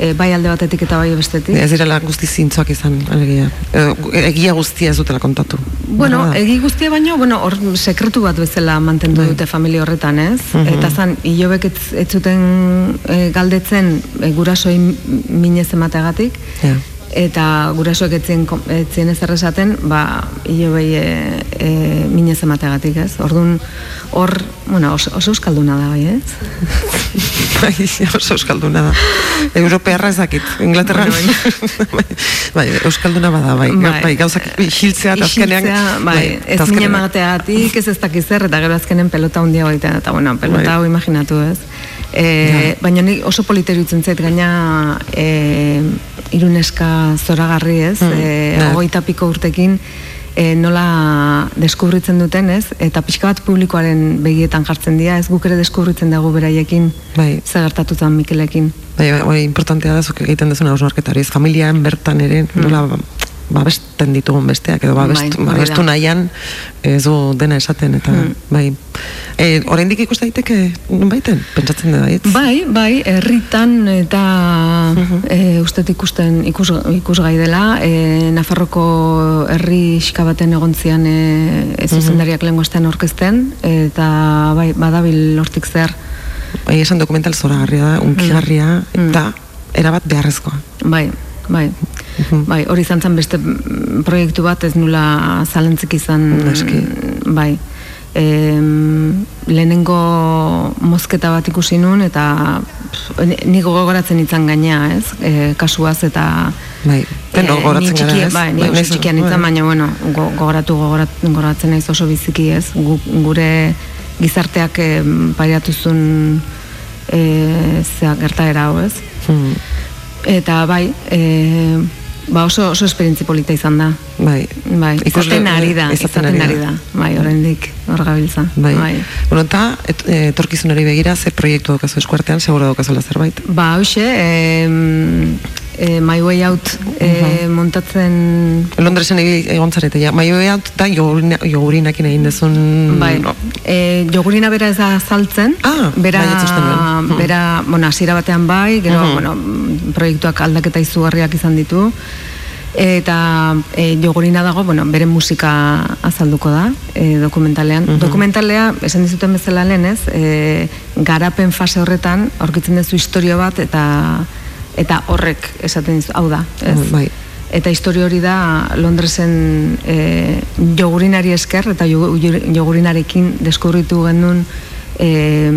E, bai alde batetik eta bai bestetik. Ez direla guzti zintzoak izan, alegia. Edo, egia guztia ez dutela kontatu. Bueno, egi guztia baino, bueno, hor sekretu bat bezala mantendu dute familia horretan, ez? Mhm. Eta zan, hilobek ez, ez zuten e, galdetzen e, gurasoi minez emateagatik, Ja. Eta gurasoek etzien, etzien ez esaten, ba, hilobei e, e, minez emateagatik, ez? Orduan, hor, bueno, oso, oso euskalduna da, bai, ez? bai, oso euskalduna da. Europearra ez dakit, Inglaterra. bai, bai, euskalduna bada, bai. Bai. Bai, gauzak hiltzea eta azkenean... Isiltzea, bai, ez mine magateagatik, ez ez dakiz eta gero azkenen pelota hundia baita, eta bueno, pelota Bai. hau imaginatu ez. E, Baina nik oso politeru itzen zait gaina e, iruneska zoragarri ez, Mm, e, ja. piko urtekin, e, nola deskubritzen duten ez, eta pixka bat publikoaren begietan jartzen dira, ez? Guk ere deskubritzen dugu beraiekin, Bai. zer gertatutan Mikelekin. Bai, bai, bai, importantea da zuk egiten duzuna hausnarketa hori, ez familian bertan ere, nola babesten ditugun besteak, edo babestu, Mm. Bai, babestu nahian ez du dena esaten, eta Mm. bai. E, oraindik ikus daiteke, baiten, pentsatzen da, ez? Bai, bai, herritan eta e, ustet ikusten ikus, ikusgai dela, e, Nafarroko herri iska baten egon zian e, e, zuzendariak lehen astean orkesten, eta bai, badabil hortik zer. Bai, esan dokumental zoragarria da, unkigarria, eta erabat beharrezkoa. Bai, bai. Bai, hori izan zen beste proiektu bat ez nula zalantzik izan Noski. bai. Em, lehenengo mozketa bat ikusi nun eta ni- gogoratzen itzan gainea, ez? E, kasuaz eta Bai, Eh, gogoratzen ni gara, ez? Bai, ni Bai, naiz- txikian nintzen, bai. baina, bueno, go, gogoratu gogorat, gogoratzen naiz oso biziki, ez? Gu, gure gizarteak eh, pairatuzun eh, zea gertaera hau, ez? Hmm. Eta bai, eh, ba oso, oso esperientzi polita izan da. Bai. Bai, izaten ari da, izaten izaten, ari ari da. Bai, oraindik hor gabiltza. Bai. Bueno, eta et, e, etorkizunari begira, ze proiektu daukazu eskuartean, seguro daukazula zerbait. Ba, hoxe, em, e, My Way Out e, montatzen... Londresen egon zarete, ja. Maio out da jogurina, jogurinakin egin dezun... Bai, e, jogurina bera ez da azaltzen, ah, bera, bai, ez uste nuen. Mhm. bera, bueno, hasiera batean bai, gero, Mhm. bueno, proiektuak aldaketa izugarriak izan ditu, eta e, jogurina dago, bueno, bere musika azalduko da, e, dokumentalean. Mhm. Dokumentalea, esan dizuten bezala lehen ez, e, garapen fase horretan, aurkitzen duzu historio bat, eta eta horrek esaten dizu, hau da, ez? Bai. Eta historio hori da Londresen e, jogurinari esker eta jogu- jogurinarekin deskubritu genuen e,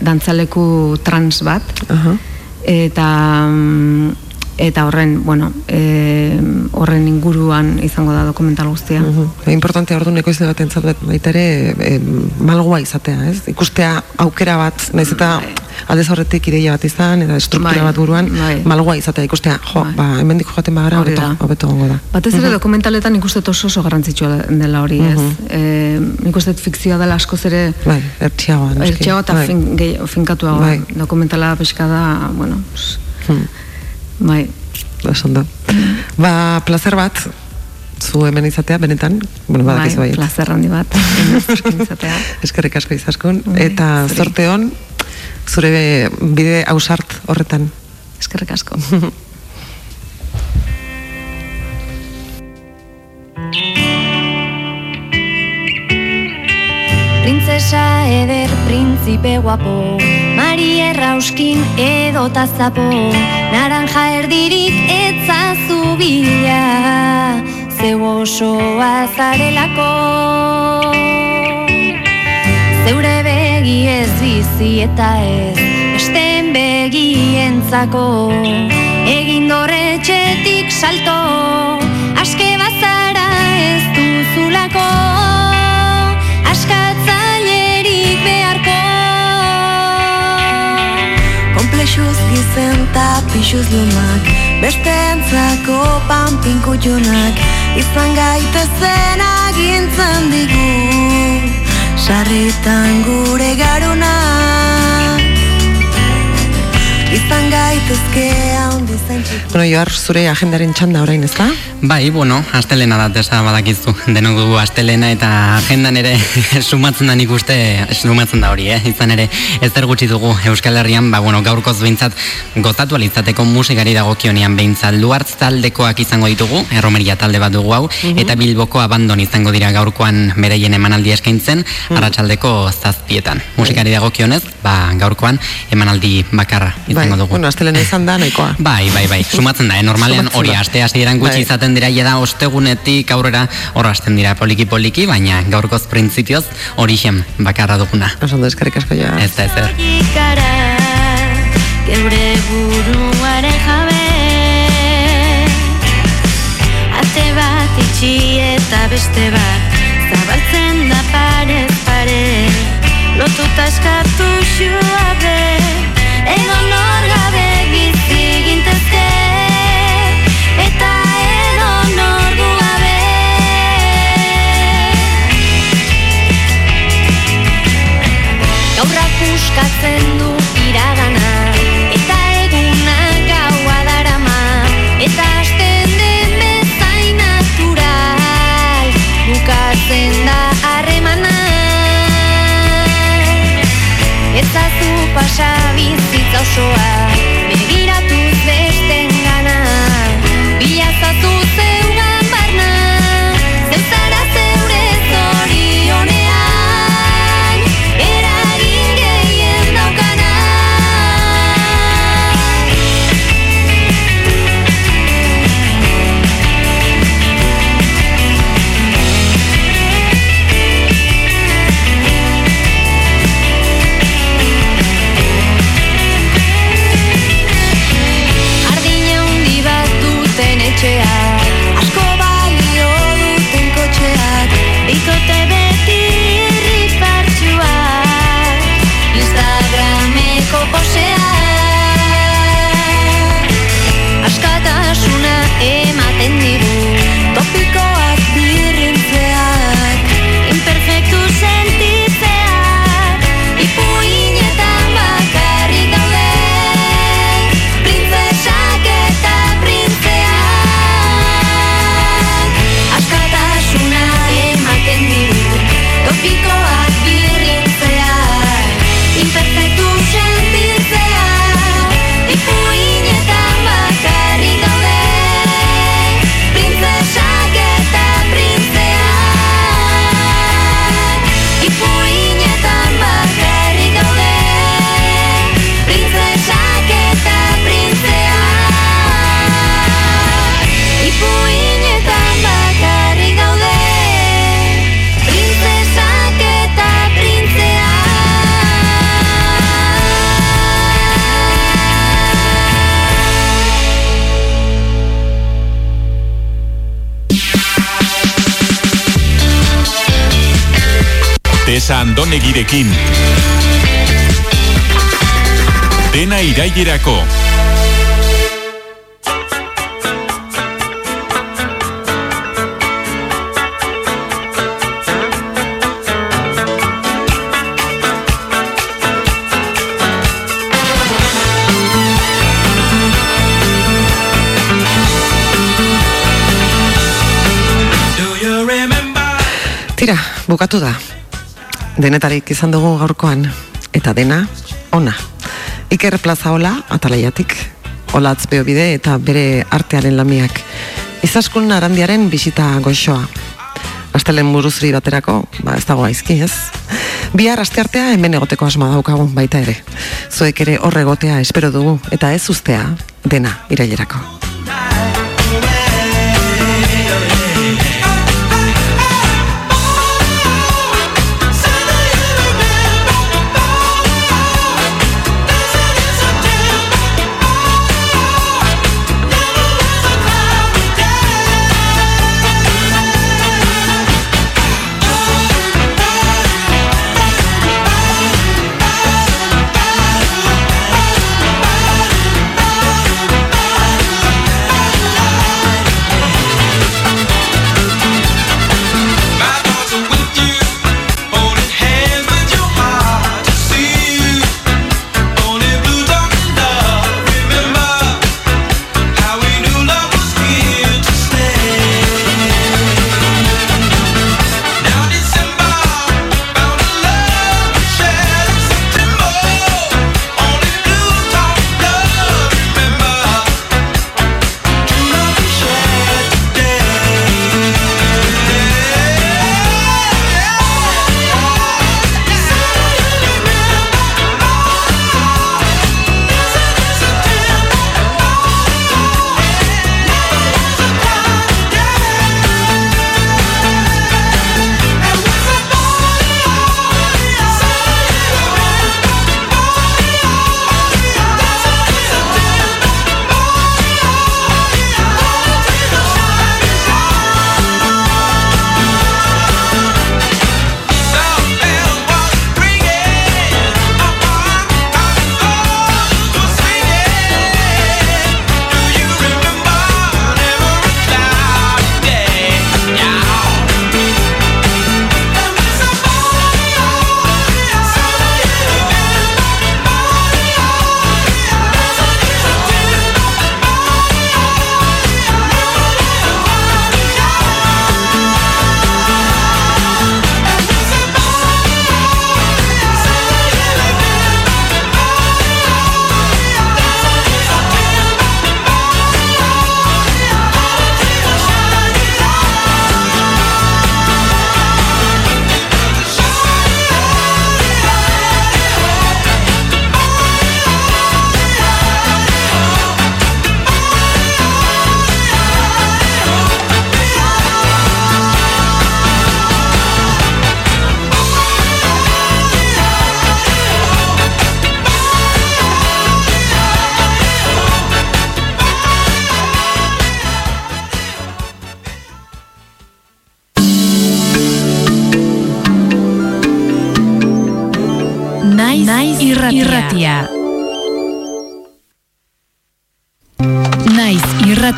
dantzaleku trans bat. Eta mm, eta horren, bueno, e, horren inguruan izango da dokumental guztia. Uh Importante ordu ekoizle bat entzat baita ere e, malgoa izatea, ez? Ikustea aukera bat, naiz eta aldez horretik ideia bat izan, eta struktura Bai, bat buruan, bai. malgoa izatea, ikustea, jo, ba, hemendik joaten bagara, hobeto, hobeto gongo da. Batez ere Mhm. dokumentaletan nik uste dut oso oso garrantzitsua dela hori, ez? E, nik uste dut fikzioa dela askoz ere Bai, ertxiagoa, noski. ertxiago eta Bai. fin, gehi-. Bai. Dokumentala pixka da, bueno, pss, Hmm. Bai. Oso ondo. Ba, placer bat, zu hemen izatea, benetan, bueno, badakizu bai, bai. plazer handi bat. izatea. Eskerrik asko izaskun, Bai, eta zuri. zorte hon, zure bide ausart horretan. Eskerrik asko. Printzesa eder, printzipe guapo Mari errauskin edo tazapo Naranja erdirik etzazu bila. Zeu osoa zarelako. Zeure begi ez bizi eta ez Besteen begientzako. Egin dorretxetik salto Aske bazara ez duzulako. Askatzailerik beharko Komplexuz gizen ta pixuz lumak Beste entzako panpinkutunak Izan gaitezen agintzen digu Sarritan gure garuna Izan gaitezke Bueno, Joar, zure agendaren txanda orain, ez da? Bai, bueno, astelena da tesa badakizu. Denok dugu astelena eta agendan ere sumatzen da nik uste, sumatzen da hori, eh? Izan ere, ez gutxi dugu Euskal Herrian, ba, bueno, gaurkoz behintzat gozatu alizateko musikari dagokionean behintzat luartz taldekoak izango ditugu, erromeria talde bat dugu hau, eta bilboko abandon izango dira gaurkoan beraien emanaldi eskaintzen, arratsaldeko zazpietan. Musikari dagokionez, ba, gaurkoan emanaldi bakarra Bai, izango dugu. bueno, astelena izan da, nahikoa. Bai, bai, bai, sumatzen da, eh? normalean hori da. aste hasieran gutxi Bai. izaten dira jada ostegunetik aurrera hor hasten dira poliki poliki, baina gaurkoz printzipioz horixen bakarra duguna. Oso ondo, eskerrik asko ja. Ez da ezer. Geure buruaren jabe Ate bat itxi eta beste bat Zabaltzen da parez pare Lotuta eskatu xuabe Egon nor gabe so I Andonegirekin. Dena irailerako. Tira, bukatu da. Denetarik izan dugu gaurkoan. Eta dena, ona. Iker Plazaola, atalaiatik. Olatz bide eta bere artearen lamiak. Izaskun arandiaren bisita goixoa. Astelen buruzri baterako, ba ez dago aizki, ez? Bihar asteartea hemen egoteko asma daukagun baita ere. Zuek ere horregotea espero dugu, eta ez ustea dena irailerako.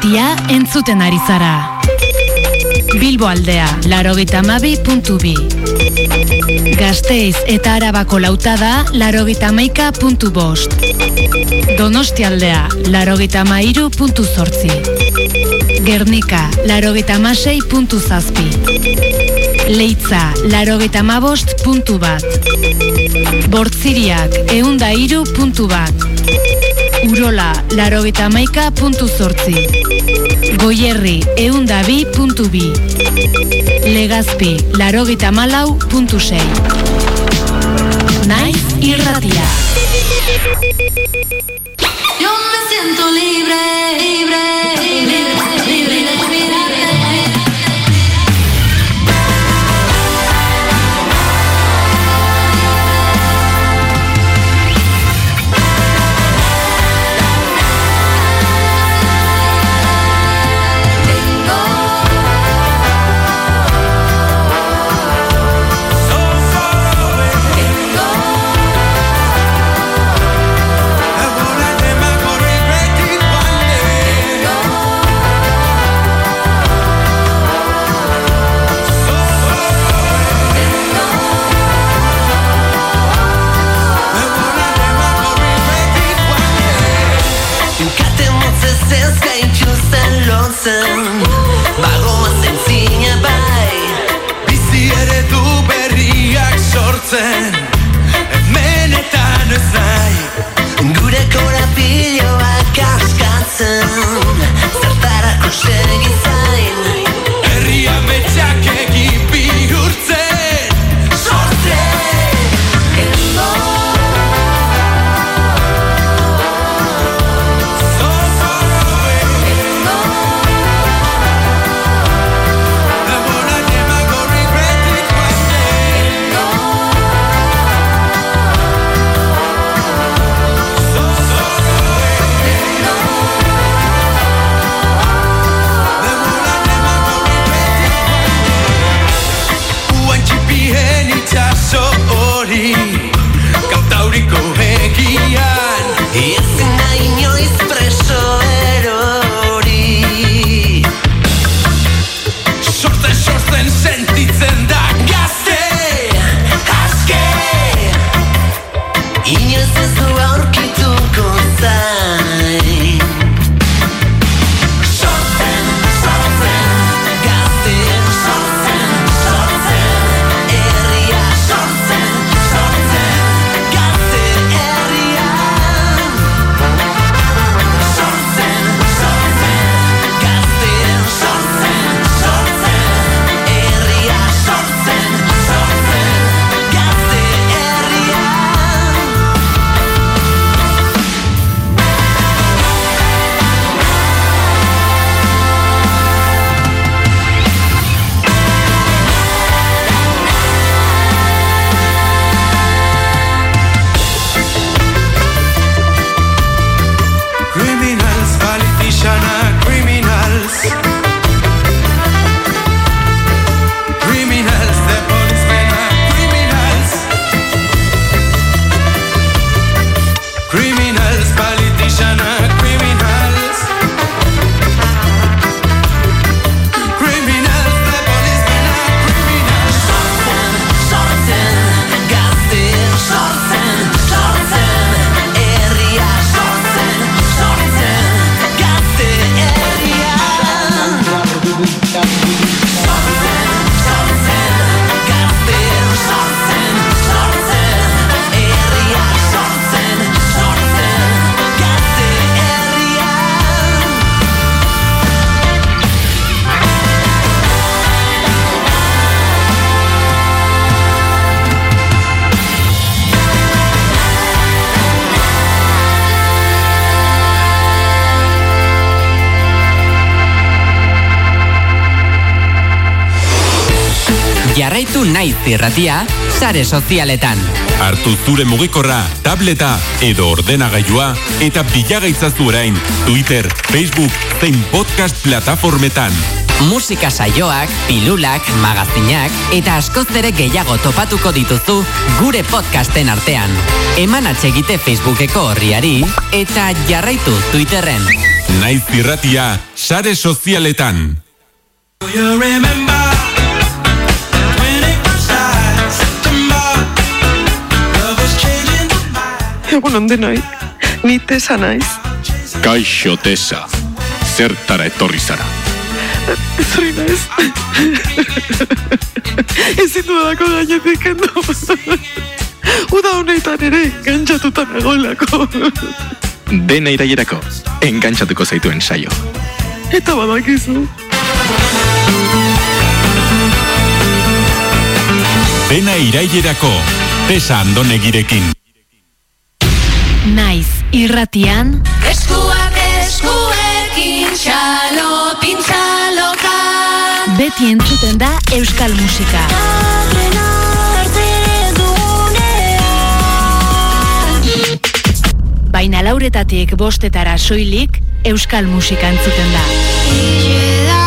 Irratia entzuten ari zara. Bilbo aldea, larogita mabi puntu bi. Gasteiz eta arabako lautada, larogita maika puntu bost. Donosti aldea, larogita zortzi. Gernika, larogita masei puntu zazpi. Leitza, larogita mabost puntu bat. Bortziriak, eunda iru puntu bat. Urola, larogita maika puntu zortzi. Goierri, eunda bi puntu bi. Legazpi, larogita malau puntu sei. Naiz irratia. Naiz irratia, sare sozialetan. Hartu zure mugikorra, tableta edo ordenagailua eta bilagaitzazu orain Twitter, Facebook zein podcast plataformetan. Musika saioak, pilulak, magazinak eta askoz ere gehiago topatuko dituzu gure podcasten artean. Eman atsegite Facebookeko horriari eta jarraitu Twitterren. Naiz irratia, sare sozialetan. You remember Egun onde nahi, ni tesa naiz. Kaixo Tesa, zertara etorri zara. Ez hori naiz. Ezin dudalako gainetik kendu. Uda honetan ere, gantxatutan egolako. Dena irailerako, engantzatuko zaituen saio. Eta badakizu. Dena irailerako, Tesa Andonegirekin. Irratian Eskuak eskuekin txalo pintxaloka beti entzuten da euskal musika. Baina lauretatik bostetara soilik euskal musika entzuten da.